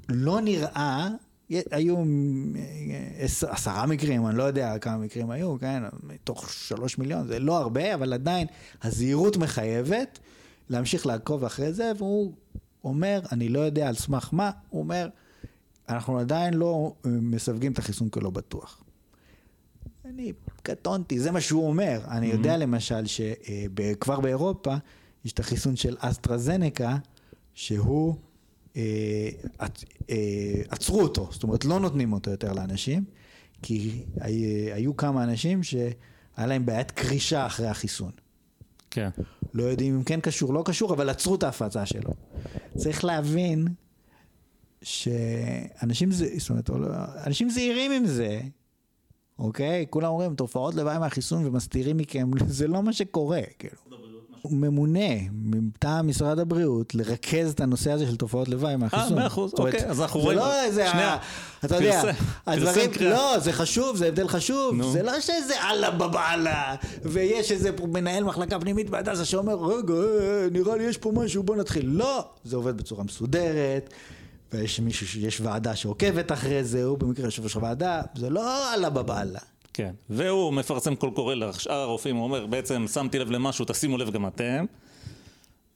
לא נראה, היו אה, עש- עשרה מקרים, אני לא יודע כמה מקרים היו, כן, מתוך שלוש מיליון, זה לא הרבה, אבל עדיין הזהירות מחייבת להמשיך לעקוב אחרי זה, והוא אומר, אני לא יודע על סמך מה, הוא אומר, אנחנו עדיין לא אה, מסווגים את החיסון כלא בטוח. אני קטונתי, זה מה שהוא אומר. אני יודע למשל שכבר באירופה יש את החיסון של אסטרזנקה, שהוא, אה, אה, עצרו אותו, זאת אומרת לא נותנים אותו יותר לאנשים, כי הי- היו כמה אנשים שהיה להם בעיית קרישה אחרי החיסון. כן. לא יודעים אם כן קשור, לא קשור, אבל עצרו את ההפצה שלו. צריך להבין שאנשים, זה, זאת אומרת, לא- אנשים זהירים עם זה, אוקיי? כולם אומרים, תופעות לוואי מהחיסון ומסתירים מכם, זה לא מה שקורה, כאילו. ממונה מטעם משרד הבריאות לרכז את הנושא הזה של תופעות לוואי מהחיסון. מאה אחוז, אוקיי, אז אנחנו זה רואים- לא איזה, אתה יודע, הדברים. לא, זה חשוב, זה הבדל חשוב. זה לא שזה אללה בבאללה, ויש איזה מנהל מחלקה פנימית בהדסה שאומר, רגע, אה, נראה לי יש פה משהו, בוא נתחיל. לא, זה עובד בצורה מסודרת, ויש מישהו, שיש ועדה שעוקבת אחרי זה, הוא במקרה יושב ראש הוועדה, זה לא אללה בבאללה. כן, והוא מפרסם קול קורא לשאר הרופאים, הוא אומר, בעצם שמתי לב למשהו, תשימו לב גם אתם,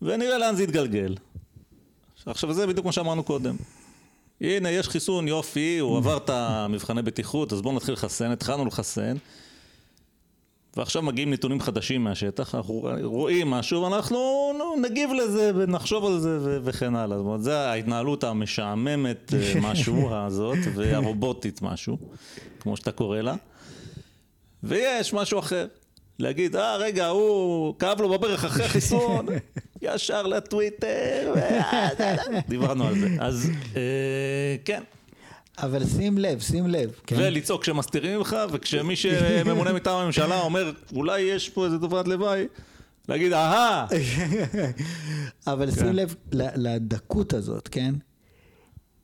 ונראה לאן זה יתגלגל. עכשיו זה בדיוק מה שאמרנו קודם. הנה, יש חיסון, יופי, הוא עבר את המבחני בטיחות, אז בואו נתחיל לחסן, התחלנו לחסן. ועכשיו מגיעים נתונים חדשים מהשטח, אנחנו רואים משהו ואנחנו נו, נגיב לזה ונחשוב על זה ו- וכן הלאה. זאת אומרת, זו ההתנהלות המשעממת אה, משהו הזאת והרובוטית משהו, כמו שאתה קורא לה. ויש משהו אחר. להגיד, אה, רגע, הוא כאב לו בברך אחרי חיסון, ישר לטוויטר, דיברנו על זה. אז אה, כן, אבל שים לב, שים לב. כן? ולצעוק כשמסתירים ממך, וכשמי שממונה מטעם הממשלה אומר, אולי יש פה איזה תופעת לוואי, להגיד, אהה, אבל שים לב לדקות הזאת, כן?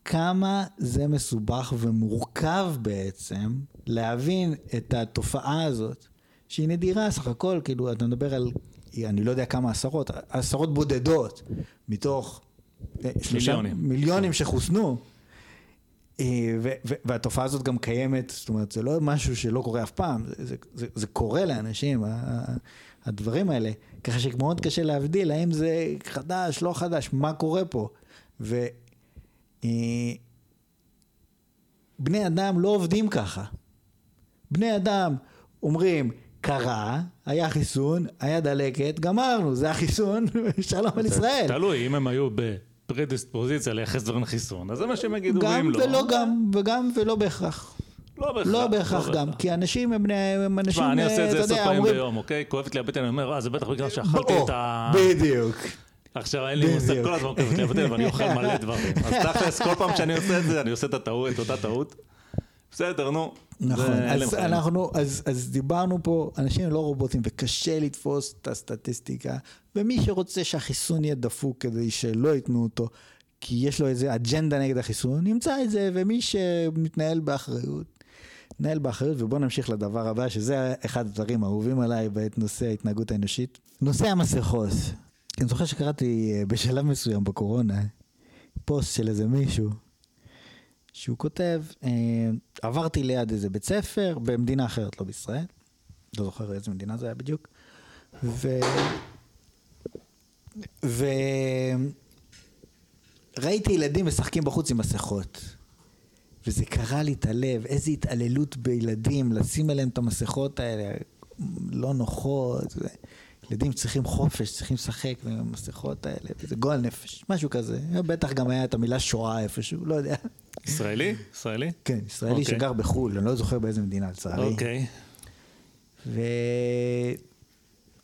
כמה זה מסובך ומורכב בעצם להבין את התופעה הזאת, שהיא נדירה סך הכל, כאילו, אתה מדבר על, אני לא יודע כמה עשרות, עשרות בודדות מתוך אה, מיליונים. מיליונים שחוסנו. אה, ו- ו- והתופעה הזאת גם קיימת, זאת אומרת, זה לא משהו שלא קורה אף פעם, זה, זה, זה, זה קורה לאנשים, הדברים האלה, ככה שמאוד קשה להבדיל האם זה חדש, לא חדש, מה קורה פה. ו... אה, אדם לא עובדים ככה. בני אדם אומרים, קרה, היה חיסון, היה דלקת, גמרנו, זה החיסון, שלום על ישראל. תלוי, אם הם היו בפרדיספוזיציה לייחס דברים לחיסון, אז זה מה שהם יגידו, גם לא, ולא גם, וגם ולא בהכרח. לא בהכרח. לא בהכרח גם, כי אנשים הם בני, הם אנשים, תשמע, אני עושה את זה עשר פעמים ביום, אוקיי? כואבת לי הבטן, אני אומר, אה, זה בטח בגלל שאכלתי את ה... בדיוק. עכשיו אין לי מושג. כל הזמן כואבת לי הבטן ואני אוכל מלא דברים. אז תכלס, כל פעם שאני עושה את זה, אני עושה את הטעות, את אותה טעות. בסדר, נו. נכון, אז. אנחנו, אז, אז דיברנו פה, אנשים לא רובוטים וקשה לתפוס את הסטטיסטיקה, ומי שרוצה שהחיסון יהיה דפוק כדי שלא ייתנו אותו, כי יש לו איזה אג'נדה נגד החיסון, ימצא את זה, ומי שמתנהל באחריות, מתנהל באחריות, ובואו נמשיך לדבר הבא, שזה אחד הדברים האהובים עליי בעת נושא ההתנהגות האנושית. נושא המסכות. אני זוכר שקראתי אה, בשלב מסוים בקורונה, פוסט של איזה מישהו, שהוא כותב, אה, עברתי ליד איזה בית ספר במדינה אחרת, לא בישראל, לא זוכר איזה מדינה זה היה בדיוק, ו... וראיתי ילדים משחקים בחוץ עם מסכות. וזה קרע לי את הלב, איזה התעללות בילדים, לשים עליהם את המסכות האלה, לא נוחות. ו... ילדים צריכים חופש, צריכים לשחק עם המסכות האלה, וזה גועל נפש, משהו כזה. בטח גם היה את המילה שואה איפשהו, לא יודע. ישראלי? ישראלי? כן, ישראלי אוקיי. שגר בחו"ל, אני לא זוכר באיזה מדינה לצערי. אוקיי. ואני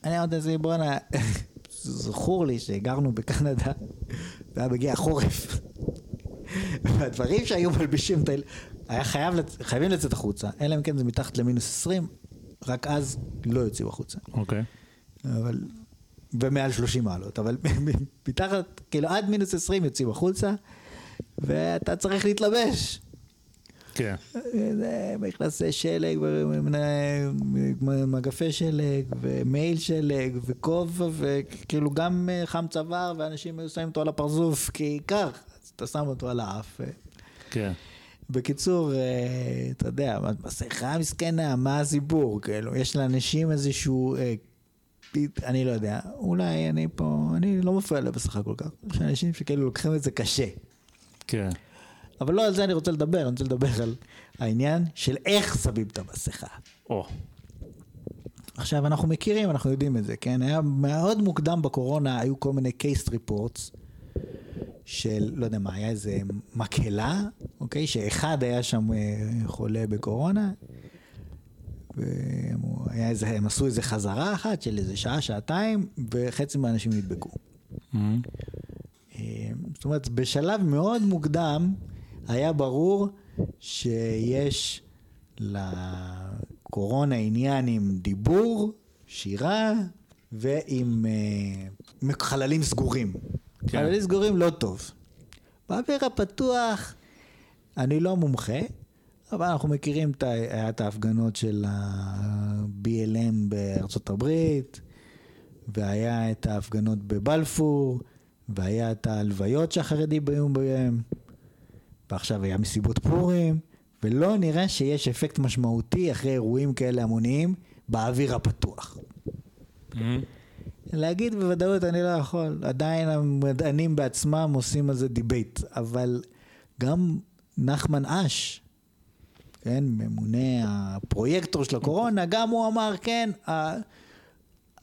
אמרתי לעצמי, בואנה, זכור לי שהגרנו בקנדה, והיה מגיע החורף. והדברים שהיו מלבישים את ה... היה חייב, חייבים לצאת החוצה, אלא אם כן זה מתחת למינוס 20, רק אז לא יוצאים החוצה. אוקיי. אבל... ומעל 30 מעלות, אבל מתחת, כאילו עד מינוס 20 יוצאים החוצה, ואתה צריך להתלבש. כן. זה מכנסי שלג, ומגפי שלג, ומעיל שלג, וכובע, וכאילו גם חם צוואר, ואנשים היו שמים אותו על הפרצוף, כי כך, אז אתה שם אותו על האף. כן. בקיצור, אה, אתה יודע, מסכה מסכנה, מה הסיפור? כאילו, יש לאנשים איזשהו, אה, אני לא יודע, אולי אני פה, אני לא מפריע לבסך כל כך. יש אנשים שכאילו לוקחים את זה קשה. כן. אבל לא על זה אני רוצה לדבר, אני רוצה לדבר על העניין של איך שמים את המסכה. או. עכשיו, אנחנו מכירים, אנחנו יודעים את זה, כן? היה מאוד מוקדם בקורונה, היו כל מיני case reports של, לא יודע מה, היה איזה מקהלה, אוקיי? שאחד היה שם אה, חולה בקורונה, והיה איזה, הם עשו איזה חזרה אחת של איזה שעה, שעתיים, וחצי מהאנשים נדבקו. אמ, אה, זאת אומרת, בשלב מאוד מוקדם היה ברור שיש לקורונה עניין עם דיבור, שירה ועם אה, חללים סגורים. כן. חללים סגורים לא טוב. באוויר הפתוח, אני לא מומחה, אבל אנחנו מכירים את, היה את ההפגנות של ה-BLM בארצות הברית, והיה את ההפגנות בבלפור, והיה את ההלוויות שהחרדים היו בהם, ועכשיו היה מסיבות פורים, ולא נראה שיש אפקט משמעותי אחרי אירועים כאלה המוניים באוויר הפתוח. אמ, להגיד בוודאות אני לא יכול. עדיין המדענים בעצמם עושים על זה debate, אבל גם נחמן אש, כן, ממונה הפרויקטור של הקורונה, גם הוא אמר, כן,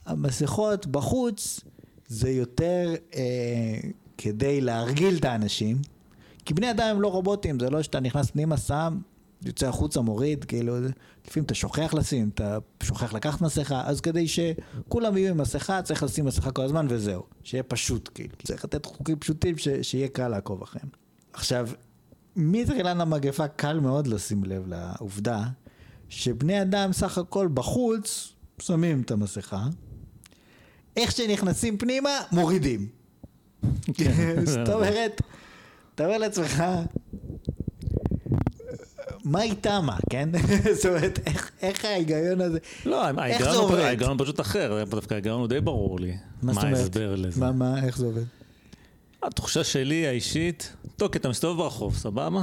המסכות בחוץ זה יותר אה, כדי להרגיל את האנשים, כי בני אדם הם לא רובוטים, זה לא שאתה נכנס פנימה, שם, יוצא החוצה, מוריד, כאילו, לפעמים אתה שוכח לשים, אתה שוכח לקחת מסכה, אז כדי שכולם יהיו עם מסכה, צריך לשים מסכה כל הזמן וזהו, שיהיה פשוט, כאילו, צריך לתת חוקים פשוטים ש, שיהיה קל לעקוב אחריהם. עכשיו, מתחילת המגפה קל מאוד לשים לב לעובדה שבני אדם סך הכל בחוץ שמים את המסכה, איך שנכנסים פנימה, מורידים. כן. זאת אומרת, אתה אומר לעצמך, מה איתה מה, כן? זאת אומרת, איך, איך ההיגיון הזה, לא, איך זה עובד? ההיגיון פשוט אחר, דווקא ההיגיון הוא די ברור לי. מה זאת אומרת? ההסבר לזה? מה, מה, איך זה עובד? התחושה שלי האישית, טוב, כי אתה מסתובב ברחוב, סבבה?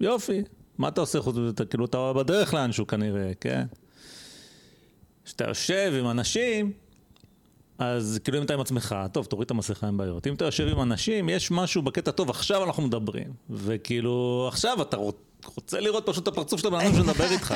יופי. מה אתה עושה חוץ מזה? כאילו, אתה בדרך לאנשהו כנראה, כן? כשאתה יושב עם אנשים, אז כאילו אם אתה עם עצמך, טוב, תוריד את המסכה, אין בעיות. אם אתה יושב עם אנשים, יש משהו בקטע טוב, עכשיו אנחנו מדברים. וכאילו, עכשיו אתה רוצה לראות פשוט את הפרצוף של הבן אדם שמדבר איתך.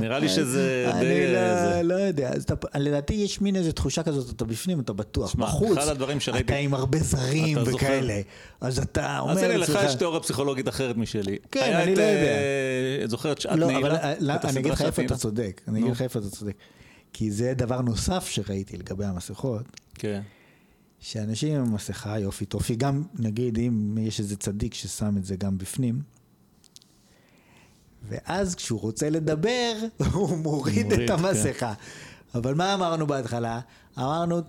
נראה לי שזה אני. לא, זה- לא יודע, לדעתי יש מין איזו תחושה כזאת, אתה בפנים, אתה בטוח, בחוץ, אתה עם הרבה זרים? וכאלה, אז אתה אומר אז הנה, לך יש תיאוריה פסיכולוגית אחרת משלי. כן, אני את, לא אה, יודע. את שעת לא, נעילה? אבל אה, לא, את אני אגיד לך איפה שעת אתה נעילה? צודק, אני אגיד. לך איפה אתה צודק. כי זה דבר נוסף שראיתי לגבי המסכות, כן. שאנשים עם מסכה, יופי טופי, גם נגיד אם יש איזה צדיק ששם את זה גם בפנים, ואז כשהוא רוצה לדבר, הוא מוריד מוריד, את כן. המסכה. אבל מה אמרנו בהתחלה? אמרנו,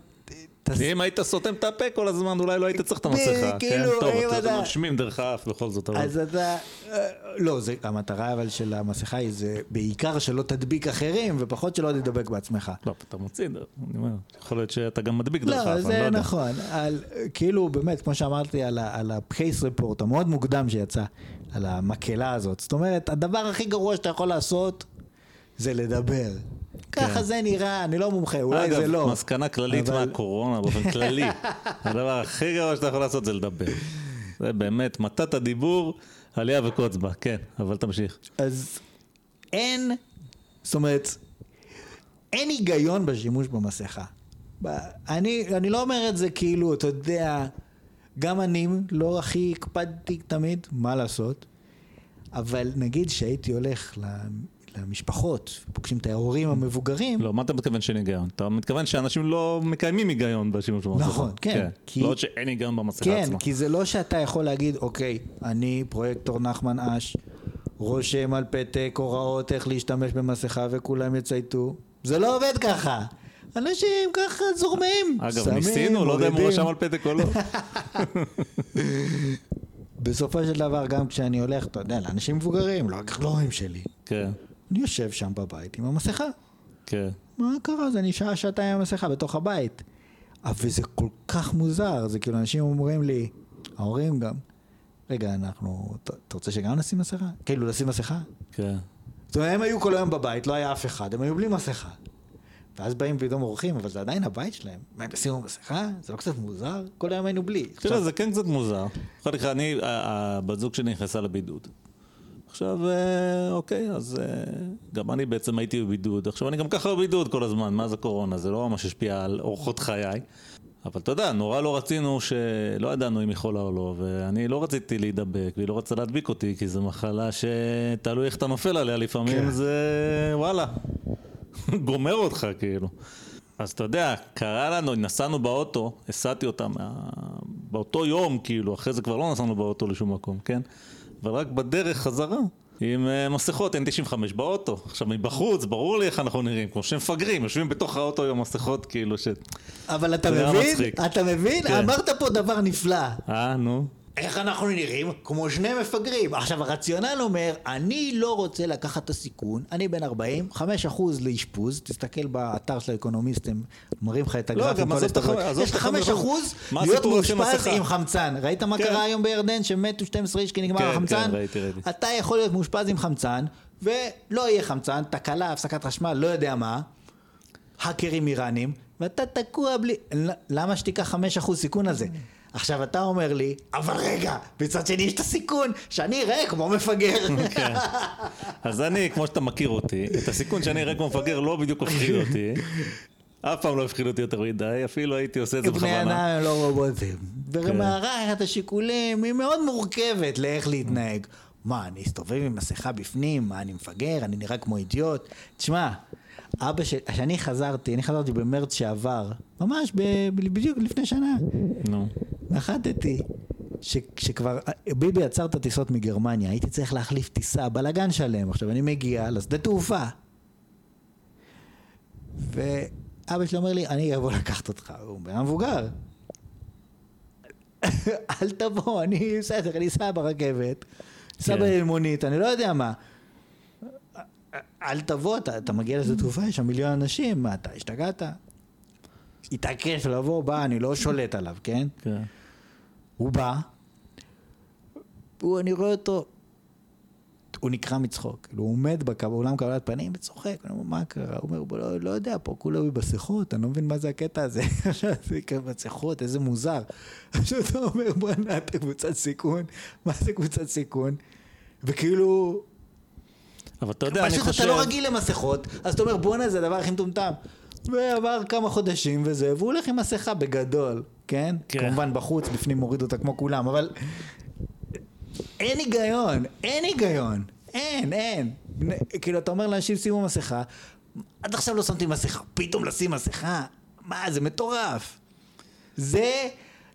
אם היית סותם את הפה כל הזמן, אולי לא היית צריך את המסכה. כן, כאילו, טוב, אתה מנשמים דרך האף בכל זאת. אז אתה, אה, לא, זה, המטרה אבל של המסכה היא זה בעיקר שלא תדביק אחרים ופחות שלא תדבק בעצמך. לא, אתה מוציא, אני אומר, יכול להיות שאתה גם מדביק דרך האף, לא, אני לא זה יודע. נכון. על, כאילו, באמת, כמו שאמרתי על ה-case report המאוד מוקדם שיצא, על המקהלה הזאת. זאת אומרת, הדבר הכי גרוע שאתה יכול לעשות זה לדבר. ככה זה נראה, אני לא מומחה, אולי אגב, זה לא. מסקנה כללית מהקורונה באופן כללי, הדבר הכי גרוע שאתה יכול לעשות זה לדבר. זה באמת, מתת הדיבור, עלייה וקוץ בה, כן, אבל תמשיך. אז אין, זאת אומרת, אין היגיון בשימוש במסכה. אני, אני לא אומר את זה כאילו, אתה יודע, גם אני לא הכי הקפדתי תמיד, מה לעשות, אבל נגיד שהייתי הולך למשפחות, פוגשים את ההורים המבוגרים, לא, מה אתה מתכוון שאין היגיון? אתה מתכוון שאנשים לא מקיימים היגיון בשימוש במסכה. נכון, כן, כי- לא שאין היגיון במסכה כן, עצמה. כי זה לא שאתה יכול להגיד, אוקיי, אני פרויקטור נחמן אש, רושם על פתק הוראות איך להשתמש במסכה וכולם יצייתו. זה לא עובד ככה. אנשים ככה זורמים. אגב, שמים, ניסינו, לא יודע אם הוא. רשם על פתק או לא. בסופו של דבר, גם כשאני הולך, אתה יודע, לאנשים מבוגרים, לא הגלורים שלי, כן, אני יושב שם בבית עם המסכה. כן. מה קרה? אז אני שעה, שעתיים עם המסכה בתוך הבית. אבל זה כל כך מוזר, זה כאילו אנשים אומרים לי, ההורים גם, רגע, אנחנו, אתה רוצה שגם נשים מסכה? כאילו, לשים מסכה? כן. זאת אומרת, הם היו כל היום בבית, לא היה אף אחד, הם היו בלי מסכה. ואז באים פתאום אורחים, אבל זה עדיין הבית שלהם. מה, הם ישימו מסכה? זה לא קצת מוזר? כל היום היינו בלי. תראה, זה כן קצת מוזר. אני, הבת זוג שלי נכנסה לבידוד. עכשיו, אה, אוקיי, אז אה, גם אני בעצם הייתי בבידוד. עכשיו, אני גם ככה בבידוד כל הזמן, מאז הקורונה, זה לא ממש השפיע על אורחות חיי. אבל אתה יודע, נורא לא רצינו, שלא ידענו אם היא חולה או לא, ואני לא רציתי להידבק, והיא לא רצתה להדביק אותי, כי זו מחלה שתלוי איך אתה נופל עליה, לפעמים כן. זה, וואלה, גומר אותך כאילו. אז אתה יודע, קרה לנו, נסענו באוטו, הסעתי אותה מה... באותו יום, כאילו, אחרי זה כבר לא נסענו באוטו לשום מקום, כן? אבל רק בדרך חזרה, עם uh, מסכות N95 באוטו. עכשיו, מבחוץ, ברור לי איך אנחנו נראים, כמו שהם מפגרים, יושבים בתוך האוטו עם מסכות, כאילו ש... אבל אתה מבין? אתה מבין? כן. אמרת פה דבר נפלא. אה, נו. איך אנחנו נראים? כמו שני מפגרים. עכשיו, הרציונל אומר, אני לא רוצה לקחת את הסיכון, אני בן 40, 5% לאשפוז, תסתכל באתר של האקונומיסט, הם מראים לך את הגרפים. גם כל עזוב. החמש- עזוב יש לך החמש 5% אחוז. מה להיות מאושפז? עם חמצן. ראית מה כן. קרה היום בירדן, שמתו 12 איש כי נגמר כן, החמצן? כן, ראיתי. אתה יכול להיות מאושפז עם חמצן, ולא יהיה חמצן, תקלה, הפסקת חשמל, לא יודע מה, האקרים איראנים, ואתה תקוע בלי... למה שתיקח חמש אחוז סיכון הזה? עכשיו אתה אומר לי, אבל רגע, מצד שני יש את הסיכון שאני אראה כמו מפגר. כן. אז אני, כמו שאתה מכיר אותי, את הסיכון שאני אראה כמו מפגר לא בדיוק מפחיד אותי. אף פעם לא הפחיד אותי יותר מדי, אפילו הייתי עושה את זה בכוונה. בני אדם הם לא רובוטים. ומערכת השיקולים היא מאוד מורכבת לאיך להתנהג. מה, אני אסתובב עם מסכה בפנים? מה, אני מפגר? אני נראה כמו אידיוט? תשמע, אבא שלי, כשאני חזרתי, אני חזרתי במרץ שעבר, ממש ב, בדיוק לפני שנה. נו. נחתתי. שכבר ביבי עצר את הטיסות מגרמניה, הייתי צריך להחליף טיסה, בלאגן שלם. עכשיו אני מגיע לשדה תעופה. ואבא שלי אומר לי, אני אבוא לקחת אותך, הוא בן מבוגר. אל תבוא, אני בסדר, אני אסע ברכבת, אסע כן. במונית, אני לא יודע מה. אל תבוא, אתה, אתה מגיע לזה תעופה, יש שם מיליון אנשים, מה, אתה השתגעת? התעקש לבוא, בא, אני לא שולט עליו, כן? כן. הוא בא, הוא, אני רואה אותו, הוא נקרע מצחוק, כאילו הוא עומד באולם קבלת פנים וצוחק, אני אומר, מה קרה? הוא אומר, לא, לא יודע, פה כולם במסכות, אני לא מבין מה זה הקטע הזה, מסכות, איזה מוזר. עכשיו אתה אומר, בוא'נה, אתה קבוצת סיכון, מה זה קבוצת סיכון? וכאילו, אבל אתה יודע, אני חושב... פשוט אתה לא רגיל למסכות, אז אתה אומר בואנה זה הדבר הכי מטומטם. ועבר כמה חודשים וזה, והוא הולך עם מסכה בגדול, כן? כן. כמובן בחוץ, בפנים מוריד אותה כמו כולם, אבל... אין היגיון, אין היגיון. אין, אין. כאילו, אתה אומר לאנשים שימו מסכה, עד עכשיו לא שמתי מסכה, פתאום לשים מסכה? מה, זה מטורף. זה...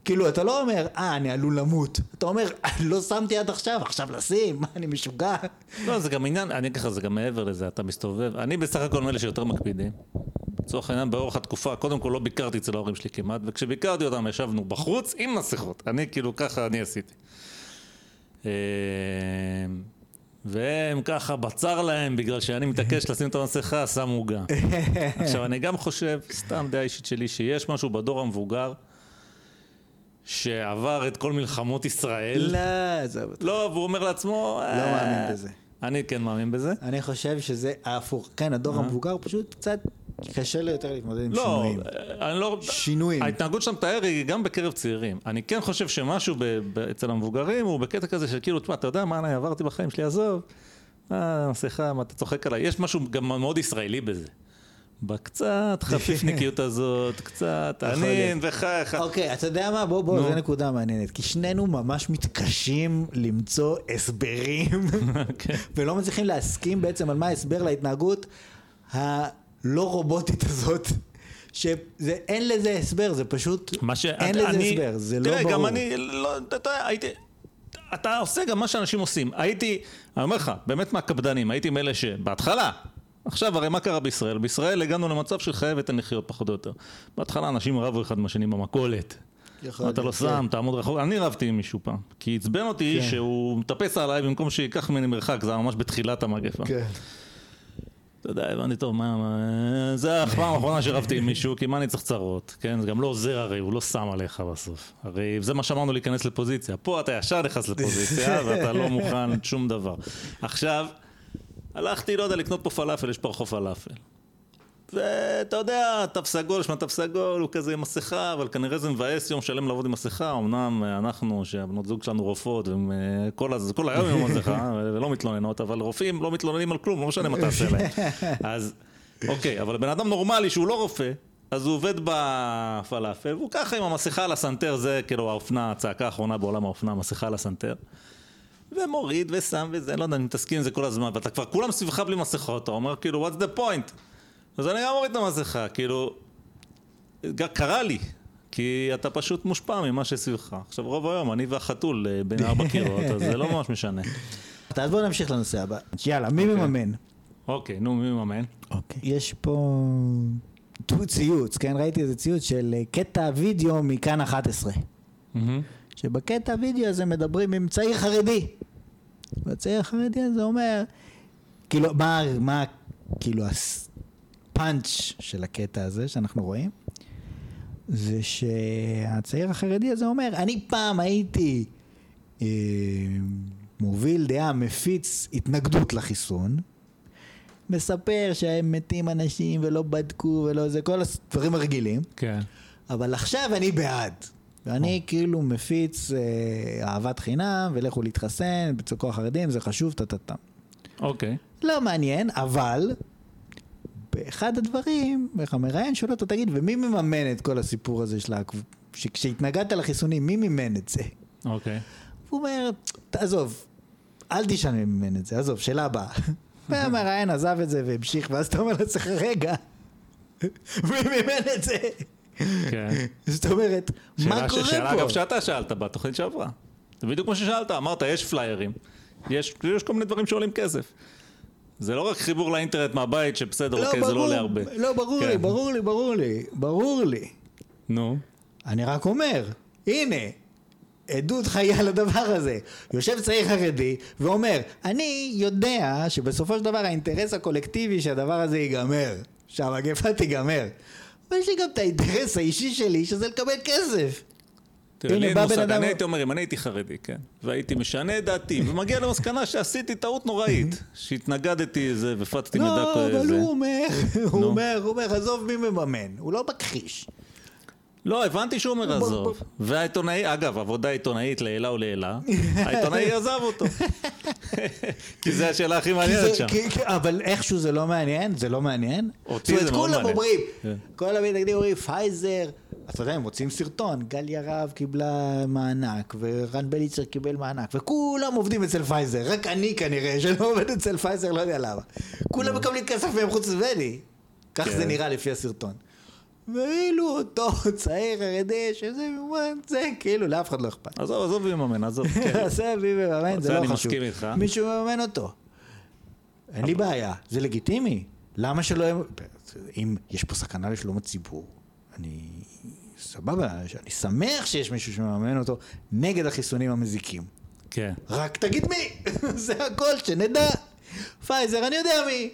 כאילו, אתה לא אומר, אה, אני עלול למות. אתה אומר, לא שמתי עד עכשיו, עכשיו לשים, מה, אני משוגע? לא, זה גם עניין, אני אגיד לך, זה גם מעבר לזה, אתה מסתובב. אני בסך הכל מאלה שיותר מקפידים. לצורך העניין, באורך התקופה, קודם כל לא ביקרתי אצל ההורים שלי כמעט, וכשביקרתי אותם ישבנו בחוץ עם מסכות. אני, כאילו, ככה אני עשיתי. אה, והם ככה, בצר להם, בגלל שאני מתעקש לשים את המסכה, שמו עוגה. עכשיו, אני גם חושב, סתם דעה אישית שלי, שיש משהו בדור המבוגר, שעבר את כל מלחמות ישראל. לא, אותך. לא, והוא אומר לעצמו... לא אה, מאמין בזה. אני כן מאמין בזה. אני חושב שזה ההפוך. כן, הדור אה. המבוגר פשוט קצת קשה לי יותר להתמודד עם לא, שינויים. אה, אני לא... שינויים. ההתנהגות שאתה מתאר היא גם בקרב צעירים. אני כן חושב שמשהו ב, ב, אצל המבוגרים הוא בקטע כזה של כאילו, תשמע, אתה יודע מה אני עברתי בחיים שלי, עזוב. אה, מסכה, מה אתה צוחק עליי? יש משהו גם מאוד ישראלי בזה. בקצת חפיפניקיות הזאת, קצת ענין וחייך. אוקיי, אתה יודע מה? בוא, בוא, זו נקודה מעניינת. כי שנינו ממש מתקשים למצוא הסברים, אוקיי. ולא מצליחים להסכים בעצם על מה ההסבר להתנהגות הלא רובוטית הזאת. שאין לזה הסבר, זה פשוט, ש... אין לזה אני, הסבר, זה תראה, לא ברור. תראה, גם אני, לא, אתה יודע, הייתי, אתה עושה גם מה שאנשים עושים. הייתי, אני אומר לך, באמת מהקפדנים, הייתי מאלה שבהתחלה, עכשיו, הרי מה קרה בישראל? בישראל הגענו למצב של חייב את הנחיות פחות או יותר. בהתחלה אנשים רבו אחד מהשני במכולת. אתה לא שם. תעמוד רחוק. אני רבתי עם מישהו פעם. כי עצבן אותי כן. שהוא מטפס עליי במקום שייקח ממני מרחק, זה היה ממש בתחילת המגפה. כן. אתה יודע, הבנתי טוב, מה, מה, זה הפעם האחרונה שרבתי עם מישהו, כי מה אני צריך צרות, כן? זה גם לא עוזר הרי, הוא לא שם עליך בסוף. הרי זה מה שאמרנו להיכנס לפוזיציה. פה אתה ישר נכנס לפוזיציה, ואתה לא מוכן שום דבר. עכשיו... הלכתי, לא יודע, לקנות פה פלאפל, יש פה רחוב פלאפל. ואתה יודע, תו סגול, שמע תו סגול, הוא כזה עם מסכה, אבל כנראה זה מבאס יום שלם לעבוד עם מסכה, אמנם אנחנו, שהבנות זוג שלנו רופאות, וכל כל היום עם מסכה, ולא מתלוננות, אבל רופאים לא מתלוננים על כלום, לא משנה מה תעשה להם. אז, אוקיי, אבל בן אדם נורמלי שהוא לא רופא, אז הוא עובד בפלאפל, והוא ככה עם המסכה על הסנטר, זה כאילו האופנה, הצעקה האחרונה בעולם האופנה, מסכה על הסנטר. ומוריד ושם וזה, לא יודע, אני מתעסקים עם זה כל הזמן, ואתה כבר כולם סביבך בלי מסכות, אתה אומר כאילו, what's the point? אז אני גם מוריד את המסכה, כאילו, קרה לי, כי אתה פשוט מושפע ממה שסביבך. עכשיו, רוב היום אני והחתול אה, בין ארבע קירות, אז זה לא ממש משנה. אז בואו נמשיך לנושא הבא. יאללה, מי אוקיי. מממן? אוקיי, נו, מי מממן? אוקיי. יש פה ציוץ, כן? ראיתי איזה ציוץ של אה, קטע וידאו מכאן 11. שבקטע הוידאו הזה מדברים עם צעיר חרדי. והצעיר החרדי הזה אומר, כאילו, מה, מה, כאילו, הפאנץ' של הקטע הזה שאנחנו רואים, זה שהצעיר החרדי הזה אומר, אני פעם הייתי אה, מוביל דעה, מפיץ התנגדות לחיסון, מספר שהם מתים אנשים ולא בדקו ולא זה, כל הדברים הרגילים. כן. אבל עכשיו אני בעד. ואני כאילו מפיץ אה, אהבת חינם, ולכו להתחסן, בצוקו החרדים, זה חשוב, טה-טה-טה. אוקיי. לא מעניין, אבל באחד הדברים, איך המראיין שואל אותו, תגיד, ומי מממן את כל הסיפור הזה של ה... שכשהתנגדת לחיסונים, מי מימן את זה? אוקיי. הוא אומר, תעזוב, אל תשאל מי מימן את זה, עזוב, שאלה הבאה. והמראיין עזב את זה והמשיך, ואז אתה אומר לעצמך, רגע, מי מימן את זה? כן. זאת אומרת, מה קורה פה? שאלה אגב שאתה שאלת בתוכנית שעברה. זה בדיוק כמו ששאלת, אמרת, יש פליירים. יש, יש כל מיני דברים שעולים כסף. זה לא רק חיבור לאינטרנט מהבית, שבסדר, אוקיי, זה לא עולה הרבה. לא, ברור כן. לי, ברור לי, ברור לי, ברור לי. נו. אני רק אומר, הנה, עדות חיה לדבר הזה. יושב צעיר חרדי ואומר, אני יודע שבסופו של דבר האינטרס הקולקטיבי שהדבר הזה ייגמר, שהמגפה תיגמר. אבל יש לי גם את האינטרס האישי שלי, שזה לקבל כסף. תראה, לי אין מושג, אדם- אני הייתי אומר, אם אני הייתי חרדי, כן, והייתי משנה את דעתי, ומגיע למסקנה שעשיתי טעות נוראית, שהתנגדתי לזה והפצתי מידע לא, אבל כזה. הוא אומר, הוא. אומר, הוא אומר, עזוב מי מממן, הוא לא מכחיש. לא, הבנתי שהוא אומר עזוב. והעיתונאי, אגב, עבודה עיתונאית לעילה ולעילה, העיתונאי עזב אותו. כי זו השאלה הכי כי מעניינת שם. אבל איכשהו זה לא מעניין, זה לא מעניין. אותי זאת זה אומרת, מאוד כולם מעניין. אומרים, כן. כל המתנגדים אומרים, פייזר, אתה יודע, הם מוצאים סרטון, גליה רהב קיבלה מענק, ורן בליצר קיבל מענק, וכולם עובדים אצל פייזר, רק אני כנראה, שלא עובד אצל פייזר, לא יודע למה. כולם מקבלים כסף מהם חוץ ממני. כך כן. זה נראה לפי הסרטון. ואילו אותו צעיר חרדי, שזה ממומן, זה כאילו לאף אחד לא אכפת. עזוב, עזוב מי מממן, עזוב. כן. זה מי מממן, זה לא אני חשוב. מסכים איתך. מישהו מממן אותו. אין לי בעיה, זה לגיטימי. למה שלא... אם יש פה סכנה לשלום הציבור, אני... סבבה, אני שמח שיש מישהו שמממן אותו נגד החיסונים המזיקים. כן. רק תגיד מי! זה הכל, שנדע. פייזר, אני יודע מי.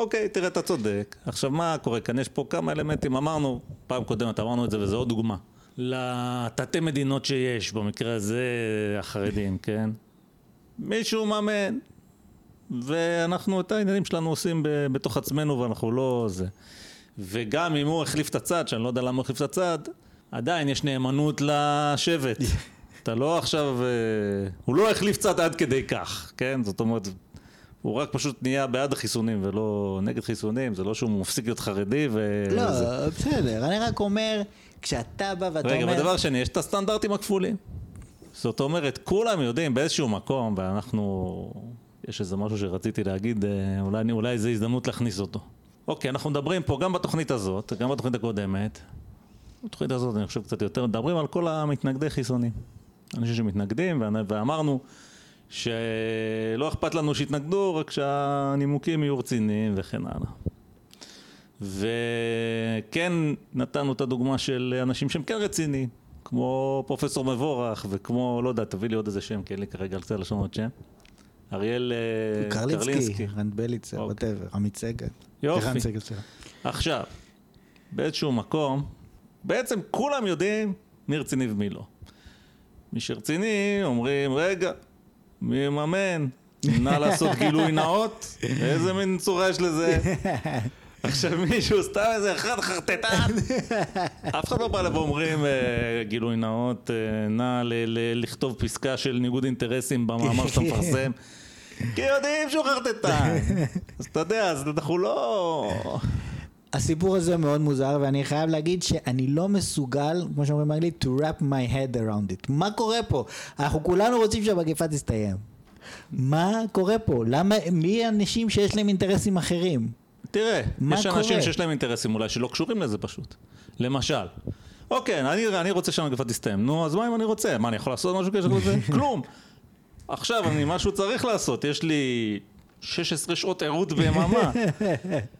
אוקיי, תראה, אתה צודק. עכשיו, מה קורה כאן? יש פה כמה אלמנטים. אמרנו, פעם קודמת אמרנו את זה, וזו עוד דוגמה. לתתי מדינות שיש, במקרה הזה החרדים, כן? מישהו מאמן, ואנחנו את העניינים שלנו עושים ב- בתוך עצמנו, ואנחנו לא זה. וגם אם הוא החליף את הצד, שאני לא יודע למה הוא החליף את הצד, עדיין יש נאמנות לשבט. אתה לא עכשיו... אה, הוא לא החליף צד עד כדי כך, כן? זאת אומרת, הוא רק פשוט נהיה בעד החיסונים ולא נגד חיסונים, זה לא שהוא מפסיק להיות חרדי ו... זה. לא, בסדר, אני רק אומר, כשאתה בא ואתה רגע, אומר... ודבר שני, יש את הסטנדרטים הכפולים. זאת אומרת, כולם יודעים באיזשהו מקום, ואנחנו... יש איזה משהו שרציתי להגיד, אה, אולי, אולי זו הזדמנות להכניס אותו. אוקיי, אנחנו מדברים פה גם בתוכנית הזאת, גם בתוכנית הקודמת. בתוכנית הזאת אני חושב קצת יותר, מדברים על כל המתנגדי חיסונים. אנשים שמתנגדים, ואמרנו שלא אכפת לנו שיתנגדו, רק שהנימוקים יהיו רציניים וכן הלאה. וכן נתנו את הדוגמה של אנשים שהם כן רציניים, כמו פרופסור מבורך וכמו, לא יודע, תביא לי עוד איזה שם, כי אין לי כרגע על קצה לשון עוד שם. אריאל אה, קרלינסקי, רן בליצר. whatever, עמית סגל. יופי. רן סגל, סליחה. עכשיו, באיזשהו מקום, בעצם כולם יודעים מי רציני ומי לא. מי שרציני אומרים, רגע, מי מממן? נא לעשות גילוי נאות? איזה מין צורה יש לזה? עכשיו מישהו, סתם איזה אחד חרטטן, אף אחד לא בא לפה ואומרים אה, גילוי נאות, אה, נא לכתוב פסקה של ניגוד אינטרסים במאמר שאתה מפרסם. כי יודעים שהוא חרטטן. אז אתה יודע, אז אנחנו לא... הסיפור הזה מאוד מוזר, ואני חייב להגיד שאני לא מסוגל, כמו שאומרים באנגלית, to wrap my head around it. מה קורה פה? אנחנו כולנו רוצים שהמגפה תסתיים. מה קורה פה? למה, מי האנשים שיש להם אינטרסים אחרים? תראה, יש אנשים קורה? שיש להם אינטרסים אולי שלא קשורים לזה פשוט. למשל, אוקיי, אני, אני רוצה שהמגפה תסתיים, נו, אז מה אם אני רוצה? מה, אני יכול לעשות משהו קשר לזה? כלום. עכשיו, אני משהו צריך לעשות, יש לי 16 שעות ערות ביממה.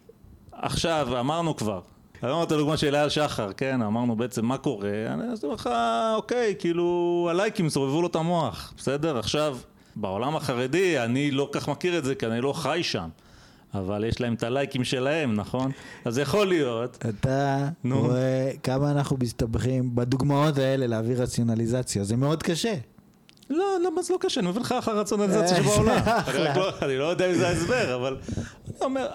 עכשיו, אמרנו כבר, אמרנו את הדוגמה של אייל שחר, כן, אמרנו בעצם מה קורה, אני אסביר לך, אוקיי, כאילו, הלייקים סובבו לו את המוח, בסדר? עכשיו, בעולם החרדי, אני לא כך מכיר את זה, כי אני לא חי שם. אבל יש להם את הלייקים שלהם, נכון? אז יכול להיות. אתה נו. רואה כמה אנחנו מסתבכים בדוגמאות האלה להביא רציונליזציה, זה מאוד קשה. לא, למה זה לא קשה, אני מביא לך אחר רציונליזציה אה, שבעולם. אני לא- אני לא יודע אם זה ההסבר, אבל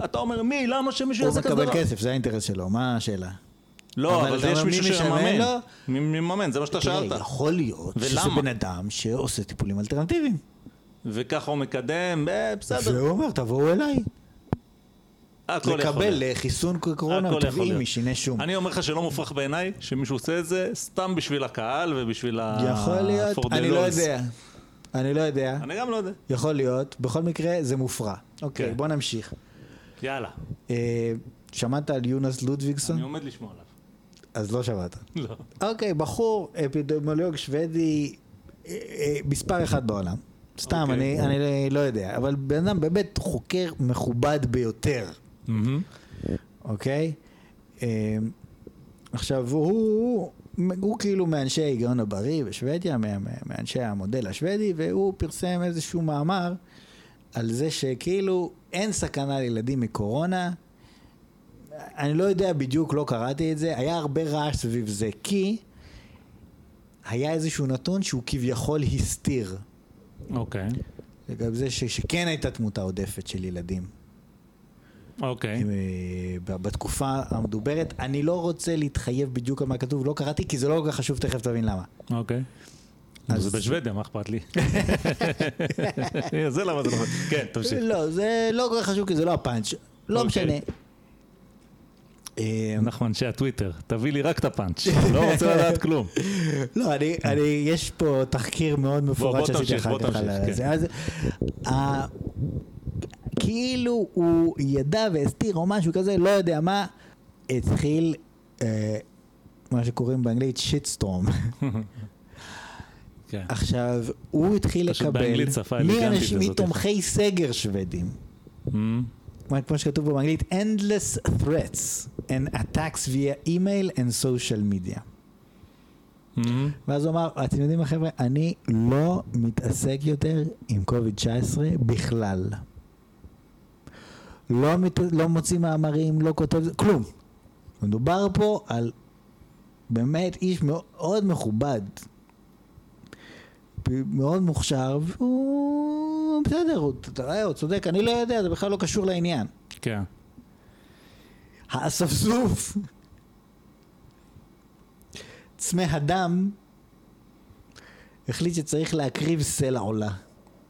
אתה אומר- מי, למה שמישהו הוא יעשה כזה מקבל דבר? כסף, זה האינטרס שלו, מה השאלה? לא, אבל יש מישהו שמממן. מי מממן, זה מה שאתה שאלת. יכול להיות שזה ולמה? בן אדם שעושה טיפולים אלטרנטיביים. וככה הוא מקדם, אה, בסדר. והוא אומר, תבואו אליי. לקבל חיסון קורונה טבעי. משיני שום. אני אומר לך שלא מופרך בעיניי שמישהו עושה את זה סתם בשביל הקהל ובשביל ה... יכול להיות, אני לא. יודע. אני לא יודע. אני גם לא יודע. יכול להיות. בכל מקרה, זה מופרע. אוקיי, כן. בוא נמשיך. יאללה, אה, שמעת על יונס לודוויגסון? אני עומד לשמוע עליו. אז לא שמעת. לא. אוקיי, בחור אפידמיולוג שוודי אה, אה, מספר אחד בעולם. סתם, אוקיי. אני, אני לא יודע, אבל בן אדם באמת חוקר מכובד ביותר. אוקיי? עכשיו, הוא, הוא, כאילו מאנשי ההיגיון הבריא בשוודיה, מאנשי המודל השוודי, והוא פרסם איזשהו מאמר על זה שכאילו אין סכנה לילדים מקורונה. אני לא יודע בדיוק, לא קראתי את זה, היה הרבה רעש סביב זה, כי היה איזשהו נתון שהוא כביכול הסתיר אוקיי. לגבי זה ש, שכן הייתה תמותה עודפת של ילדים אוקיי. אה, ב- בתקופה המדוברת. אני לא רוצה להתחייב בדיוק על מה כתוב, לא קראתי כי זה לא כל כך חשוב, תכף תבין למה. אוקיי. אז- זה בשוודיה, מה אכפת לי? זה למה זה לא... כן, תמשיך. לא, זה לא כל כך חשוב כי זה לא הפאנץ', לא אוקיי. משנה. אנחנו אנשי הטוויטר, תביא לי רק את הפאנץ', לא רוצה לדעת כלום. לא, אני, אני, יש פה תחקיר מאוד מפורט שעשיתי אחר כך על תמשיך, זה. כן. אז כאילו הוא ידע והסתיר או משהו כזה, לא יודע מה, התחיל אה, מה שקוראים באנגלית שיטסטורם. כן. עכשיו, הוא התחיל לקבל מאנשים. מתומכי סגר שוודים. כמו שכתוב פה באנגלית, endless threats and attacks via email and social media. מהמם. ואז הוא אמר, אתם יודעים מה חבר'ה, אני לא מתעסק יותר עם קוביד-19 בכלל. לא, מת... לא מוציא מאמרים, לא כותב, כלום. מדובר פה על באמת איש מאוד מכובד, מאוד מוכשר, והוא בסדר, הוא, הוא צודק, אני לא יודע, זה בכלל לא קשור לעניין. כן. האספסוף, צמא הדם, החליט שצריך להקריב סלע עולה.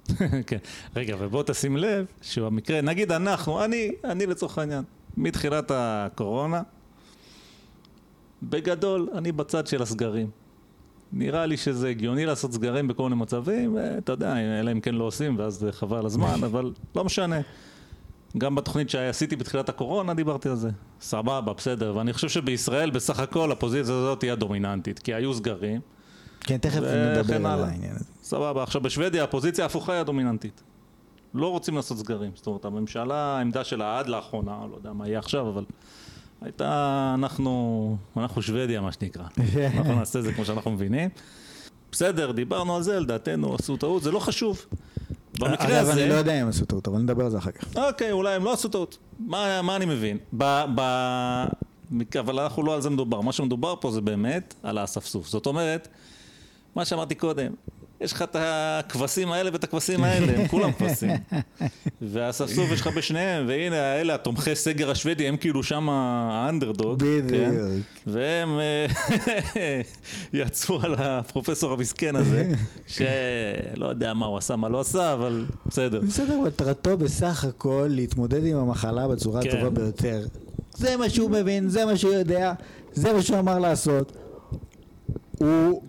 כן. רגע, ובוא תשים לב שבמקרה, נגיד אנחנו, אני, אני לצורך העניין, מתחילת הקורונה, בגדול, אני בצד של הסגרים. נראה לי שזה הגיוני לעשות סגרים בכל מיני מצבים, אה, אתה יודע, אלא אם כן לא עושים, ואז זה חבל על הזמן, אבל לא משנה. גם בתוכנית שעשיתי בתחילת הקורונה דיברתי על זה. סבבה, בסדר. ואני חושב שבישראל בסך הכל הפוזיציה הזאת תהיה דומיננטית, כי היו סגרים. כן, תכף נדבר על. העניין הזה. סבבה, עכשיו בשוודיה הפוזיציה ההפוכה היא הדומיננטית. לא רוצים לעשות סגרים, זאת אומרת הממשלה, העמדה שלה עד לאחרונה, לא יודע מה יהיה עכשיו, אבל הייתה, אנחנו, אנחנו שוודיה מה שנקרא. אנחנו נעשה את זה כמו שאנחנו מבינים. בסדר, דיברנו על זה, לדעתנו עשו טעות, זה לא חשוב. במקרה אגב, אני לא הזה, יודע אם עשו טעות, אבל נדבר על זה אחר כך. אוקיי, אולי הם לא עשו טעות. מה, מה אני מבין? ב, ב, אבל אנחנו לא על זה מדובר. מה שמדובר פה זה באמת על האספסוף. זאת אומרת, מה שאמרתי קודם, יש לך את הכבשים האלה ואת הכבשים האלה, הם כולם כבשים. והאספסוף יש לך בשניהם, והנה האלה, התומכי סגר השוודי, הם כאילו שם האנדרדוג. כן? בדיוק. והם אה, יצאו על הפרופסור המסכן הזה, שלא יודע מה הוא עשה, מה לא עשה, אבל בסדר. בסדר, מטרתו בסך הכל להתמודד עם המחלה בצורה כן. הטובה ביותר. זה מה שהוא מבין, זה מה שהוא יודע, זה מה שהוא אמר לעשות. הוא...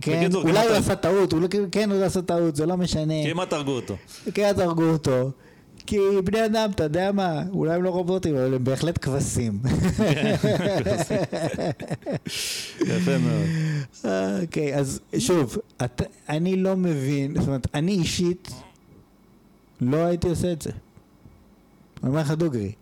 כן, בקיצור, אולי כמעט- הוא עשה טעות, אולי כן הוא עשה טעות, זה לא משנה. כמעט הרגו אותו. כן הרגו אותו. כי בני אדם, אתה יודע מה, אולי הם לא רובוטים, אבל הם בהחלט כבשים. יפה מאוד. אוקיי, אז שוב, את, אני לא מבין, זאת אומרת, אני אישית לא הייתי עושה את זה. אני אומר לך דוגרי.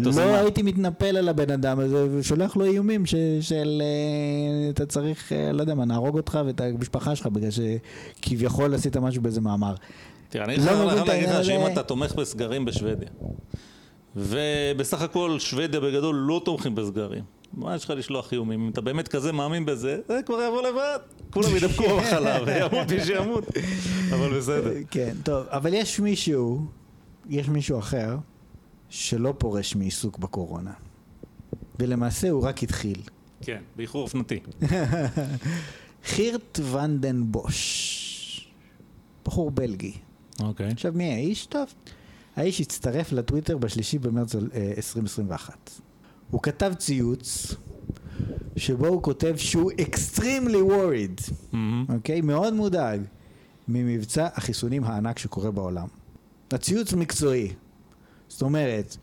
לא לא? הייתי מתנפל על הבן אדם הזה ושולח לו איומים ש, של אה, אתה צריך, אה, לא יודע מה, נהרוג אותך ואת המשפחה שלך בגלל שכביכול עשית משהו באיזה מאמר. תראה, אני לא חייב את להגיד לך שאם. אתה תומך בסגרים בשוודיה, ובסך הכל שוודיה בגדול לא תומכים בסגרים, מה יש לך לשלוח איומים? אם אתה באמת כזה מאמין בזה, זה כבר יבוא לבד. כולם ידבקו במחלה וימות מי שימות, אבל בסדר. כן, טוב, אבל יש מישהו, יש מישהו אחר, שלא פורש מעיסוק בקורונה. ולמעשה הוא רק התחיל. כן, באיחור אופנתי. חירט ונדן בוש, בחור בלגי. אוקיי. עכשיו מי האיש? טוב, האיש הצטרף לטוויטר בשלישי במרץ אה, 2021. הוא כתב ציוץ שבו הוא כותב שהוא extremely worried, מהמם. אוקיי? מאוד מודאג ממבצע החיסונים הענק שקורה בעולם. הציוץ מקצועי, זאת אומרת,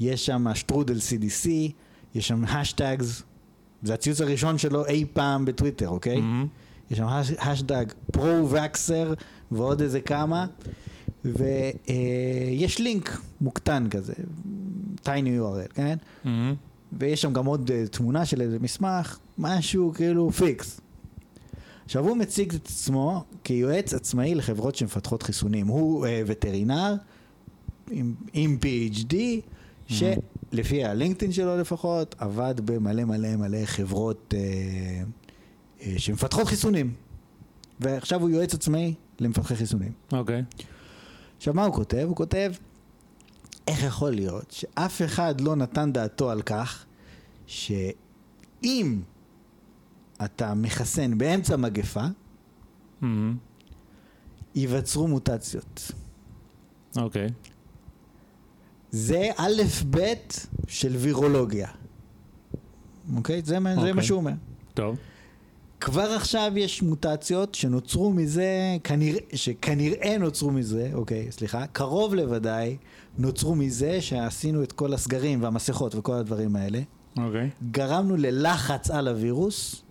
יש שם שטרודל CDC, יש שם hashtags, זה הציוץ הראשון שלו אי פעם בטוויטר, אוקיי? מהמם. יש שם hashtag pro-vaxxer ועוד איזה כמה, ויש לינק מוקטן כזה, tiny URL, כן? מהמם. ויש שם גם עוד אה, תמונה של איזה מסמך, משהו כאילו fix. עכשיו הוא מציג את עצמו כיועץ עצמאי לחברות שמפתחות חיסונים. הוא אה, וטרינר עם, עם PhD, שלפי הלינקדאין שלו לפחות, עבד במלא מלא מלא חברות אה, אה, שמפתחות חיסונים. ועכשיו הוא יועץ עצמאי למפתחי חיסונים. אוקיי. עכשיו, מה הוא כותב? הוא כותב, איך יכול להיות שאף אחד לא נתן דעתו על כך שאם אתה מחסן באמצע מגפה, מהמם. ייווצרו מוטציות. אוקיי. זה א' ב' של וירולוגיה. אוקיי? זה, מה- זה אוקיי. מה שהוא אומר. טוב. כבר עכשיו יש מוטציות שנוצרו מזה, כנראה, שכנראה נוצרו מזה, אוקיי, סליחה, קרוב לוודאי נוצרו מזה שעשינו את כל הסגרים והמסכות וכל הדברים האלה. אוקיי. גרמנו ללחץ על הווירוס,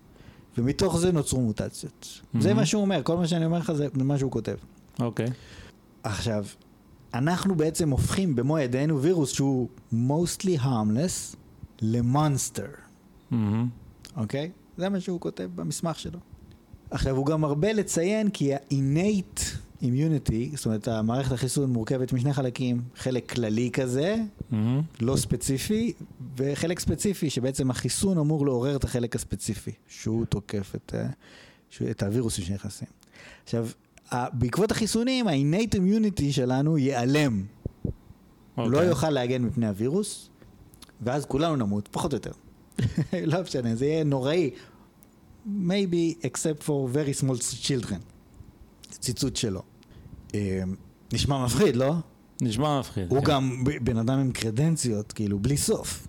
ומתוך זה נוצרו מוטציות. זה Mhm. מה שהוא אומר, כל מה שאני אומר לך זה מה שהוא כותב. אוקיי. עכשיו, אנחנו בעצם הופכים במו ידינו וירוס שהוא mostly harmless למונסטר. מהמם. אוקיי? זה מה שהוא כותב במסמך שלו. עכשיו, הוא גם מרבה לציין כי ה-innate immunity, זאת אומרת, המערכת החיסון מורכבת משני חלקים, חלק כללי כזה, מהמם. לא ספציפי, וחלק ספציפי שבעצם החיסון אמור לעורר את החלק הספציפי, שהוא תוקף את, ה- שהוא- את הווירוסים שנכנסים. עכשיו, בעקבות החיסונים, ה-innate immunity שלנו ייעלם. הוא לא אוקיי. יוכל להגן מפני הווירוס, ואז כולנו נמות, פחות או יותר. לא משנה, זה יהיה נוראי. maybe except for very small children. ציטוט שלו. אה, נשמע מפחיד, לא? נשמע מפחיד. הוא כן. גם בן אדם עם קרדנציות, כאילו, בלי סוף.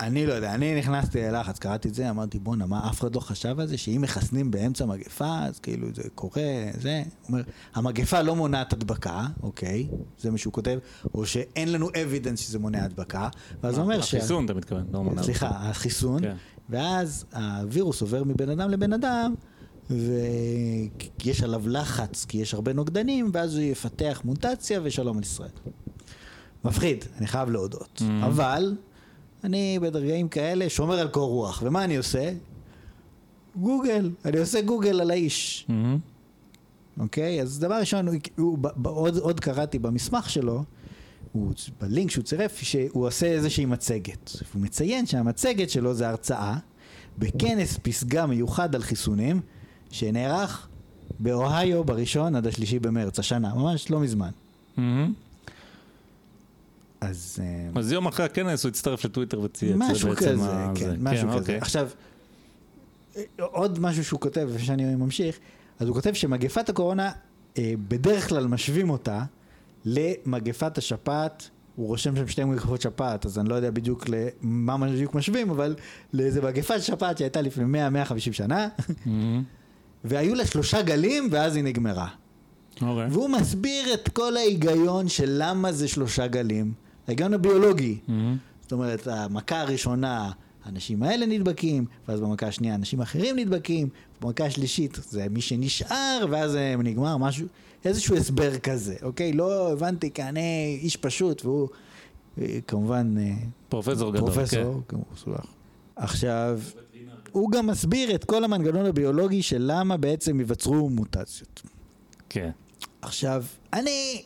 אני לא יודע, אני נכנסתי ללחץ, קראתי את זה, אמרתי, בואנה, מה, אף אחד לא חשב על זה, שאם מחסנים באמצע מגפה, אז כאילו זה קורה, זה. אומר, המגפה לא מונעת הדבקה, אוקיי, זה מה שהוא כותב, או שאין לנו evidence שזה מונע הדבקה, ואז הוא אומר שה... החיסון אתה מתכוון, לא מונע. סליחה, החיסון, כן. ואז הווירוס עובר מבן אדם לבן אדם, ויש עליו לחץ, כי יש הרבה נוגדנים, ואז הוא יפתח מוטציה ושלום על ישראל. מפחיד, אני חייב להודות. Mhm. אבל אני בדרגעים כאלה שומר על קור רוח, ומה אני עושה? גוגל, אני עושה גוגל על האיש. מהמם. אוקיי? אז דבר ראשון, הוא, הוא, ב- עוד, עוד קראתי במסמך שלו, הוא, בלינק שהוא צירף, שהוא עושה איזושהי מצגת. הוא מציין שהמצגת שלו זה הרצאה בכנס פסגה מיוחד על חיסונים, שנערך באוהיו בראשון עד השלישי במרץ, השנה, ממש לא מזמן. מהמם. אז... אה, אז יום אחרי הכנס הוא הצטרף לטוויטר וצייץ. משהו כזה, כן. משהו כזה. אוקיי. עכשיו, עוד משהו שהוא כותב, לפני שאני ממשיך, אז הוא כותב שמגפת הקורונה, אה, בדרך כלל משווים אותה למגפת השפעת. הוא רושם שם שתי מגפות שפעת, אז אני לא יודע בדיוק למה בדיוק משווים, אבל לאיזה מגפת שפעת שהייתה לפני 100-150 שנה, מהמם. והיו לה שלושה גלים, ואז היא נגמרה. אוקיי. והוא מסביר את כל ההיגיון של למה זה שלושה גלים, ההיגיון הביולוגי. מהמם. זאת אומרת, המכה הראשונה, האנשים האלה נדבקים, ואז במכה השנייה אנשים אחרים נדבקים, במכה השלישית זה מי שנשאר, ואז נגמר, משהו, איזשהו הסבר כזה, אוקיי? לא הבנתי, כי אני איש פשוט, והוא אה, כמובן אה, פרופסור גדול. כן. פרופסור, כמו סולח. עכשיו, הוא גם מסביר את כל המנגנון הביולוגי של למה בעצם ייווצרו מוטציות. כן. עכשיו, אני,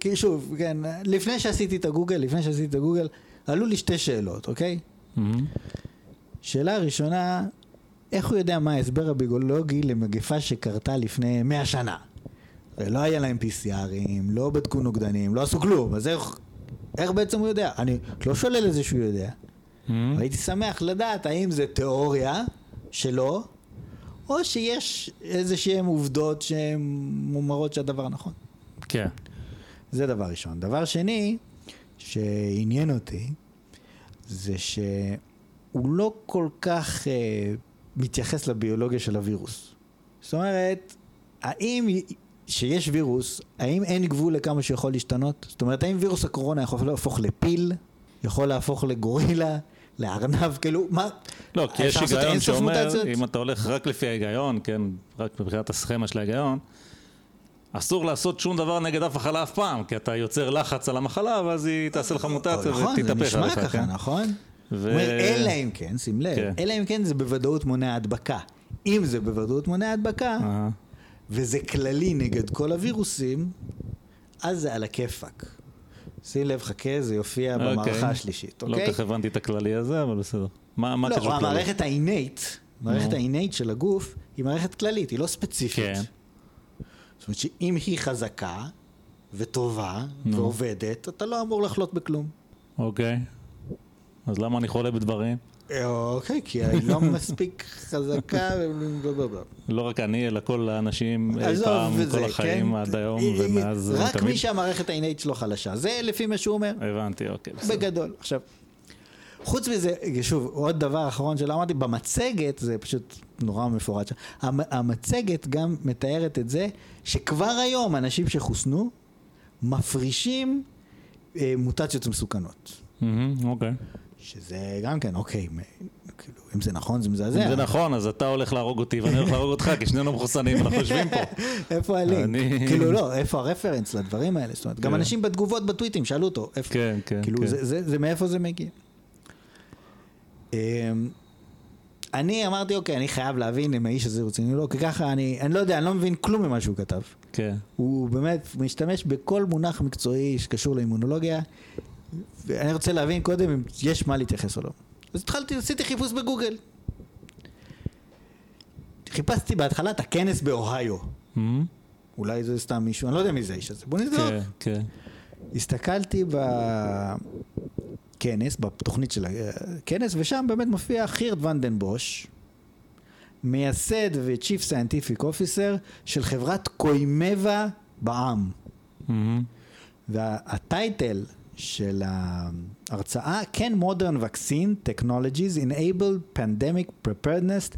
כי שוב, כן, לפני שעשיתי את הגוגל, לפני שעשיתי את הגוגל, עלו לי שתי שאלות, אוקיי? מהמם. שאלה ראשונה, איך הוא יודע מה ההסבר הביולוגי למגפה שקרתה לפני 100 שנה? הרי לא היה להם PCRים, לא בדקו נוגדנים, לא עשו כלום, אז איך, איך בעצם הוא יודע? אני לא שולל את זה שהוא יודע. Mm-hmm. הייתי שמח לדעת האם זה תיאוריה שלו, או שיש איזה שהן עובדות שהן מומרות שהדבר נכון. כן. זה דבר ראשון. דבר שני, שעניין אותי, זה שהוא לא כל כך אה, מתייחס לביולוגיה של הווירוס. זאת אומרת, האם שיש וירוס, האם אין גבול לכמה שיכול להשתנות? זאת אומרת, האם וירוס הקורונה יכול להפוך לפיל? יכול להפוך לגורילה? לארנב? כאילו, מה? לא, כי יש היגיון שאומר, מוטציות? אם אתה הולך רק לפי ההיגיון, כן, רק מבחינת הסכמה של ההיגיון, אסור לעשות שום דבר נגד אף מחלה אף פעם, כי אתה יוצר לחץ על המחלה, ואז היא תעשה לך מוטציה נכון, זה ותתהפך נשמע עליך, ככה, כן? נכון? ו- אומר, אלא אם כן, שים לב, כן. אלא אם כן זה בוודאות מונע הדבקה. אם זה בוודאות מונע הדבקה, אה, וזה כללי נגד כל הווירוסים, אז זה על הכיפאק. שים לב, חכה, זה יופיע אוקיי. במערכה השלישית, לא אוקיי? כל כך הבנתי את הכללי הזה, אבל בסדר. מה מה לא? המערכת האינט, מערכת נו. האינט של הגוף, היא מערכת כללית, היא לא ספציפית. כן. זאת אומרת שאם היא חזקה וטובה נו. ועובדת, אתה לא אמור לחלות בכלום. אוקיי. אז למה אני חולה בדברים? אה, אוקיי, כי היא לא מספיק חזקה. לא רק אני, אלא כל האנשים אי עזוב, פעם, כל החיים כן? עד היום ומאז רק תמיד. מי שהמערכת האינאית שלו חלשה. זה לפי מה שהוא אומר, הבנתי, אוקיי. בגדול. עכשיו, חוץ מזה, שוב, עוד דבר אחרון שלא אמרתי, במצגת, זה פשוט נורא מפורט שם, המ- המצגת גם מתארת את זה שכבר היום אנשים שחוסנו מפרישים אה, מוטציות מסוכנות. מהמם, אוקיי. שזה גם כן, אוקיי, כאילו, אם זה נכון זה מזעזע. אם זה נכון, אז אתה הולך להרוג אותי ואני הולך להרוג אותך, כי שנינו מחוסנים, אנחנו יושבים פה. איפה הלינק? כאילו לא, איפה הרפרנס לדברים האלה? זאת אומרת, גם כן. אנשים בתגובות בטוויטים שאלו אותו, איפה? כן, כן, כאילו, כן. זה- מאיפה זה מגיע? אני אמרתי, אוקיי, אני חייב להבין אם האיש הזה רציני או לא, כי ככה אני, אני לא יודע, אני לא מבין כלום ממה שהוא כתב. כן. הוא באמת משתמש בכל מונח מקצועי שקשור לאימונולוגיה, ואני רוצה להבין קודם אם יש מה להתייחס או לא. אז התחלתי, עשיתי חיפוש בגוגל. חיפשתי בהתחלה את הכנס באוהיו. מהמם, אולי זה סתם מישהו, אני לא יודע מי זה האיש הזה. בוא נבדוק. כן, כן. הסתכלתי בכנס, בתוכנית של הכנס, ושם באמת מופיע חירד ונדן בוש, מייסד ו-Chief Scientific Officer של חברת קוימבה בע"מ. מהמם, והטייטל של ההרצאה, Can Modern Vaccine Technologies Enable Pandemic Preparedness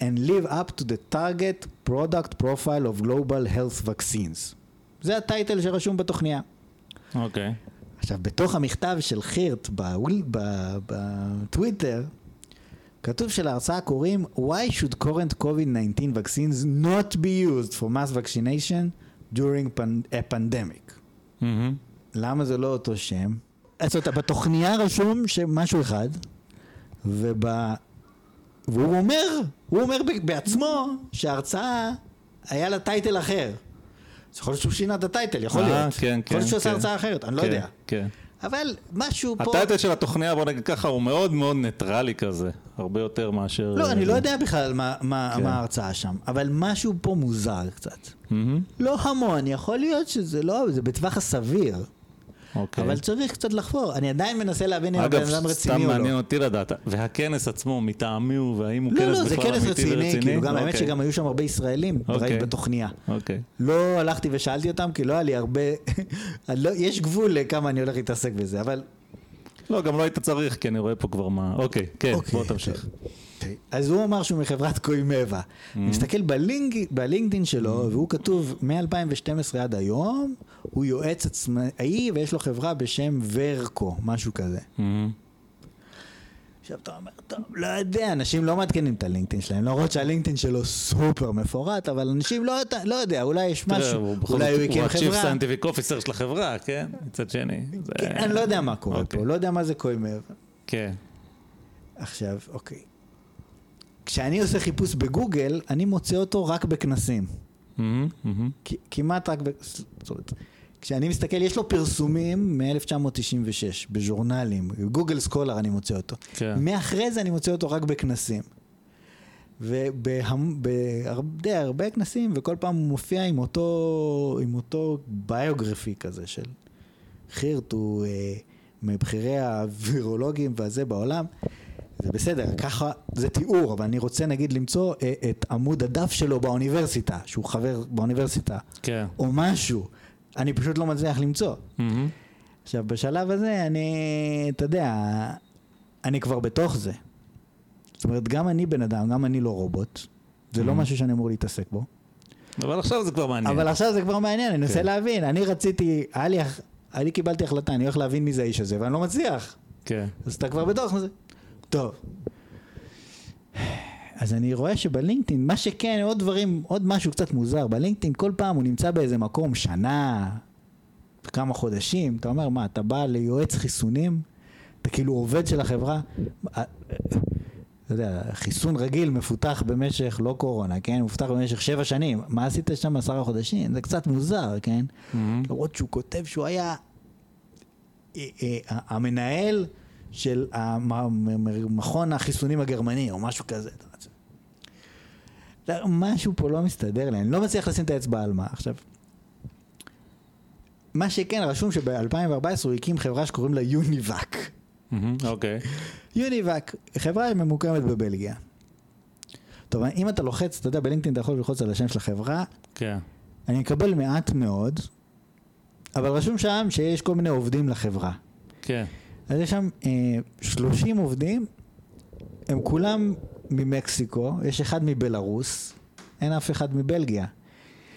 and Live Up to the Target Product Profile of Global Health Vaccines. זה הטייטל שרשום בתוכניה. אוקיי. עכשיו, בתוך המכתב של חירט בטוויטר, כתוב שלהרצאה קוראים Why should current COVID-19 vaccines not be used for mass vaccination during pan- a pandemic? מהמם, למה זה לא אותו שם? זאת אומרת, בתוכניה רשום שמשהו אחד, וב... והוא אומר, הוא אומר בעצמו שההרצאה היה לה title אחר. יכול להיות שהוא שינה את ה title, יכול אה, להיות. כן, יכול להיות כן, שהוא עשה כן. הרצאה אחרת, אני לא כן, יודע. כן. אבל משהו פה... ה title של התוכניה, בוא נגיד ככה, הוא מאוד מאוד ניטרלי כזה, הרבה יותר מאשר... לא, אני לא יודע בכלל מה, מה, כן. מה ההרצאה שם, אבל משהו פה מוזר קצת. לא המון, יכול להיות שזה לא, זה בטווח הסביר, אוקיי. אבל צריך קצת לחפור. אני עדיין מנסה להבין אם הבן אדם סתם רציני או לא. מעניין אותי לדעת, והכנס עצמו מטעמי הוא, והאם הוא לא, כנס לא, זה בכלל כנס אמיתי רציני, ורציני? כאילו, גם האמת אוקיי, שגם היו שם הרבה ישראלים, אוקיי. ראיתי בתוכניה. אוקיי. לא הלכתי ושאלתי אותם, כי לא היה לי הרבה, לא- יש גבול לכמה אני הולך להתעסק בזה, אבל... לא, גם לא היית צריך, כי אני רואה פה כבר מה... אוקיי, כן, אוקיי, בוא תמשיך. אז הוא אמר שהוא מחברת קוימבה. Mm-hmm. אני מסתכל בלינק, בלינקדאין שלו, והוא כתוב מ-2012 עד היום, הוא יועץ עצמאי ויש לו חברה בשם ורקו, משהו כזה. מהמם. עכשיו אתה אומר, טוב, לא יודע, אנשים לא מעדכנים את הלינקדאין שלהם, למרות שהלינקדאין שלו סופר מפורט, אבל אנשים לא, לא יודע, אולי יש תראה, משהו, בכל אולי הוא הקים הוא ה-Chief חברה. Scientific Officer של החברה, כן? מצד שני. זה- כן, אני לא יודע מה קורה אוקיי. פה, לא יודע מה זה קוימבה. כן. עכשיו, אוקיי. כשאני עושה חיפוש בגוגל, אני מוצא אותו רק בכנסים. מהמם. כ- כמעט רק. זאת אומרת, כשאני מסתכל, יש לו פרסומים מ-1996 בז'ורנלים, גוגל סקולר אני מוצא אותו. כן. מאחרי זה אני מוצא אותו רק בכנסים. ובהרבה הרבה כנסים, וכל פעם הוא מופיע עם אותו, עם אותו ביוגרפי כזה של חירט, הוא אה, מבכירי הווירולוגים והזה בעולם. זה בסדר, ככה זה תיאור, אבל אני רוצה נגיד למצוא אה, את עמוד הדף שלו באוניברסיטה, שהוא חבר באוניברסיטה, כן. או משהו. אני פשוט לא מצליח למצוא. מהמם. עכשיו, בשלב הזה, אני, אתה יודע, אני כבר בתוך זה. זאת אומרת, גם אני בן אדם, גם אני לא רובוט. זה לא Mhm. משהו שאני אמור להתעסק בו. אבל עכשיו זה כבר מעניין. אבל עכשיו זה כבר מעניין, אני מנסה כן. להבין. אני רציתי, היה לי, אני קיבלתי החלטה, אני הולך להבין מי זה האיש הזה, ואני לא מצליח. כן. אז אתה כבר בתוך זה. טוב. אז אני רואה שבלינקדאין, מה שכן, עוד דברים, עוד משהו קצת מוזר, בלינקדאין כל פעם הוא נמצא באיזה מקום שנה, כמה חודשים, אתה אומר, מה, אתה בא ליועץ חיסונים? אתה כאילו עובד של החברה? אה, אתה יודע, חיסון רגיל מפותח במשך, לא קורונה, כן? מפותח במשך שבע שנים. מה עשית שם עשרה חודשים? זה קצת מוזר, כן? מהמם. למרות שהוא כותב שהוא היה אה, אה, המנהל של מכון החיסונים הגרמני או משהו כזה. יודע. משהו פה לא מסתדר לי, אני לא מצליח לשים את האצבע על מה. עכשיו, מה שכן, רשום שב-2014 הוא הקים חברה שקוראים לה יוניבק. מהמם. אוקיי. יוניבק, חברה ממוקמת בבלגיה. טוב, אם אתה לוחץ, אתה יודע, בלינקדאין אתה יכול ללחוץ על השם של החברה, כן. אני מקבל מעט מאוד, אבל רשום שם שיש כל מיני עובדים לחברה. כן. אז יש שם אה, 30 עובדים, הם כולם ממקסיקו, יש אחד מבלארוס, אין אף אחד מבלגיה.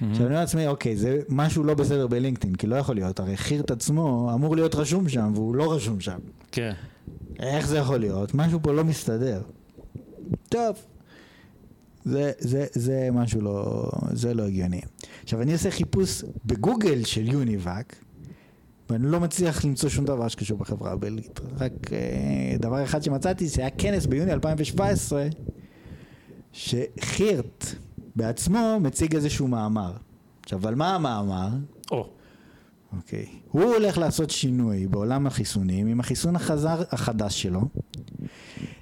עכשיו אני אומר לעצמי, אוקיי, זה משהו לא בסדר בלינקדאין, כי לא יכול להיות, הרי חירט עצמו אמור להיות רשום שם, והוא לא רשום שם. כן. איך זה יכול להיות? משהו פה לא מסתדר. טוב, זה, זה, זה משהו לא, זה לא הגיוני. עכשיו, אני עושה חיפוש בגוגל של יוניבק, ואני לא מצליח למצוא שום דבר שקשור בחברה הבלגית. רק אה, דבר אחד שמצאתי, זה היה כנס ביוני 2017, שחירט בעצמו מציג איזשהו מאמר. עכשיו, על מה המאמר? או. אוקיי. הוא הולך לעשות שינוי בעולם החיסונים עם החיסון החזר, החדש שלו,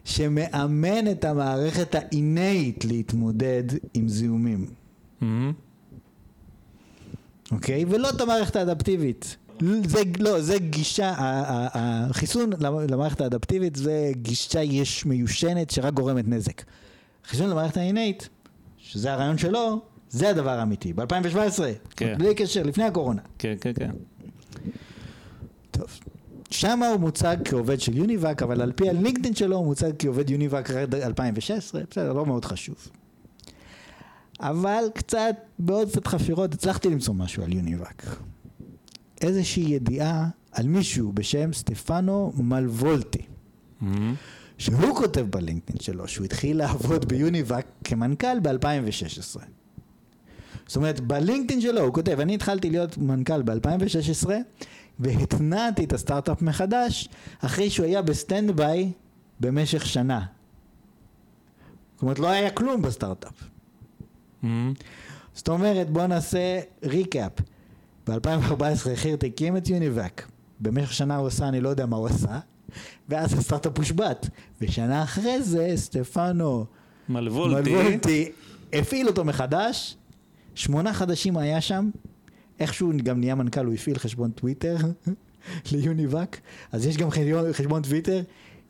שמאמן את המערכת האינאית להתמודד עם זיהומים, מהמם. אוקיי? ולא את המערכת האדפטיבית. זה, לא, זה גישה, החיסון למערכת האדפטיבית זה גישה יש מיושנת שרק גורמת נזק. חיסון למערכת האינאית, שזה הרעיון שלו, זה הדבר האמיתי. ב-2017, כן. בלי קשר, לפני הקורונה. כן, כן, כן. טוב. שם הוא מוצג כעובד של יוניבק, אבל על פי הלינקדאין שלו הוא מוצג כעובד יוניבק רק 2016, בסדר, לא מאוד חשוב. אבל קצת, בעוד קצת חפירות, הצלחתי למצוא משהו על יוניבק. איזושהי ידיעה על מישהו בשם סטפנו מלוולטי, מהמם. שהוא כותב בלינקדאין שלו שהוא התחיל לעבוד ביוניבק כמנכ"ל ב-2016. זאת אומרת, בלינקדאין שלו הוא כותב, אני התחלתי להיות מנכ"ל ב-2016 והתנעתי את הסטארט-אפ מחדש אחרי שהוא היה ב standby במשך שנה. זאת אומרת, לא היה כלום בסטארט-אפ. מהמם. זאת אומרת, בוא נעשה recap. ב-2014 חירט הקים את יוניבק. במשך שנה הוא עשה, אני לא יודע מה הוא עשה, ואז הסטארט-אפ הושבת. ושנה אחרי זה, סטפנו מלוולטי. מלוולטי הפעיל אותו מחדש, שמונה חודשים היה שם, איכשהו גם נהיה מנכ"ל, הוא הפעיל חשבון טוויטר ליוניבק, אז יש גם חשבון, טוויטר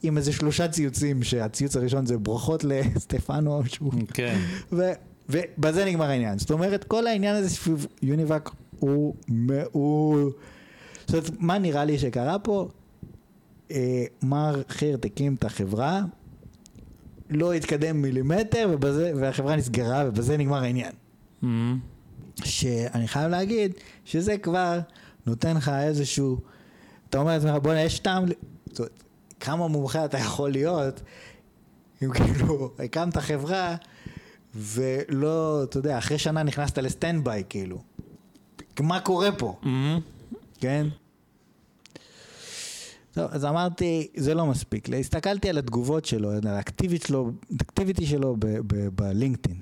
עם איזה שלושה ציוצים, שהציוץ הראשון זה ברכות לסטפנו, שהוא כן. ובזה נגמר העניין. זאת אומרת, כל העניין הזה סביב יוניבק הוא... הוא... זאת אומרת, מה נראה לי שקרה פה? אה, מר חירט הקים את החברה, לא התקדם מילימטר, ובזה, והחברה נסגרה, ובזה נגמר העניין. מהמם. שאני חייב להגיד שזה כבר נותן לך איזשהו, אתה אומר לעצמך בוא'נה יש טעם, זאת אומרת, כמה מומחה אתה יכול להיות אם כאילו הקמת חברה ולא, אתה יודע, אחרי שנה נכנסת לסטנד ביי כאילו, מה קורה פה, מהמם. כן? טוב, אז אמרתי, זה לא מספיק. הסתכלתי על התגובות שלו, על האקטיביטי שלו, האקטיביטי בלינקדאין.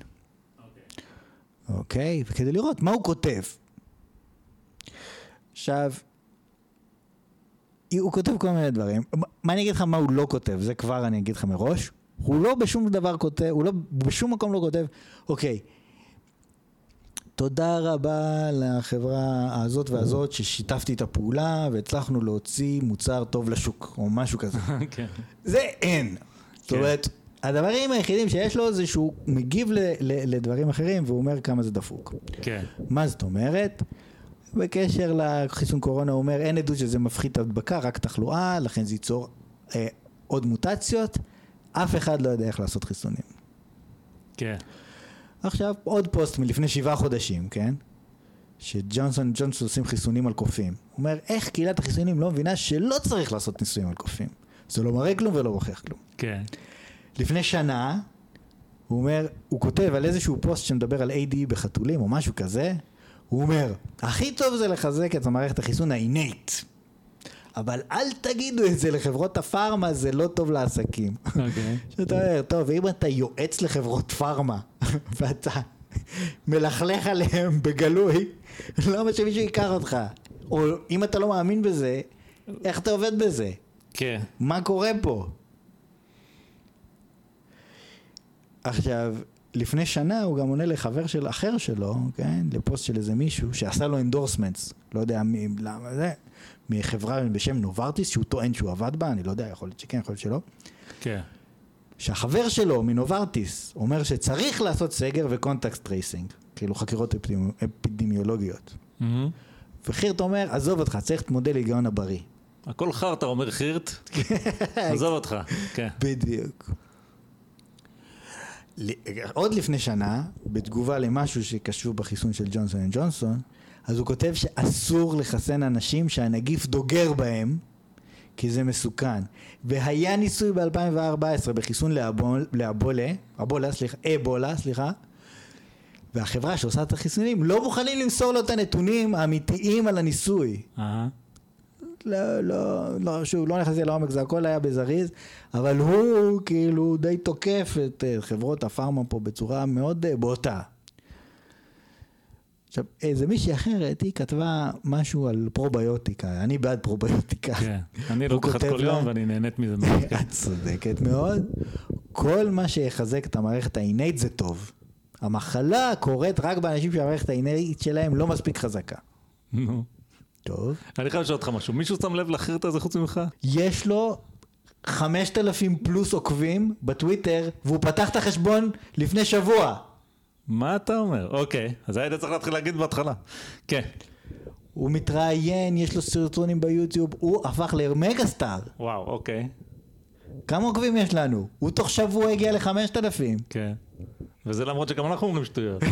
אוקיי? וכדי לראות מה הוא כותב. עכשיו, הוא כותב כל מיני דברים. מה אני אגיד לך מה הוא לא כותב, זה כבר אני אגיד לך מראש. הוא לא בשום דבר כותב, הוא לא בשום מקום לא כותב, אוקיי, תודה רבה לחברה הזאת והזאת ששיתפתי את הפעולה והצלחנו להוציא מוצר טוב לשוק, או משהו כזה. כן. זה אין. זאת כן. אומרת, הדברים היחידים שיש לו זה שהוא מגיב לדברים אחרים והוא אומר כמה זה דפוק. כן. מה זאת אומרת? בקשר לחיסון קורונה הוא אומר אין עדות שזה מפחית הדבקה, רק תחלואה, לכן זה ייצור אה, עוד מוטציות, אף אחד לא יודע איך לעשות חיסונים. כן. עכשיו עוד פוסט מלפני שבעה חודשים, כן? שג'ונסון ג'ונסון עושים חיסונים על קופים. הוא אומר איך קהילת החיסונים לא מבינה שלא צריך לעשות ניסויים על קופים. זה לא מראה כלום ולא מוכיח כלום. כן. לפני שנה, הוא אומר, הוא כותב על איזשהו פוסט שמדבר על AD בחתולים או משהו כזה, הוא אומר, הכי טוב זה לחזק את המערכת החיסון האינט. אבל אל תגידו את זה לחברות הפארמה, זה לא טוב לעסקים. אוקיי. שאתה אומר, טוב, אם אתה יועץ לחברות פארמה, ואתה מלכלך עליהם בגלוי, למה שמישהו ייקח אותך? או אם אתה לא מאמין בזה, איך אתה עובד בזה? כן. מה קורה פה? עכשיו, לפני שנה הוא גם עונה לחבר של אחר שלו, כן? לפוסט של איזה מישהו שעשה לו endorsements, לא יודע מי, למה זה, מחברה בשם נוברטיס, שהוא טוען שהוא עבד בה, אני לא יודע, יכול להיות שכן, יכול להיות שלא. כן. שהחבר שלו מנוברטיס אומר שצריך לעשות סגר ו contact tracing, כאילו חקירות אפידמי- אפידמיולוגיות. מהמם. וחירט אומר, עזוב אותך, צריך את מודל ההיגיון הבריא. הכל חרטא אומר חירט, עזוב אותך. כן. בדיוק. עוד לפני שנה, בתגובה למשהו שקשור בחיסון של ג'ונסון אנד ג'ונסון, אז הוא כותב שאסור לחסן אנשים שהנגיף דוגר בהם, כי זה מסוכן. והיה ניסוי ב-2014 בחיסון לאבול, לאבולה, אבולה, סליחה, אבולה, סליחה, והחברה שעושה את החיסונים לא מוכנים למסור לו את הנתונים האמיתיים על הניסוי. אהה. לא, לא, לא, שוב, לא נכנסתי לעומק, זה הכל היה בזריז, אבל הוא כאילו די תוקף את אה, חברות הפארמה פה בצורה מאוד אה, בוטה. עכשיו, איזה מישהי אחרת, היא כתבה משהו על פרוביוטיקה, אני בעד פרוביוטיקה. כן. אני לוקחת כל יום ואני נהנית מזה מאוד. את צודקת מאוד. כל מה שיחזק את המערכת האינאית זה טוב. המחלה קורית רק באנשים שהמערכת האינאית שלהם לא מספיק חזקה. נו. טוב. אני חייב לשאול אותך משהו, מישהו שם לב לחירט הזה חוץ ממך? יש לו 5,000 פלוס עוקבים בטוויטר, והוא פתח את החשבון לפני שבוע. מה אתה אומר? אוקיי, אז היית צריך להתחיל להגיד בהתחלה. כן. הוא מתראיין, יש לו סרטונים ביוטיוב, הוא הפך למגה סטאר. וואו, אוקיי. כמה עוקבים יש לנו? הוא תוך שבוע הגיע ל-5,000. כן. וזה למרות שגם אנחנו אומרים שטויות.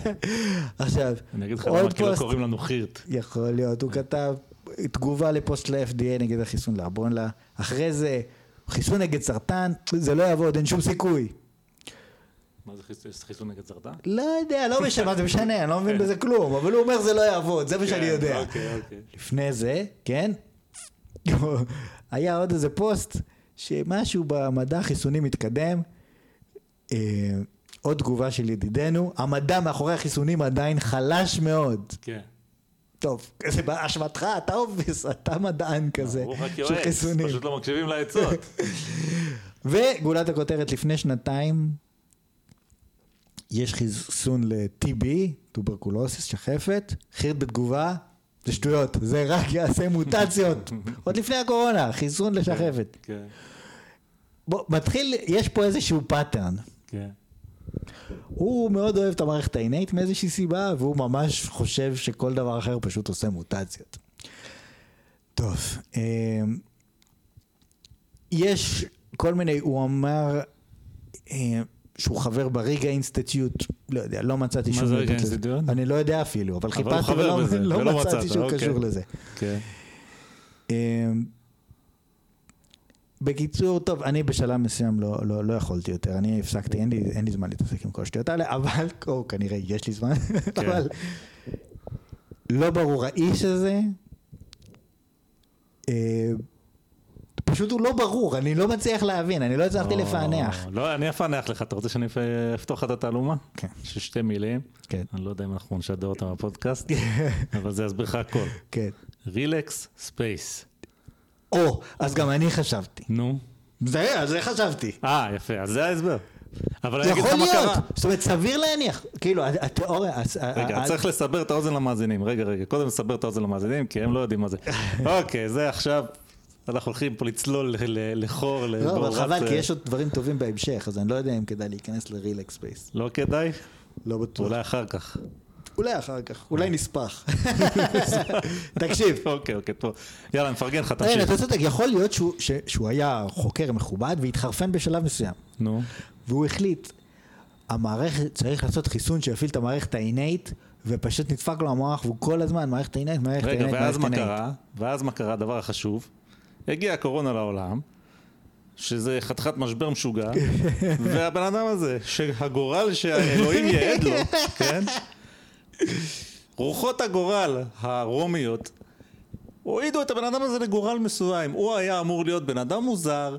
עכשיו, אני אגיד לך למה, כי לא קוראים לנו חירט. יכול להיות, הוא כתב תגובה לפוסט של ה-FDA נגד החיסון לאבונלה, אחרי זה חיסון נגד סרטן, זה לא יעבוד, אין שום סיכוי. מה זה חיסון- נגד סרטן? לא יודע, לא משנה, מה זה משנה, אני לא מבין בזה כלום, אבל הוא אומר זה לא יעבוד, זה מה שאני כן, יודע. אוקיי, אוקיי. לפני זה, כן, היה עוד איזה פוסט שמשהו במדע החיסוני מתקדם, אה, עוד תגובה של ידידנו, המדע מאחורי החיסונים עדיין חלש מאוד. כן. טוב, זה באשמתך, אתה obvious, אתה מדען כזה של חיסונים. פשוט לא מקשיבים לעצות. וגולת הכותרת לפני שנתיים, יש חיסון ל-TB, טוברקולוסיס, שחפת, חירט בתגובה, זה שטויות, זה רק יעשה מוטציות. עוד לפני הקורונה, חיסון לשחפת. כן, בוא, מתחיל, יש פה איזשהו pattern. כן. הוא מאוד אוהב את המערכת ה innate ית מאיזושהי סיבה, והוא ממש חושב שכל דבר אחר פשוט עושה מוטציות. טוב, אמ, יש כל מיני, הוא אמר אה, שהוא חבר בריגה Institute, לא יודע, לא מצאתי מה שום זה ריגה לזה. Institute? אני לא יודע אפילו, אבל חיפשתי ולא לא ולא מצאתי מצאת, שהוא אוקיי. קשור לזה. כן. אמ, בקיצור, טוב, אני בשלב מסוים לא, לא, לא יכולתי יותר, אני הפסקתי, אין לי, אין לי זמן להתעסק עם כל השטויות האלה, אבל, או כנראה יש לי זמן, כן. אבל לא ברור, האיש הזה, אה, פשוט הוא לא ברור, אני לא מצליח להבין, אני לא הצלחתי לפענח. לא, אני אפענח לך, אתה רוצה שאני אפ- אפתוח לך את התעלומה? כן. של שתי מילים. כן, אני לא יודע אם אנחנו נשדר אותם בפודקאסט, אבל זה יסביר לך הכל. כן. רילקס ספייס. או, אז גם אני חשבתי. נו, זה, על זה חשבתי. אה, יפה, אז זה ההסבר. אבל אני אגיד לך יכול מה להיות, קרה. זאת אומרת סביר להניח, כאילו התיאוריה, הס- רגע, ה- צריך לסבר את האוזן למאזינים. רגע, רגע, קודם לסבר את האוזן למאזינים, כי הם לא יודעים מה זה. אוקיי, זה עכשיו, אנחנו הולכים פה לצלול לחור, לא, אבל. חבל, כי אה, יש עוד דברים טובים בהמשך, אז אני לא יודע אם כדאי להיכנס לרילקס ספייס. לא כדאי? לא בטוח. אולי אחר כך. אולי אחר כך, אולי נספח. תקשיב. אוקיי, אוקיי, טוב. יאללה, מפרגן לך, תמשיך. אתה צודק, יכול להיות שהוא- היה חוקר מכובד והתחרפן בשלב מסוים. נו. והוא החליט, המערכת, צריך לעשות חיסון שיפעיל את המערכת האינאית, ופשוט נדפק לו המוח, והוא כל הזמן, מערכת האינאית, מערכת רגע, האינאית, ואז מערכת מה האינאית. קרה? ואז מה קרה? הדבר החשוב. הגיעה הקורונה לעולם, שזה חתיכת משבר משוגע, והבן אדם הזה, שהגורל שהאלוהים ייעד לו, כן? רוחות הגורל הרומיות הועידו את הבן אדם הזה לגורל מסוים. הוא היה אמור להיות בן אדם מוזר,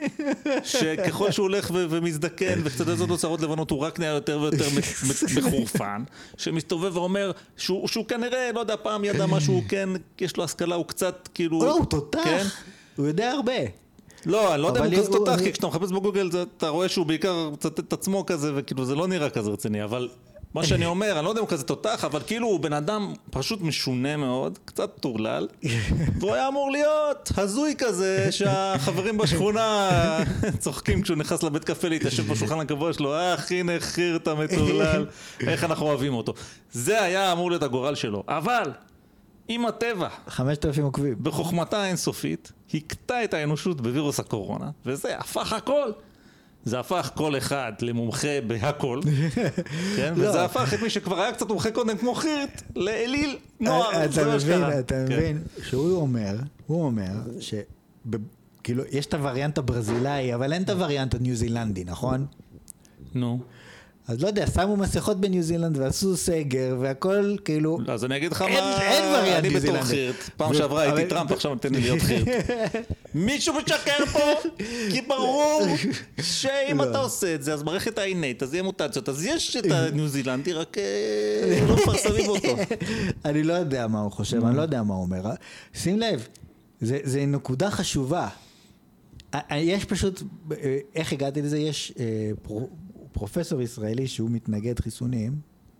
שככל שהוא הולך ו- ומזדקן וקצת לו שערות לבנות, הוא רק נהיה יותר ויותר מחורפן, שמסתובב ואומר שהוא, שהוא כנראה, לא יודע, פעם ידע משהו, הוא כן, יש לו השכלה, הוא קצת כאילו... לא, הוא תותח, כן? הוא יודע הרבה. לא, אני לא יודע אם הוא כזה תותח, כי כשאתה מחפש בגוגל אתה רואה שהוא בעיקר מצטט את עצמו כזה, וכאילו זה לא נראה כזה רציני, אבל מה שאני אומר, אני לא יודע אם הוא כזה תותח, אבל כאילו הוא בן אדם פשוט משונה מאוד, קצת טורלל, והוא היה אמור להיות הזוי כזה, שהחברים בשכונה צוחקים כשהוא נכנס לבית קפה להתיישב בשולחן הקבוע שלו, אה, הנה חירט המטורלל, איך אנחנו אוהבים אותו. זה היה אמור להיות הגורל שלו, אבל אם הטבע 5,000 עוקבים. בחוכמתה האינסופית, הכתה את האנושות בווירוס הקורונה, וזה הפך הכל. זה הפך כל אחד למומחה בהכל, כן? לא. וזה הפך את מי שכבר היה קצת מומחה קודם כמו חירט, לאליל נוער, אה, אתה מבין. אתה כן. מבין, שהוא אומר, הוא אומר, ש... כאילו, יש את הווריאנט הברזילאי, אבל אין את הווריאנט הניו זילנדי, נכון? נו, אז לא יודע, שמו מסכות בניו זילנד ועשו סגר והכל כאילו... אז אני אגיד לך מה, אין וריאנט אני ניו בתור זילנדי. חירט, פעם שעברה הייתי טראמפ, עכשיו נותן לי להיות חירט. מישהו משקר פה, כי ברור שאם לא. אתה עושה את זה, אז מערכת האינט, אז יהיה מוטציות, אז יש את הניו זילנדי, רק אה, לא מפרסמים אותו. אני לא יודע מה הוא חושב, אני לא יודע מה הוא אומר. שים לב, זה, נקודה חשובה. יש פשוט, אה, איך הגעתי לזה? יש אה, פרופסור ישראלי שהוא מתנגד חיסונים,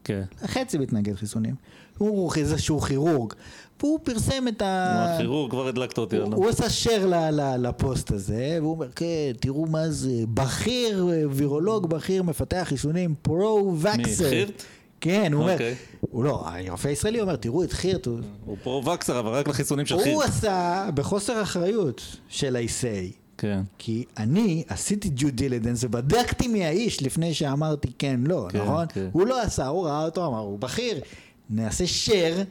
כן. חצי מתנגד חיסונים, הוא איזשהו כירורג, והוא פרסם את ה... הכירורג כבר הדלקת אותי הוא, עליו. הוא עשה ל- לפוסט הזה, והוא אומר, כן, תראו מה זה, בכיר, וירולוג בכיר, מפתח חיסונים, pro-vaxxer. מי, חירט? כן, הוא אומר, אוקיי. הוא לא, הרופא הישראלי אומר, תראו את חירט, הוא, הוא pro-vaxxer, אבל רק לחיסונים של הוא חירט. עשה בחוסר אחריות של ה-say. כן. כי אני עשיתי due diligence ובדקתי מי האיש לפני שאמרתי כן לא, כן, נכון? כן. הוא לא עשה, הוא ראה אותו, אמר, הוא בכיר. נעשה share,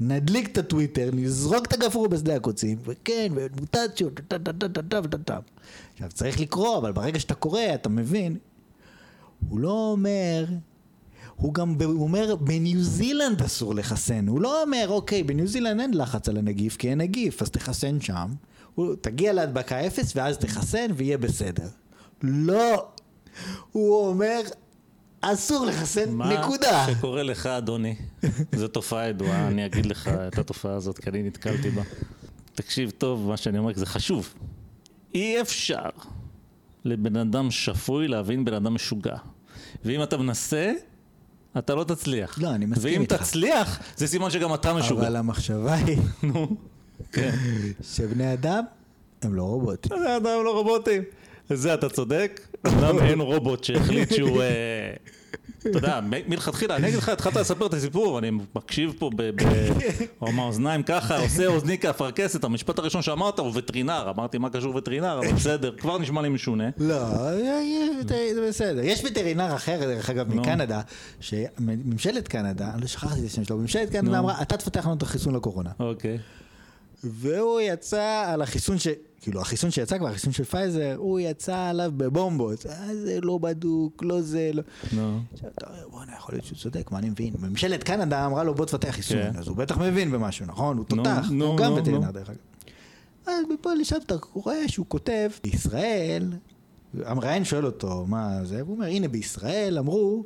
נדליק את הטוויטר, נזרוק את הגפרור בשדה הקוצים, וכן, ומוטציות, טה טה טה טה טה טה טה. עכשיו צריך לקרוא, אבל ברגע שאתה קורא, אתה מבין, הוא לא אומר... הוא גם הוא אומר, בניו זילנד אסור לחסן. הוא לא אומר, אוקיי, בניו זילנד אין לחץ על הנגיף, כי אין נגיף, אז תחסן שם. הוא, תגיע להדבקה אפס, ואז תחסן, ויהיה בסדר. לא. הוא אומר, אסור לחסן, נקודה. מה שקורה לך, אדוני, זו תופעה ידועה, אני אגיד לך את התופעה הזאת, כי אני נתקלתי בה. תקשיב טוב, מה שאני אומר, זה חשוב. אי אפשר לבן אדם שפוי להבין בן אדם משוגע. ואם אתה מנסה, אתה לא תצליח. לא, אני מסכים ואם איתך. תצליח, זה סימן שגם אתה משוגע. אבל המחשבה היא נו. שבני אדם הם לא רובוטים. זה אדם לא רובוטים. זה אתה צודק, אמנם אין רובוט שהחליט שהוא, אה, אתה יודע, מלכתחילה, אני אגיד לך, התחלת לספר את הסיפור, אני מקשיב פה ב... ב- או מהאוזניים ככה, עושה אוזני כאפרכסת, המשפט הראשון שאמרת הוא וטרינר, אמרתי מה קשור וטרינר, אבל בסדר, כבר נשמע לי משונה. לא, זה בסדר. יש וטרינר אחר, דרך אגב. מקנדה, שממשלת קנדה, אני לא שכחתי את השם שלו, ממשלת קנדה. אמרה, אתה תפתח לנו את החיסון לקורונה. אוקיי. והוא יצא על החיסון ש... כאילו, החיסון שיצא כבר, החיסון של פייזר, הוא יצא עליו בבומבות. אה, זה לא בדוק, לא זה, לא... נו. עכשיו אתה אומר, בואנה, יכול להיות שהוא צודק, מה אני מבין? ממשלת קנדה אמרה לו, בוא תפתח חיסון, כן. אז הוא בטח מבין במשהו, נכון? הוא תותח, הוא גם וטרינר. דרך אגב. אז מפה לשם אתה רואה שהוא כותב, בישראל, המראיין שואל אותו, מה זה? והוא אומר, הנה בישראל אמרו,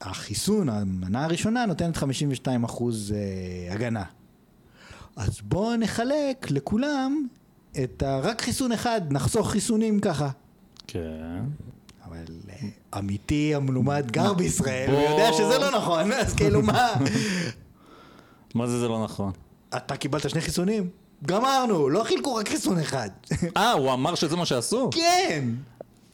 החיסון, המנה הראשונה נותנת 52 אחוז אה, הגנה. אז בואו נחלק לכולם את ה... רק חיסון אחד, נחסוך חיסונים ככה. כן. אבל אה, אמיתי המלומד גר בישראל, בוא. ויודע שזה לא נכון, אז כאילו מה? מה זה זה לא נכון? אתה קיבלת שני חיסונים? גמרנו, לא חילקו רק חיסון אחד. אה, הוא אמר שזה מה שעשו? כן!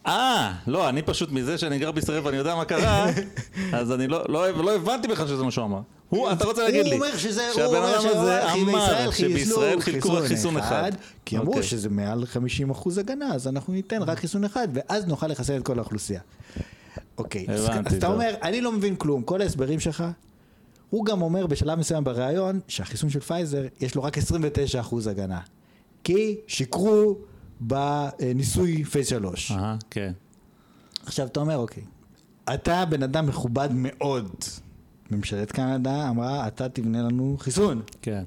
אה, לא, אני פשוט מזה שאני גר בישראל ואני יודע מה קרה, אז אני לא, לא, לא הבנתי בכלל שזה מה שהוא אמר. הוא, אתה רוצה להגיד לי, הוא אומר שזה, הוא אומר שהבן אדם הזה אמר שבישראל חילקו רק חיסון אחד. כי אמרו אוקיי. שזה מעל 50 אחוז הגנה, אז אנחנו ניתן רק חיסון אחד, ואז נוכל לחסן את כל האוכלוסייה. אוקיי, אז אתה. אומר, אני לא מבין כלום, כל ההסברים שלך, הוא גם אומר בשלב מסוים בריאיון, שהחיסון של פייזר, יש לו רק 29 אחוז הגנה. כי שיקרו בניסוי phase 3. אהה, כן. עכשיו אתה אומר, אוקיי, אתה בן אדם מכובד מאוד. ממשלת קנדה אמרה, אתה תבנה לנו חיסון. כן.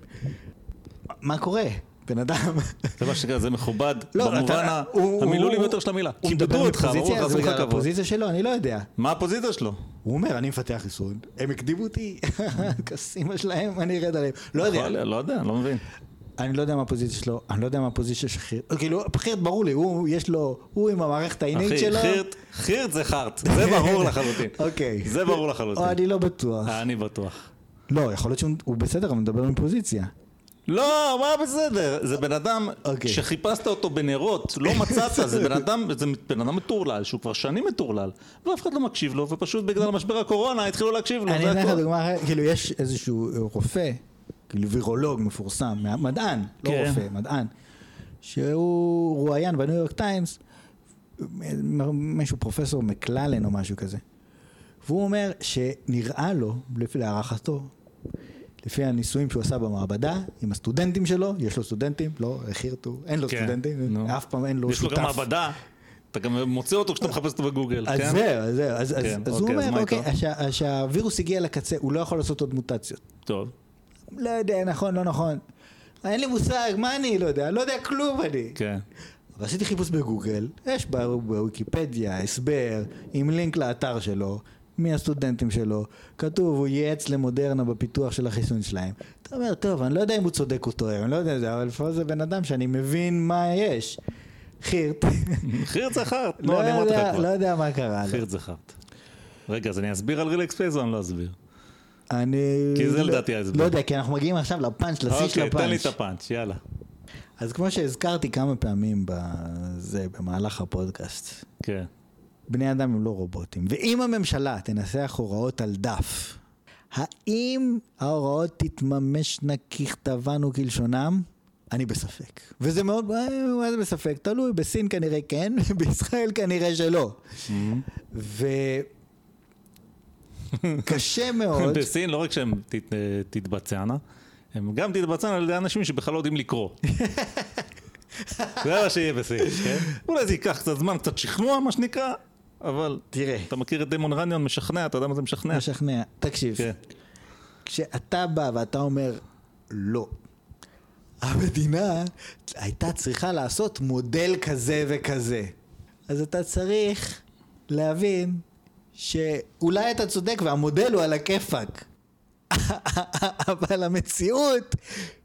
מה קורה? בן אדם... זה מה שקרה, זה מכובד, לא, במובן המילולי ביותר של המילה. הוא מדבר מפוזיציה, לך, לך בגלל. הפוזיציה שלו, אני לא יודע. מה הפוזיציה שלו? הוא אומר, אני מפתח חיסון, הם הקדימו אותי, כס אימא שלהם, אני ארד עליהם. לא יודע, לא יודע, לא מבין. אני לא יודע מה הפוזיציה שלו, אני לא יודע מה הפוזיציה של חירט. כאילו, חירט ברור לי, הוא, יש לו, הוא עם המערכת העינית אחי, שלו. חירט, חירט זה חרט, זה ברור לחלוטין. אוקיי. זה ברור לחלוטין. או אני לא בטוח. אני בטוח. לא, יכול להיות שהוא הוא בסדר, אבל מדבר מפוזיציה. לא, מה בסדר? זה בן אדם אוקיי. שחיפשת אותו בנרות, לא מצאת, זה בן אדם, זה בן אדם מטורלל, שהוא כבר שנים מטורלל, ואף אחד לא מקשיב לו, ופשוט בגלל משבר הקורונה התחילו להקשיב לו, אני אתן לך. דוגמה כאילו יש איזשהו רופא, כאילו וירולוג מפורסם, מדען, לא כן. רופא, מדען, שהוא רואיין בניו יורק טיימס, מישהו פרופסור מקללן או משהו כזה, והוא אומר שנראה לו, לפי להערכתו, לפי הניסויים שהוא עשה במעבדה, עם הסטודנטים שלו, יש לו סטודנטים, לא, חירטו, אין לו כן, סטודנטים, נו. אף פעם אין לו יש לו שותף. גם מעבדה, אתה גם מוצא אותו כשאתה מחפש אותו בגוגל, אז כן? זהו, אז זהו, אז, אז, כן, אז הוא אוקיי, אז אומר, מה אוקיי, שהווירוס הגיע לקצה, הוא לא יכול לעשות עוד מוטציות. טוב. לא יודע, נכון, לא נכון. אין לי מושג, מה אני לא יודע? לא יודע כלום אני. כן. אבל עשיתי חיפוש בגוגל, יש בוויקיפדיה הסבר עם לינק לאתר שלו, מי הסטודנטים שלו, כתוב, הוא ייעץ למודרנה בפיתוח של החיסון שלהם. אתה אומר, טוב, אני לא יודע אם הוא צודק או טועה, אני לא יודע זה, אבל לפחות זה בן אדם שאני מבין מה יש. חירט. חירט זה חרט, לא לא, אני אמרתי לך יודע- לא. יודע מה קרה לו. חירט זה חרט. רגע, אז אני אסביר על רילקס פייס או אני לא אסביר? אני... כי זה לא- לדעתי ההסבר. לא יודע, כי אנחנו מגיעים עכשיו לפאנץ', לשיא של אוקיי, תן לי הפאנץ'. את הפאנץ', יאללה. אז כמו שהזכרתי כמה פעמים בזה, במהלך הפודקאסט, כן. בני אדם הם לא רובוטים. ואם הממשלה תנסח הוראות על דף, האם ההוראות תתממשנה ככתבן וכלשונם? אני בספק. וזה מאוד, אה, מה זה בספק? תלוי, בסין כנראה כן, בישראל כנראה שלא. וקשה מאוד, בסין לא רק שהן תת- תתבצענה, הן גם תתבצענה על ידי אנשים שבכלל לא יודעים לקרוא. זה מה שיהיה בסין, כן? אולי זה ייקח קצת זמן, קצת שכנוע, מה שנקרא, אבל תראה, אתה מכיר את דיימון רניון משכנע, אתה יודע מה זה משכנע? משכנע. תקשיב, כן. כשאתה בא ואתה אומר לא, המדינה הייתה צריכה לעשות מודל כזה וכזה. אז אתה צריך להבין שאולי אתה צודק והמודל הוא על הכיפאק. אבל המציאות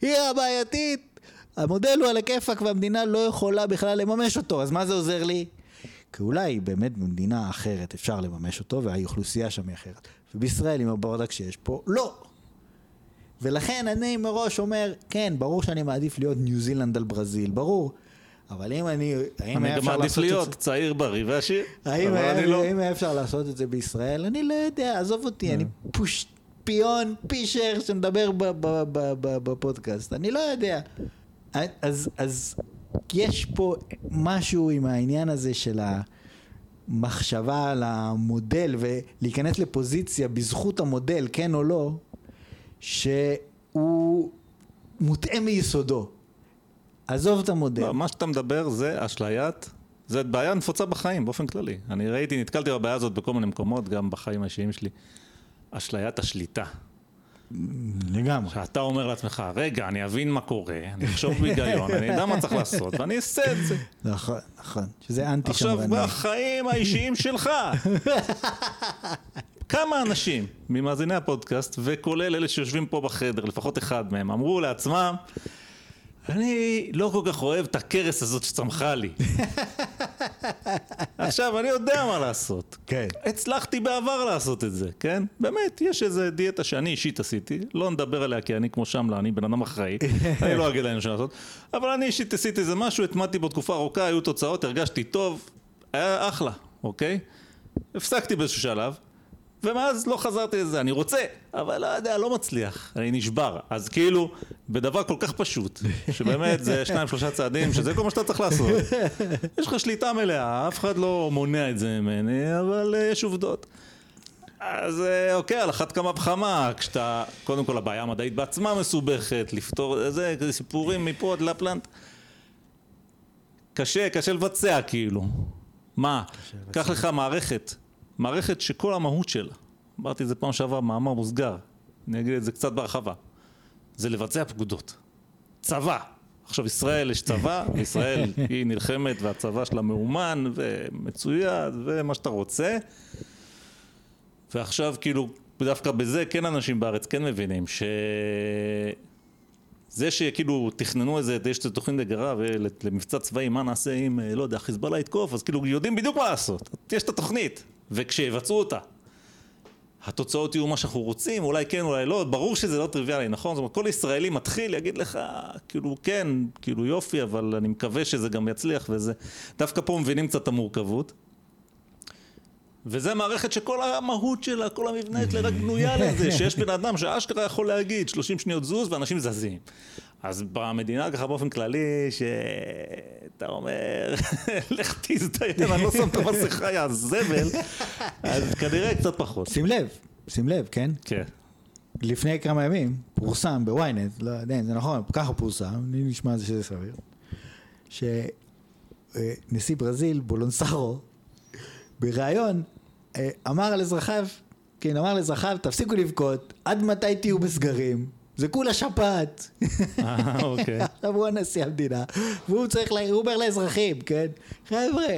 היא הבעייתית. המודל הוא על הכיפאק והמדינה לא יכולה בכלל לממש אותו, אז מה זה עוזר לי? כי אולי באמת במדינה אחרת אפשר לממש אותו והאוכלוסייה שם היא אחרת. ובישראל עם הברדק שיש פה, לא. ולכן אני מראש אומר, כן, ברור שאני מעדיף להיות ניו זילנד על ברזיל, ברור. אבל אם אני, האם אני היה גם אפשר מעדיף לעשות את להיות זה? צעיר, בריא ועשיר, לא. האם היה אפשר לעשות את זה בישראל? אני לא יודע, עזוב אותי, אני פוש... פיון, פישר שמדבר בפודקאסט, אני לא יודע. אז, אז יש פה משהו עם העניין הזה של המחשבה על המודל ולהיכנס לפוזיציה בזכות המודל, כן או לא, שהוא מוטעה מיסודו. עזוב את המודל. לא, מה שאתה מדבר זה אשליית, זה בעיה נפוצה בחיים באופן כללי. אני ראיתי, נתקלתי בבעיה הזאת בכל מיני מקומות, גם בחיים האישיים שלי. אשליית השליטה. לגמרי. שאתה אומר לעצמך, רגע, אני אבין מה קורה, אני אחשוב בהיגיון, אני אדע מה צריך לעשות, ואני אעשה את זה. נכון, נכון. שזה אנטי עכשיו, שמרני. בחיים האישיים שלך. כמה אנשים ממאזיני הפודקאסט, וכולל אלה שיושבים פה בחדר, לפחות אחד מהם, אמרו לעצמם, אני לא כל כך אוהב את הכרס הזאת שצמחה לי. עכשיו, אני יודע מה לעשות. כן. הצלחתי בעבר לעשות את זה, כן? באמת, יש איזה דיאטה שאני אישית עשיתי, לא נדבר עליה כי אני כמו שמלה, אני בן אדם אחראי, אני לא אגיד להם לעשות, אבל אני אישית עשיתי איזה משהו, הטמדתי בו תקופה ארוכה, היו תוצאות, הרגשתי טוב, היה אחלה, אוקיי? הפסקתי באיזשהו שלב, ומאז לא חזרתי לזה, אני רוצה, אבל לא יודע, לא מצליח, אני נשבר. אז כאילו, בדבר כל כך פשוט, שבאמת זה שניים שלושה צעדים, שזה כל מה שאתה צריך לעשות. יש לך שליטה מלאה, אף אחד לא מונע את זה ממני, אבל uh, יש עובדות. אז uh, אוקיי, על אחת כמה וכמה, כשאתה, קודם כל הבעיה המדעית בעצמה מסובכת, לפתור, זה, זה סיפורים מפה עד לפלנט. קשה, קשה לבצע כאילו. מה? קח לך מערכת, מערכת שכל המהות שלה, אמרתי את זה פעם שעברה, מאמר מוסגר, אני אגיד את זה קצת בהרחבה, זה לבצע פקודות. צבא. עכשיו ישראל יש צבא, ישראל היא נלחמת והצבא שלה מאומן ומצויד ומה שאתה רוצה ועכשיו כאילו דווקא בזה כן אנשים בארץ כן מבינים ש... זה שכאילו תכננו איזה, יש איזה תוכנית נגרה למבצע צבאי, מה נעשה אם, לא יודע, חיזבאללה יתקוף, אז כאילו יודעים בדיוק מה לעשות. יש את התוכנית, וכשיבצעו אותה, התוצאות יהיו מה שאנחנו רוצים, אולי כן, אולי לא, ברור שזה לא טריוויאלי, נכון? זאת אומרת, כל ישראלי מתחיל יגיד לך, כאילו, כן, כאילו יופי, אבל אני מקווה שזה גם יצליח וזה... דווקא פה מבינים קצת את המורכבות. וזה מערכת שכל המהות שלה, כל המבנה שלה רק בנויה לזה, שיש בן אדם שאשכרה יכול להגיד 30 שניות זוז ואנשים זזים. אז במדינה ככה באופן כללי, שאתה אומר, לך תזדיין, אני לא שם את המסכה, יא זבל, אז כנראה קצת פחות. שים לב, שים לב, כן? כן. לפני כמה ימים פורסם בוויינט, לא יודע אם זה נכון, ככה פורסם, אני נשמע זה שזה סביר, שנשיא ברזיל, בולונסרו, בריאיון אה, אמר על אזרחיו, כן, אמר לאזרחיו, תפסיקו לבכות, עד מתי תהיו בסגרים? זה כולה שפעת. אה, אוקיי. עכשיו הוא הנשיא המדינה, והוא צריך, לה, הוא אומר לאזרחים, כן? חבר'ה,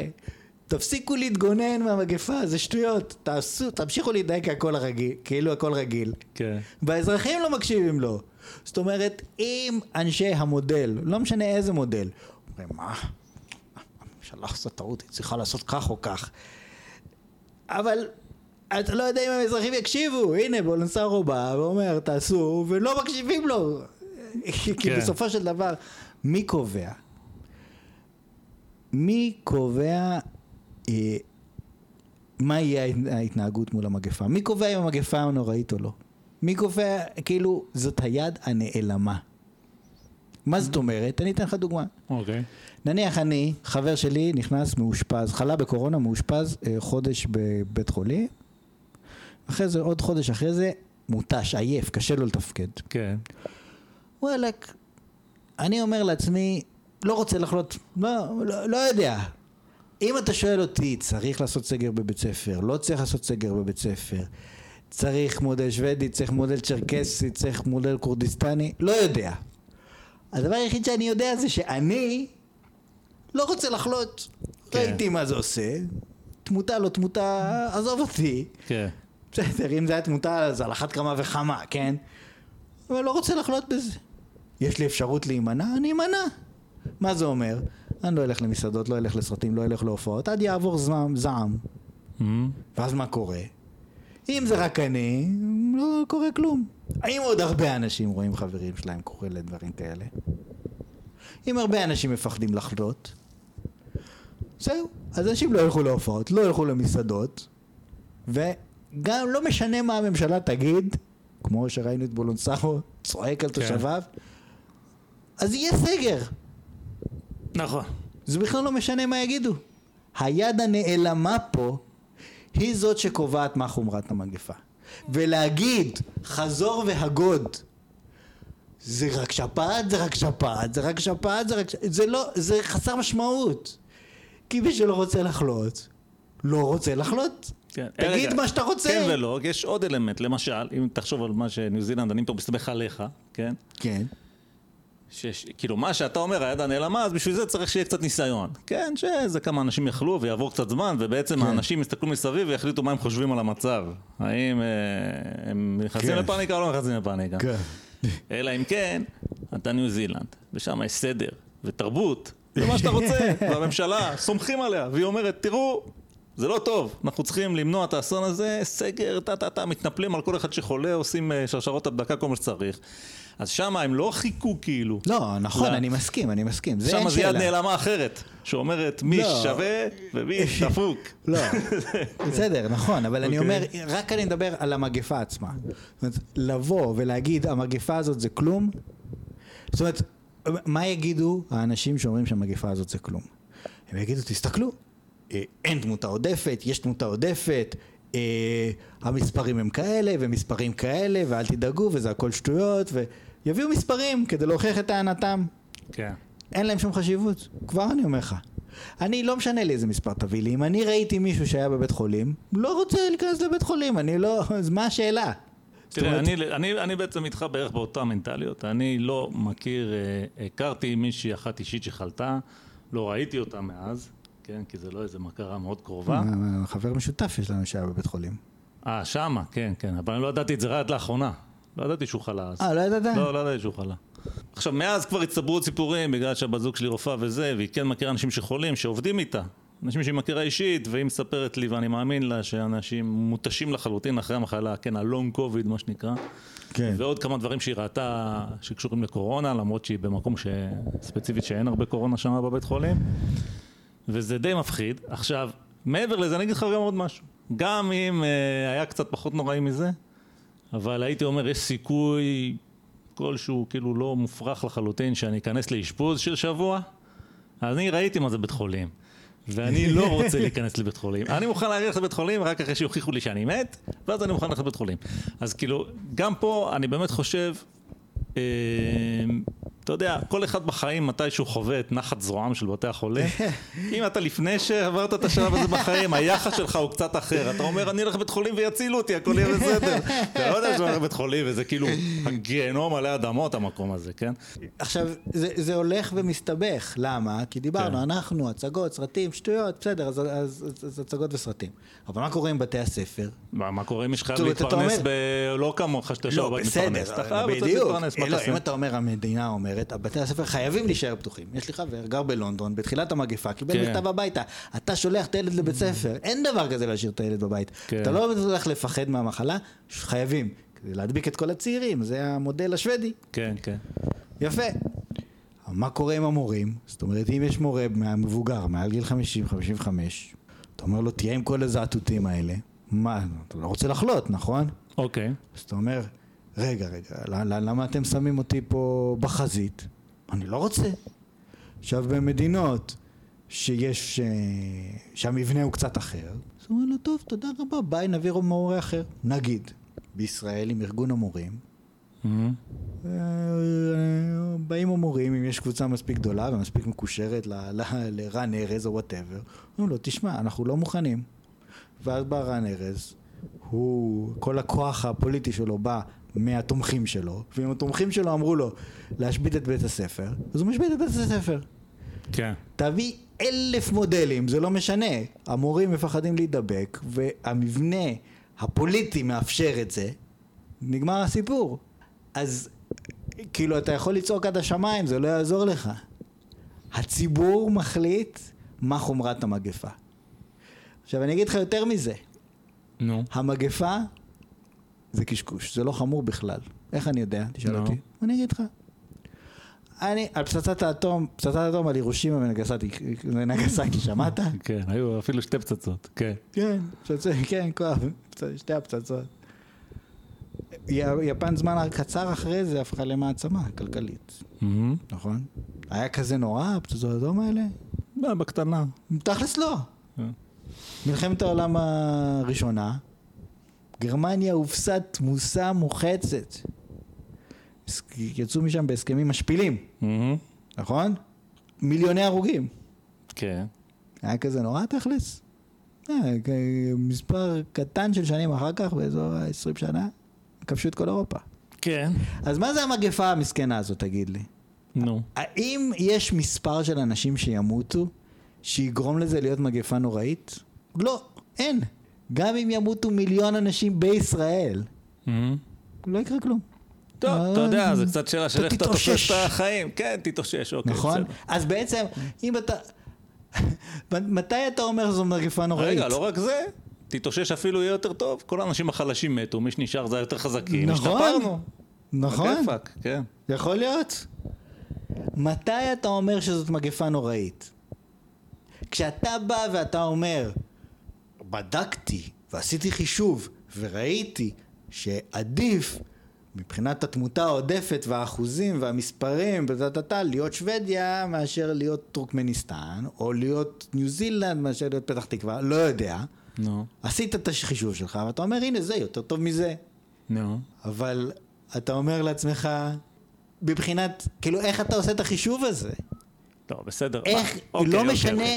תפסיקו להתגונן מהמגפה, זה שטויות. תעשו, תמשיכו להתנהג כהכל הרגיל, כאילו הכל רגיל. כן. והאזרחים לא מקשיבים לו. זאת אומרת, אם אנשי המודל, לא משנה איזה מודל, אומרים, מה? הממשלה עושה טעות, היא צריכה לעשות כך או כך. אבל אתה לא יודע אם האזרחים יקשיבו, הנה בולנסרו בא ואומר תעשו ולא מקשיבים לו כי כן. בסופו של דבר מי קובע? מי קובע אה, מה יהיה ההת- ההתנהגות מול המגפה? מי קובע אם המגפה נוראית או לא? מי קובע, כאילו, זאת היד הנעלמה. מה זאת אומרת? אני אתן לך דוגמה. אוקיי. נניח אני, חבר שלי נכנס מאושפז, חלה בקורונה, מאושפז אה, חודש בבית חולים, אחרי זה, עוד חודש אחרי זה, מותש, עייף, קשה לו לתפקד. כן. וואלכ, אני אומר לעצמי, לא רוצה לחלות, לא, לא, לא יודע. אם אתה שואל אותי, צריך לעשות סגר בבית ספר, לא צריך לעשות סגר בבית ספר, צריך מודל שוודי, צריך מודל צ'רקסי, צריך מודל כורדיסטני, לא יודע. הדבר היחיד שאני יודע זה שאני לא רוצה לחלות. כן. ראיתי מה זה עושה, תמותה לא תמותה, עזוב אותי. כן. בסדר, אם זה היה תמותה אז על אחת כמה וכמה, כן? אבל לא רוצה לחלות בזה. יש לי אפשרות להימנע, אני אמנע. מה זה אומר? אני לא אלך למסעדות, לא אלך לסרטים, לא אלך להופעות, עד יעבור זעם, זעם. אמ, ואז מה קורה? אם זה רק אני, לא קורה כלום. האם עוד הרבה אנשים רואים חברים שלהם קורא לדברים כאלה? אם הרבה אנשים מפחדים לחלות, זהו. אז אנשים לא ילכו להופעות, לא ילכו למסעדות, וגם לא משנה מה הממשלה תגיד, כמו שראינו את בולונסרו צועק על כן. תושביו, אז יהיה סגר. נכון. זה בכלל לא משנה מה יגידו. היד הנעלמה פה היא זאת שקובעת מה חומרת המגפה. ולהגיד חזור והגוד זה רק שפעת, זה רק שפעת, זה רק שפעת, זה רק... ש- זה לא, זה חסר משמעות. כי מי שלא רוצה לחלות, לא רוצה לחלות. כן. תגיד רגע, מה שאתה רוצה. כן ולא, יש עוד אלמנט, למשל, אם תחשוב על מה שניו זילנד, אני פה מסתמך עליך, כן? כן. שיש, כאילו מה שאתה אומר, היד הנעלמה, אז בשביל זה צריך שיהיה קצת ניסיון. כן, שזה כמה אנשים יכלו ויעבור קצת זמן, ובעצם כן. האנשים יסתכלו מסביב ויחליטו מה הם חושבים על המצב. האם אה, הם נכנסים כן. לפאניקה או לא נכנסים לפאניקה. כן. אלא אם כן, אתה ניו זילנד, ושם יש סדר ותרבות, זה מה שאתה רוצה, והממשלה, סומכים עליה, והיא אומרת, תראו, זה לא טוב, אנחנו צריכים למנוע את האסון הזה, סגר, טה-טה-טה, מתנפלים על כל אחד שחולה, עושים אה, שרשרות הדבקה, כל מה שצריך. אז שם הם לא חיכו כאילו. לא, נכון, לא. אני מסכים, אני מסכים. זה אין שם זה יד שאלה. נעלמה אחרת, שאומרת מי לא. שווה ומי דפוק. לא, בסדר, נכון, אבל אני אוקיי. אומר, רק אני מדבר על המגפה עצמה. זאת אומרת, לבוא ולהגיד, המגפה הזאת זה כלום, זאת אומרת, מה יגידו האנשים שאומרים שהמגפה הזאת זה כלום? הם יגידו, תסתכלו, אין תמותה עודפת, יש תמותה עודפת, אה, המספרים הם כאלה ומספרים כאלה, ואל תדאגו, וזה הכל שטויות, ויביאו מספרים כדי להוכיח את טענתם. כן. אין להם שום חשיבות, כבר אני אומר לך. אני, לא משנה לי איזה מספר תביא לי, אם אני ראיתי מישהו שהיה בבית חולים, לא רוצה להיכנס לבית חולים, אני לא, אז מה השאלה? תראה, אומרת- אני, אני, אני בעצם איתך בערך באותה מנטליות. אני לא מכיר, אה, הכרתי מישהי אחת אישית שחלתה, לא ראיתי אותה מאז, כן, כי זה לא איזה מכרה מאוד קרובה. מה, חבר משותף יש לנו שהיה בבית חולים. אה, שמה, כן, כן, אבל אני לא ידעתי את זה רק לאחרונה. לא ידעתי שהוא חלה אז. אה, לא ידעת? לא, לא ידעתי שהוא חלה. עכשיו, מאז כבר הצטברו סיפורים, בגלל שהבת זוג שלי רופאה וזה, והיא כן מכירה אנשים שחולים, שעובדים איתה. אנשים שהיא מכירה אישית, והיא מספרת לי, ואני מאמין לה, שאנשים מותשים לחלוטין אחרי המחלה, כן, הלונג קוביד, מה שנקרא. כן. ועוד כמה דברים שהיא ראתה שקשורים לקורונה, למרות שהיא במקום ש... ספציפית שאין הרבה קורונה שם בבית חולים. וזה די מפחיד. עכשיו, מעבר לזה, אני אגיד לך גם עוד משהו. גם אם אה, היה קצת פחות נוראי מזה, אבל הייתי אומר, יש סיכוי כלשהו, כאילו לא מופרך לחלוטין, שאני אכנס לאשפוז של שבוע. אני ראיתי מה זה בית חולים. ואני לא רוצה להיכנס לבית חולים. אני מוכן ללכת לבית חולים רק אחרי שיוכיחו לי שאני מת, ואז אני מוכן ללכת לבית חולים. אז כאילו, גם פה אני באמת חושב, אה, אתה יודע, כל אחד בחיים מתישהו חווה את נחת זרועם של בתי החולים. אם אתה לפני שעברת את השלב הזה בחיים, היחס שלך הוא קצת אחר. אתה אומר, אני אלך לבית חולים ויצילו אותי, הכל יהיה בסדר. אתה לא יודע שאתה הולך לבית חולים וזה כאילו הגיהנום עלי אדמות המקום הזה, כן? עכשיו, זה, זה הולך ומסתבך, למה? כי דיברנו, כן. אנחנו, הצגות, סרטים, שטויות, בסדר, אז, אז, אז, אז הצגות וסרטים. אבל מה קורה עם בתי הספר? מה, מה קורה אם יש חייב להתפרנס ב... לא כמוך שאתה לא, בסדר, מתפרנס. חייב לצאת בדיוק. לא? אם אתה אומר, המדינה אומרת, בתי הספר חייבים להישאר פתוחים. יש לי חבר, גר בלונדון, בתחילת המגפה, קיבל כן. מכתב הביתה. אתה שולח את הילד לבית ספר, אין דבר כזה להשאיר את הילד בבית. כן. אתה לא הולך לפחד מהמחלה, חייבים. כדי להדביק את כל הצעירים, זה המודל השוודי. כן, כן. יפה. מה קורה עם המורים? זאת אומרת, אם יש מורה מבוגר, מעל גיל 50, 55, אתה אומר לו, תהיה עם כל הזעתותים האלה. מה, אתה לא רוצה לחלות, נכון? אוקיי. אז אתה אומר, רגע, רגע, למה אתם שמים אותי פה בחזית? אני לא רוצה. עכשיו, במדינות שיש, אה, שהמבנה הוא קצת אחר, אז הוא אומר לו, טוב, תודה רבה, ביי, נביא מורה אחר. נגיד, בישראל עם ארגון המורים, מהמם. אה, באים המורים, אם יש קבוצה מספיק גדולה ומספיק מקושרת לרן ארז או whatever, אומרים לו, תשמע, אנחנו לא מוכנים. ואז בא רן ארז, הוא, כל הכוח הפוליטי שלו בא מהתומכים שלו, ואם התומכים שלו אמרו לו להשבית את בית הספר, אז הוא משבית את בית הספר. כן. תביא אלף מודלים, זה לא משנה. המורים מפחדים להידבק, והמבנה הפוליטי מאפשר את זה, נגמר הסיפור. אז כאילו, אתה יכול לצעוק עד השמיים, זה לא יעזור לך. הציבור מחליט מה חומרת המגפה. עכשיו, אני אגיד לך יותר מזה. נו. המגפה זה קשקוש, זה לא חמור בכלל. איך אני יודע? תשאל נו. אותי. אני אגיד לך. אני, על פצצת האטום, פצצת האטום על הירושימה ונגסקי, נגסקי, שמעת? כן, היו אפילו שתי פצצות. כן. כן, כן, שתי הפצצות. יפן זמן קצר אחרי זה הפכה למעצמה כלכלית. נכון? היה כזה נורא, הפצצות האטום האלה? אה, בקטנה. תכלס לא. אה. מלחמת העולם הראשונה, גרמניה הופסה תמוסה מוחצת. יצאו משם בהסכמים משפילים, מהמם. נכון? מיליוני הרוגים. כן. היה כזה נורא תכלס? אה, מספר קטן של שנים אחר כך, באזור ה-20 שנה, כבשו את כל אירופה. כן. אז מה זה המגפה המסכנה הזאת, תגיד לי? נו. האם יש מספר של אנשים שימותו שיגרום לזה להיות מגפה נוראית? לא, אין. גם אם ימותו מיליון אנשים בישראל, מהמם. לא יקרה כלום. טוב, אתה יודע, זה קצת שאלה של איך אתה תופס. את החיים. כן, תתאושש, אוקיי, נכון? אז בעצם, אם אתה... מתי אתה אומר זו מגפה נוראית? רגע, לא רק זה, תתאושש אפילו יהיה יותר טוב. כל האנשים החלשים מתו, מי שנשאר זה היותר חזקים. נכון. השתפרנו. נכון, כן. יכול להיות. מתי אתה אומר שזאת מגפה נוראית? כשאתה בא ואתה אומר, בדקתי ועשיתי חישוב וראיתי שעדיף מבחינת התמותה העודפת והאחוזים והמספרים וטה להיות שוודיה מאשר להיות טורקמניסטן או להיות ניו זילנד מאשר להיות פתח תקווה, לא יודע. נו, עשית את החישוב שלך ואתה אומר הנה זה יותר טוב מזה. נו. אבל אתה אומר לעצמך, מבחינת, כאילו איך אתה עושה את החישוב הזה? טוב, בסדר. איך, מה? אוקיי, לא אוקיי, משנה,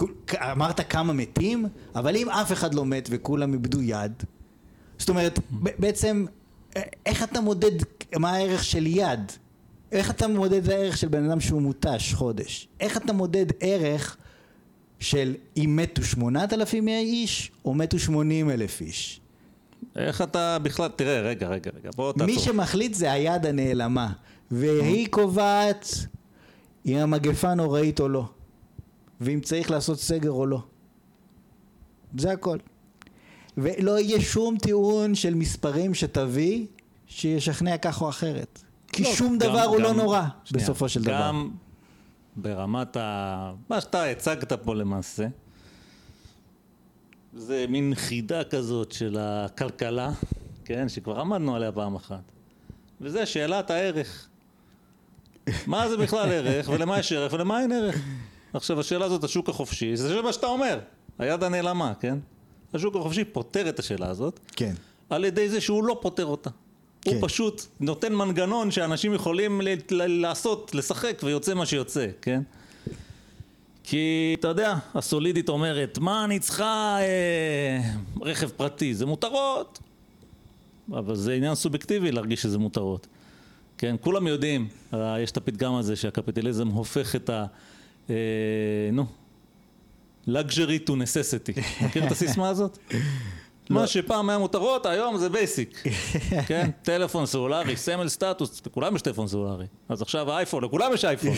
אוקיי. אמרת כמה מתים, אבל אם אף אחד לא מת וכולם איבדו יד, זאת אומרת, בעצם, א- איך אתה מודד מה הערך של יד? איך אתה מודד את הערך של בן אדם שהוא מותש חודש? איך אתה מודד ערך של אם מתו שמונת אלפים איש או מתו שמונים אלף איש? איך אתה בכלל, תראה, רגע, רגע, רגע, בוא תעצור. מי שמחליט זה היד הנעלמה, והיא קובעת אם המגפה נוראית או לא, ואם צריך לעשות סגר או לא. זה הכל. ולא יהיה שום טיעון של מספרים שתביא שישכנע כך או אחרת. כי לא, שום גם- דבר הוא לא גם- נורא שנייה, בסופו של דבר. גם ברמת ה... מה שאתה הצגת פה למעשה, זה מין חידה כזאת של הכלכלה, כן, שכבר עמדנו עליה פעם אחת. וזה שאלת הערך. מה זה בכלל ערך, ולמה יש ערך, ולמה אין ערך. עכשיו, השאלה הזאת, השוק החופשי, זה מה שאתה אומר, היד הנעלמה, כן? השוק החופשי פותר את השאלה הזאת, כן. על ידי זה שהוא לא פותר אותה. הוא כן. פשוט נותן מנגנון שאנשים יכולים ל- ל- לעשות, לשחק, ויוצא מה שיוצא, כן? כי, אתה יודע, הסולידית אומרת, מה אני צריכה אה, רכב פרטי? זה מותרות. אבל זה עניין סובייקטיבי להרגיש שזה מותרות. כן, כולם יודעים, אה, יש את הפתגם הזה שהקפיטליזם הופך את ה... אה, נו, luxury to necessity. מכיר את הסיסמה הזאת? מה שפעם היה מותרות, היום זה basic. כן? טלפון סלולרי, סמל סטטוס, לכולם יש טלפון סלולרי. אז עכשיו האייפון, לכולם יש אייפון.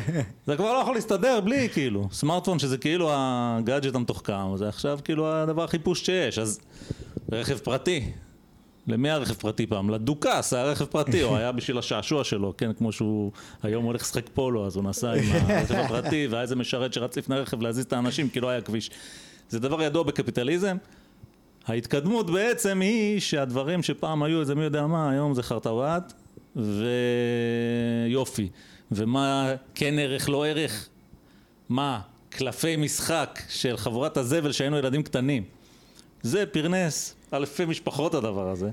זה כבר לא יכול להסתדר בלי כאילו. סמארטפון שזה כאילו הגאדג'ט המתוחכם, זה עכשיו כאילו הדבר הכי פושט שיש. אז רכב פרטי. למי היה רכב פרטי פעם? לדוכס היה רכב פרטי, או היה בשביל השעשוע שלו, כן, כמו שהוא היום הולך לשחק פולו, אז הוא נסע עם הרכב הפרטי, והיה איזה משרת שרץ לפני הרכב להזיז את האנשים, כי לא היה כביש. זה דבר ידוע בקפיטליזם. ההתקדמות בעצם היא שהדברים שפעם היו איזה מי יודע מה, היום זה חרטוואט ויופי. ומה כן ערך, לא ערך? מה? קלפי משחק של חבורת הזבל שהיינו ילדים קטנים. זה פרנס אלפי משפחות הדבר הזה.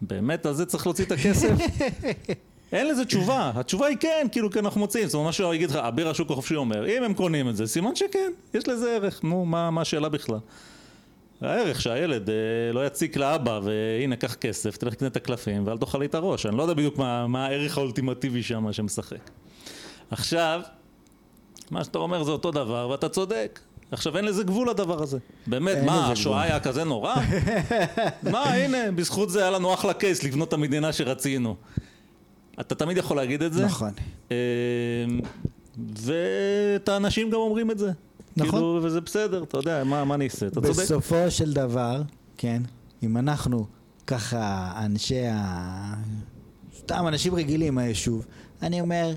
באמת על זה צריך להוציא את הכסף? אין לזה תשובה, התשובה היא כן, כאילו כי אנחנו מוצאים, זאת אומרת משהו יגיד לך, אביר השוק החופשי אומר, אם הם קונים את זה, סימן שכן, יש לזה ערך, נו, מה, מה השאלה בכלל? הערך שהילד אה, לא יציק לאבא, והנה, קח כסף, תלך לקנות את הקלפים, ואל תאכל לי את הראש, אני לא יודע בדיוק מה, מה הערך האולטימטיבי שם שמשחק. עכשיו, מה שאתה אומר זה אותו דבר, ואתה צודק. עכשיו אין לזה גבול לדבר הזה. באמת, מה. השואה היה כזה נורא? מה, הנה, בזכות זה היה לנו אחלה קייס לבנות את המדינה שרצינו. אתה תמיד יכול להגיד את זה. נכון. אה, ואת האנשים גם אומרים את זה. נכון. כאילו, וזה בסדר, אתה יודע, מה, מה אני אעשה? אתה צודק. בסופו של דבר, כן, אם אנחנו ככה אנשי ה... סתם אנשים רגילים מהיישוב, אני אומר,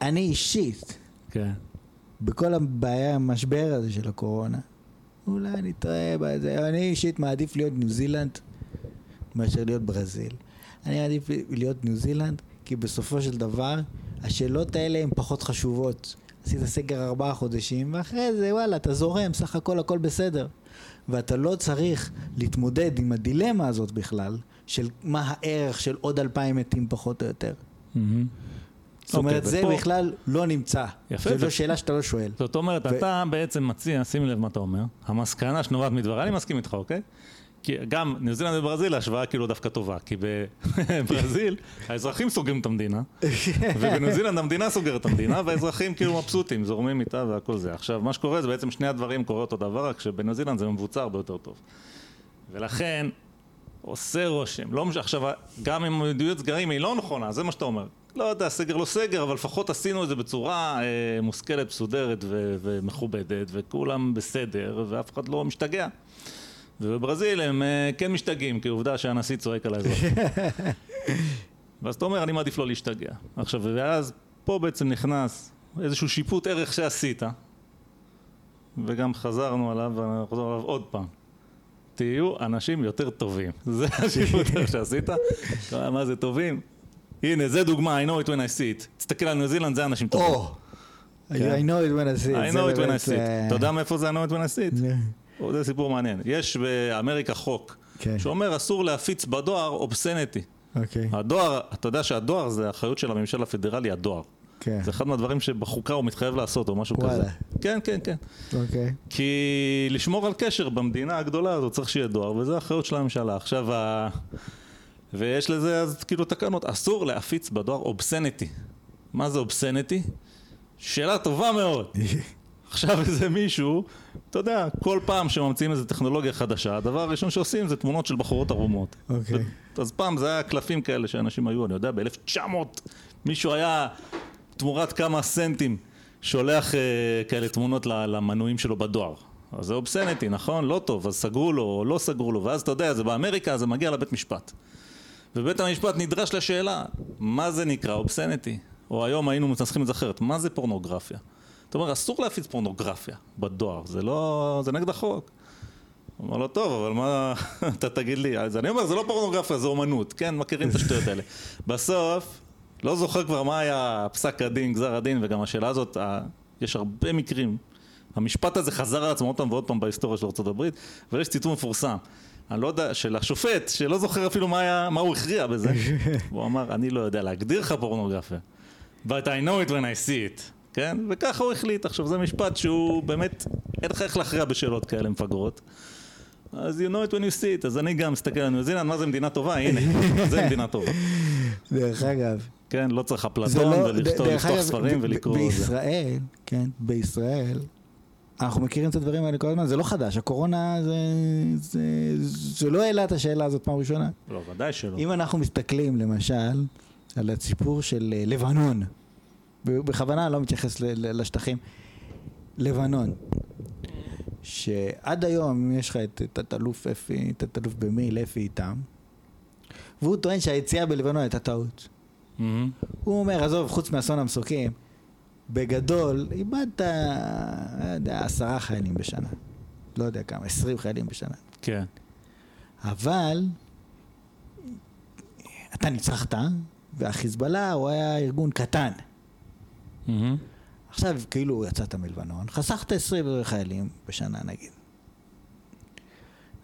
אני אישית, כן. בכל הבעיה, המשבר הזה של הקורונה, אולי אני טועה בזה, אני אישית מעדיף להיות ניו זילנד מאשר להיות ברזיל. אני מעדיף להיות ניו זילנד, כי בסופו של דבר, השאלות האלה הן פחות חשובות. עשית סגר ארבעה חודשים, ואחרי זה, וואלה, אתה זורם, סך הכל הכל בסדר. ואתה לא צריך להתמודד עם הדילמה הזאת בכלל, של מה הערך של עוד אלפיים מתים פחות או יותר. מהמם. זאת אומרת, אוקיי, זה בכלל לא נמצא. יפה, זו לא שאלה שאתה לא שואל. זאת אומרת, אתה בעצם מציע, שים לב מה אתה אומר, המסקנה שנובעת מדבריי, אני מסכים איתך, אוקיי? כי גם ניו זילנד וברזיל ההשוואה כאילו דווקא טובה, כי בברזיל האזרחים סוגרים את המדינה, ובניו זילנד המדינה סוגרת את המדינה, והאזרחים כאילו מבסוטים, זורמים איתה והכל זה. עכשיו, מה שקורה זה בעצם שני הדברים קורה אותו דבר, רק שבניו זילנד זה מבוצע הרבה יותר טוב. ולכן, עושה רושם, לא משנה, עכשיו, גם אם מדיניות סגרים היא לא נכונה, זה מה שאתה אומר. לא יודע, סגר לא סגר, אבל לפחות עשינו את זה בצורה אה, מושכלת, מסודרת ו- ומכובדת, וכולם בסדר, ואף אחד לא משתגע. ובברזיל הם אה, כן משתגעים, כי עובדה שהנשיא צועק על האזרח. ואז אתה אומר, אני מעדיף לא להשתגע. עכשיו, ואז פה בעצם נכנס איזשהו שיפוט ערך שעשית, וגם חזרנו עליו, ואנחנו נחזור עליו עוד פעם. תהיו אנשים יותר טובים. זה השיפוט שעשית. מה זה טובים? הנה, זה דוגמה, I know it when I see it. תסתכל על ניו זילנד, זה אנשים טובים. I know it when I see it. I know it when I see it. אתה יודע מאיפה זה I know it when I see it? או, זה סיפור מעניין. יש באמריקה חוק כן. שאומר אסור להפיץ בדואר אובסניטי. אוקיי, הדואר, אתה יודע שהדואר זה אחריות של הממשל הפדרלי, הדואר. כן, זה אחד מהדברים שבחוקה הוא מתחייב לעשות או משהו וואלה. כזה. כן, כן, כן. אוקיי. כי לשמור על קשר במדינה הגדולה הזאת צריך שיהיה דואר, וזה אחריות של הממשלה. עכשיו, ה... ויש לזה אז כאילו תקנות, אסור להפיץ בדואר אובסניטי. מה זה אובסניטי? שאלה טובה מאוד. עכשיו איזה מישהו, אתה יודע, כל פעם שממציאים איזה טכנולוגיה חדשה, הדבר הראשון שעושים זה תמונות של בחורות ערומות. אוקיי. אז פעם זה היה קלפים כאלה שאנשים היו, אני יודע, ב-1900 מישהו היה תמורת כמה סנטים שולח אה, כאלה תמונות למנויים שלו בדואר. אז זה אובסניטי, נכון? לא טוב, אז סגרו לו לא סגרו לו, ואז אתה יודע, זה באמריקה, זה מגיע לבית משפט. ובית המשפט נדרש לשאלה, מה זה נקרא אובסניטי? או היום היינו מנסחים את זה אחרת, מה זה פורנוגרפיה? אתה אומר, אסור להפיץ פורנוגרפיה בדואר, זה לא... זה נגד החוק. הוא אומר לו, טוב, אבל מה, אתה תגיד לי, אז אני אומר, זה לא פורנוגרפיה, זה אומנות, כן, מכירים את השטויות האלה. בסוף, לא זוכר כבר מה היה פסק הדין, גזר הדין, וגם השאלה הזאת, ה- יש הרבה מקרים. המשפט הזה חזר על עצמו עוד פעם ועוד פעם בהיסטוריה של ארה"ב, אבל יש ציטוט מפורסם. אני לא יודע, של השופט, שלא זוכר אפילו מה, היה, מה הוא הכריע בזה. הוא אמר, אני לא יודע להגדיר לך פורנוגרפיה, but I know it when I see it, כן? וככה הוא החליט. עכשיו, זה משפט שהוא באמת, אין לך איך להכריע בשאלות כאלה מפגרות. אז you know it when you see it, אז אני גם מסתכל על ניו זילנד, מה זה מדינה טובה? הנה, זה מדינה טובה. דרך אגב, כן, לא צריך אפלטון לא, ולכתוב, לפתוח ספרים ולקרוא. בישראל, כן, בישראל, אנחנו מכירים את הדברים האלה כל הזמן, זה לא חדש, הקורונה זה, זה, זה לא העלה את השאלה הזאת פעם ראשונה. לא, ודאי שלא. אם אנחנו מסתכלים למשל על הסיפור של אה, לבנון, בכוונה אני לא מתייחס לשטחים, לבנון, שעד היום יש לך את תת-אלוף אפי, תת-אלוף במיל' אפי איתם, והוא טוען שהיציאה בלבנון הייתה טעות. מהמם. הוא אומר, עזוב, חוץ מאסון המסוקים, בגדול, איבדת, לא יודע, עשרה חיילים בשנה. לא יודע כמה, עשרים חיילים בשנה. כן. אבל אתה ניצחת, והחיזבאללה הוא היה ארגון קטן. מהמם. עכשיו, כאילו יצאת מלבנון, חסכת 20 חיילים בשנה נגיד.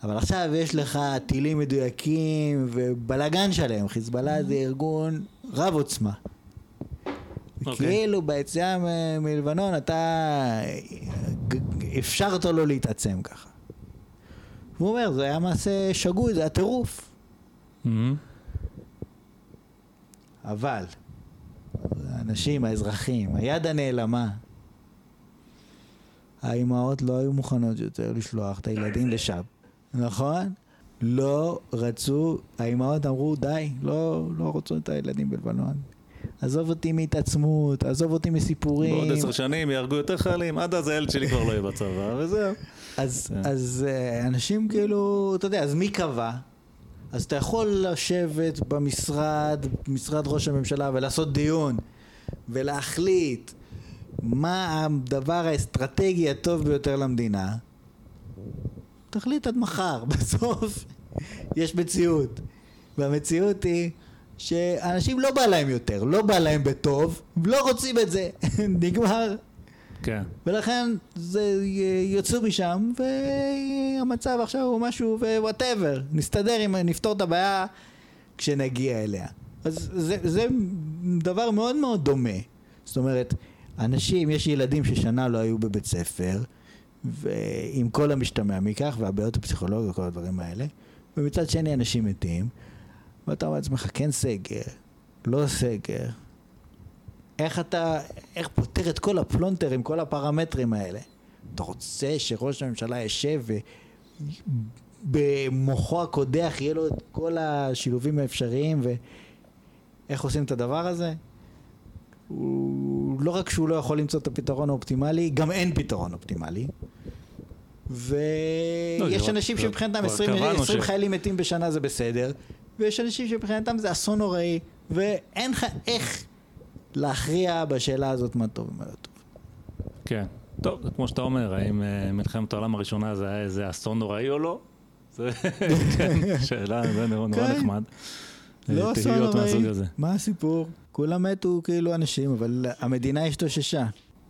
אבל עכשיו יש לך טילים מדויקים ובלאגן שלם, חיזבאללה זה ארגון רב עוצמה. אוקיי. כאילו ביציאה מ- מלבנון אתה אפשרת לו להתעצם ככה. הוא אומר, זה היה מעשה שגוי, זה היה טירוף. מהמם. אבל האנשים, האזרחים, היד הנעלמה, האימהות לא היו מוכנות יותר לשלוח את הילדים לשם, נכון? לא רצו, האימהות אמרו די, לא, לא רוצו את הילדים בלבנון. עזוב אותי מהתעצמות, עזוב אותי מסיפורים. בעוד עשר שנים יהרגו יותר חיילים, עד אז הילד שלי כבר לא יהיה בצבא, וזהו. אז, כן. אז אה, אנשים כאילו, אתה יודע, אז מי קבע? אז אתה יכול לשבת במשרד, משרד ראש הממשלה, ולעשות דיון, ולהחליט מה הדבר האסטרטגי הטוב ביותר למדינה. תחליט עד מחר, בסוף יש מציאות. והמציאות היא שאנשים לא בא להם יותר, לא בא להם בטוב, לא רוצים את זה, נגמר. כן. ולכן זה י- יוצאו משם והמצב עכשיו הוא משהו ו whatever נסתדר אם נפתור את הבעיה כשנגיע אליה אז זה, זה דבר מאוד מאוד דומה זאת אומרת אנשים יש ילדים ששנה לא היו בבית ספר ועם כל המשתמע מכך והבעיות הפסיכולוגיות וכל הדברים האלה ומצד שני אנשים מתים ואתה אומר לעצמך כן סגר לא סגר איך אתה, איך פותר את כל הפלונטר עם כל הפרמטרים האלה? אתה רוצה שראש הממשלה ישב במוחו הקודח יהיה לו את כל השילובים האפשריים ואיך עושים את הדבר הזה. הוא לא רק שהוא לא יכול למצוא את הפתרון האופטימלי, גם אין פתרון אופטימלי. ויש לא, אנשים שמבחינתם כבר 20, קבענו 20 ש- חיילים מתים בשנה זה בסדר, ויש אנשים שמבחינתם זה אסון נוראי, ואין לך איך להכריע בשאלה הזאת מה טוב ומה לא טוב. כן. טוב, זה כמו שאתה אומר, האם אה, מלחמת העולם הראשונה זה היה איזה אסון נוראי או לא? זה שאלה, זה נורא כן. נחמד. אה, לא אסון תהיות מהסוג נוראי. מה הסיפור? כולם מתו כאילו אנשים, אבל המדינה השתוששה.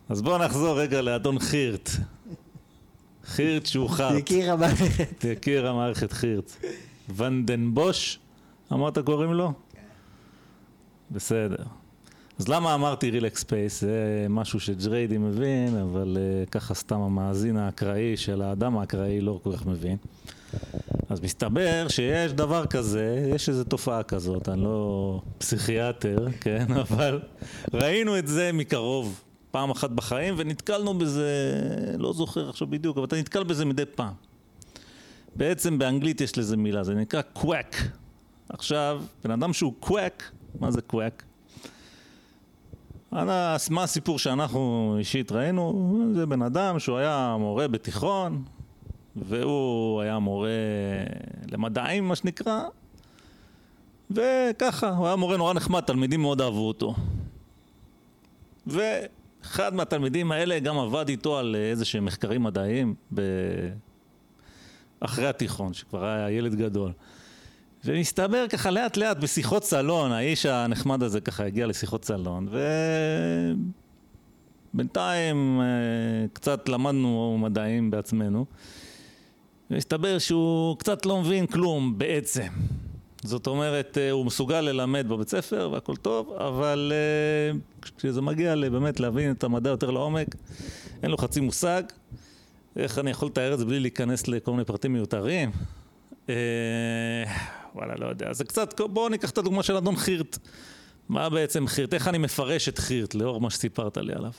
אז בואו נחזור רגע לאדון חירט. חירט שהוא חרט. הכיר המערכת. יקיר המערכת חירט ונדנבוש, אמרת קוראים לו? בסדר. אז למה אמרתי relax space? זה משהו שג'ריידי מבין, אבל אה, ככה סתם המאזין האקראי של האדם האקראי לא כל כך מבין. אז מסתבר שיש דבר כזה, יש איזו תופעה כזאת, אני לא פסיכיאטר, כן, אבל ראינו את זה מקרוב פעם אחת בחיים ונתקלנו בזה, לא זוכר עכשיו בדיוק, אבל אתה נתקל בזה מדי פעם. בעצם באנגלית יש לזה מילה, זה נקרא קוואק. עכשיו, בן אדם שהוא קוואק, מה זה קוואק? מה הסיפור שאנחנו אישית ראינו? זה בן אדם שהוא היה מורה בתיכון, והוא היה מורה למדעים, מה שנקרא, וככה, הוא היה מורה נורא נחמד, תלמידים מאוד אהבו אותו. ואחד מהתלמידים האלה גם עבד איתו על איזה שהם מחקרים מדעיים ב... אחרי התיכון, שכבר היה ילד גדול. ומסתבר ככה לאט לאט בשיחות סלון, האיש הנחמד הזה ככה הגיע לשיחות סלון, ובינתיים אה, קצת למדנו מדעים בעצמנו, ומסתבר שהוא קצת לא מבין כלום בעצם. זאת אומרת, אה, הוא מסוגל ללמד בבית ספר והכל טוב, אבל אה, כשזה מגיע באמת להבין את המדע יותר לעומק, אין לו חצי מושג. איך אני יכול לתאר את זה בלי להיכנס לכל מיני פרטים מיותרים? וואלה, לא יודע. זה קצת, בואו ניקח את הדוגמה של אדון חירט. מה בעצם חירט? איך אני מפרש את חירט לאור מה שסיפרת לי עליו?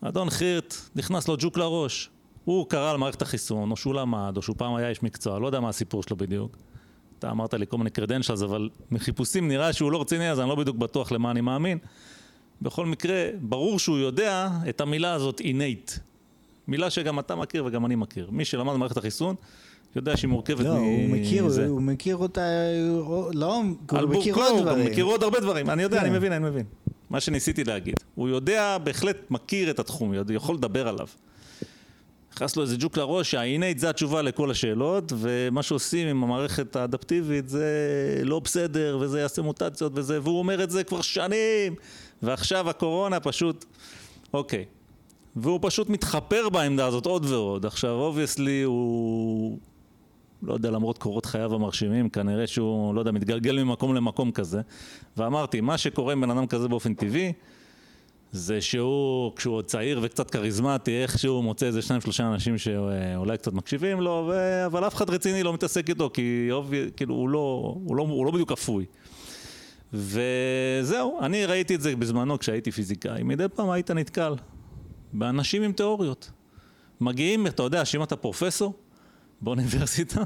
אדון חירט, נכנס לו ג'וק לראש. הוא קרא על מערכת החיסון, או שהוא למד, או שהוא פעם היה איש מקצוע, לא יודע מה הסיפור שלו בדיוק. אתה אמרת לי כל מיני קרדנשלס, אבל מחיפושים נראה שהוא לא רציני, אז אני לא בדיוק בטוח למה אני מאמין. בכל מקרה, ברור שהוא יודע את המילה הזאת innate. מילה שגם אתה מכיר וגם אני מכיר. מי שלמד במערכת החיסון, יודע שהיא מורכבת לא, הוא מכיר. הוא מכיר אותה, לא, הוא מכיר עוד הוא דברים. מכיר עוד הרבה דברים, אני יודע, כן. אני מבין, אני מבין. מה שניסיתי להגיד. הוא יודע, בהחלט מכיר את התחום, יכול לדבר עליו. נכנס לו איזה ג'וק לראש, שה-innate זה התשובה לכל השאלות, ומה שעושים עם המערכת האדפטיבית זה לא בסדר, וזה יעשה מוטציות וזה, והוא אומר את זה כבר שנים, ועכשיו הקורונה פשוט, אוקיי. והוא פשוט מתחפר בעמדה הזאת עוד ועוד. עכשיו, obviously הוא... לא יודע, למרות קורות חייו המרשימים, כנראה שהוא, לא יודע, מתגלגל ממקום למקום כזה. ואמרתי, מה שקורה עם בן אדם כזה באופן טבעי, זה שהוא, כשהוא עוד צעיר וקצת כריזמטי, איכשהו מוצא איזה שניים שלושה אנשים שאולי קצת מקשיבים לו, ו... אבל אף אחד רציני לא מתעסק איתו, כי אוב... כאילו הוא לא, הוא, לא, הוא לא בדיוק אפוי. וזהו, אני ראיתי את זה בזמנו כשהייתי פיזיקאי. מדי פעם היית נתקל באנשים עם תיאוריות. מגיעים, אתה יודע, שאם אתה פרופסור באוניברסיטה,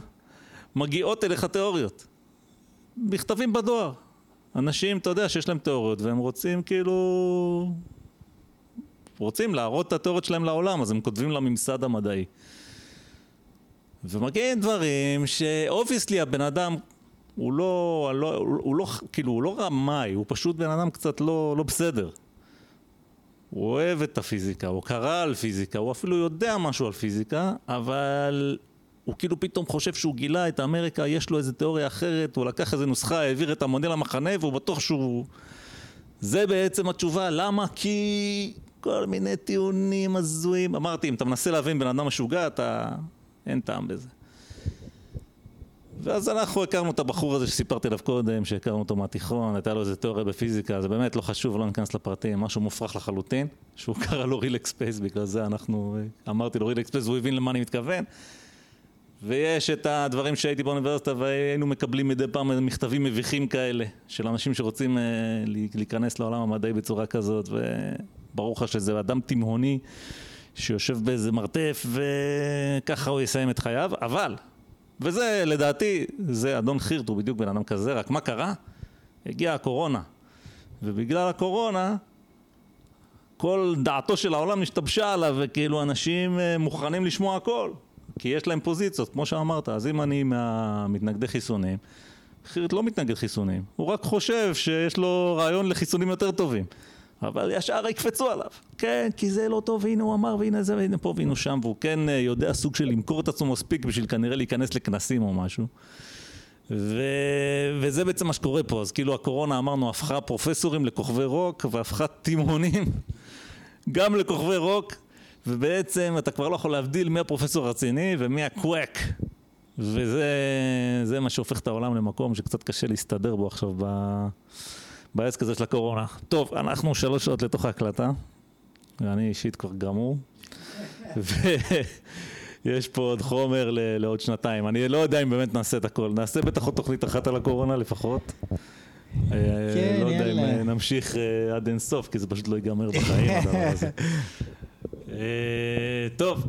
מגיעות אליך תיאוריות. מכתבים בדואר. אנשים, אתה יודע, שיש להם תיאוריות, והם רוצים כאילו... רוצים להראות את התיאוריות שלהם לעולם, אז הם כותבים לממסד המדעי. ומגיעים דברים שאובייסלי הבן אדם הוא לא, לא, הוא לא, כאילו, הוא לא רמאי, הוא פשוט בן אדם קצת לא, לא בסדר. הוא אוהב את הפיזיקה, הוא קרא על פיזיקה, הוא אפילו יודע משהו על פיזיקה, אבל הוא כאילו פתאום חושב שהוא גילה את אמריקה, יש לו איזה תיאוריה אחרת, הוא לקח איזה נוסחה, העביר את המודל למחנה, והוא בטוח שהוא... זה בעצם התשובה, למה? כי כל מיני טיעונים הזויים. אמרתי, אם אתה מנסה להבין בן אדם משוגע, אתה... אין טעם בזה. ואז אנחנו הכרנו את הבחור הזה שסיפרתי עליו קודם, שהכרנו אותו מהתיכון, הייתה לו איזה תיאוריה בפיזיקה, זה באמת לא חשוב, לא ניכנס לפרטים, משהו מופרך לחלוטין, שהוא קרא לו relax space, בגלל זה אנחנו, אמרתי לו relax space, והוא הבין למה אני מתכוון. ויש את הדברים שהייתי באוניברסיטה והיינו מקבלים מדי פעם מכתבים מביכים כאלה, של אנשים שרוצים אה, להיכנס לעולם המדעי בצורה כזאת, וברור לך שזה אדם תימהוני שיושב באיזה מרתף וככה הוא יסיים את חייו, אבל וזה, לדעתי, זה אדון חירט, הוא בדיוק בן אדם כזה, רק מה קרה? הגיעה הקורונה. ובגלל הקורונה, כל דעתו של העולם השתבשה עליו, וכאילו אנשים אה, מוכנים לשמוע הכל. כי יש להם פוזיציות, כמו שאמרת. אז אם אני מהמתנגדי חיסונים, חירט לא מתנגד חיסונים. הוא רק חושב שיש לו רעיון לחיסונים יותר טובים. אבל ישר יקפצו עליו. כן, כי זה לא טוב, והנה הוא אמר, והנה זה, והנה פה, והנה שם, והוא כן אה, יודע סוג של למכור את עצמו מספיק בשביל כנראה להיכנס לכנסים או משהו. ו... וזה בעצם מה שקורה פה, אז כאילו הקורונה אמרנו הפכה פרופסורים לכוכבי רוק והפכה תימהונים גם לכוכבי רוק ובעצם אתה כבר לא יכול להבדיל מי הפרופסור הרציני ומי הקוואק וזה מה שהופך את העולם למקום שקצת קשה להסתדר בו עכשיו ב... בעסק הזה של הקורונה. טוב, אנחנו שלוש שעות לתוך ההקלטה ואני אישית כבר גמור יש פה עוד חומר לעוד שנתיים. אני לא יודע אם באמת נעשה את הכל. נעשה בטח עוד תוכנית אחת על הקורונה לפחות. כן, יאללה. לא יודע אם נמשיך אה, עד אינסוף, כי זה פשוט לא ייגמר בחיים הדבר הזה. אה, טוב,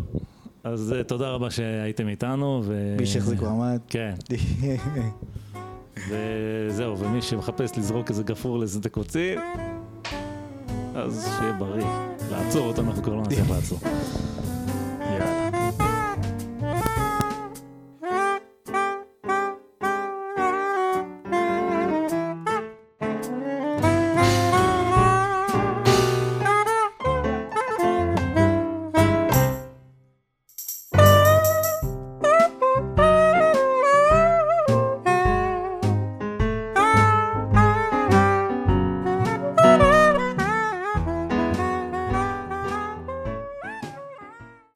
אז אה, תודה רבה שהייתם איתנו. מי שהחזיק מעמד. כן. וזהו, ומי שמחפש לזרוק איזה גפרור לשדה קוצים, אז שיהיה בריא. לעצור אותו אנחנו כבר לא נצליח לעצור.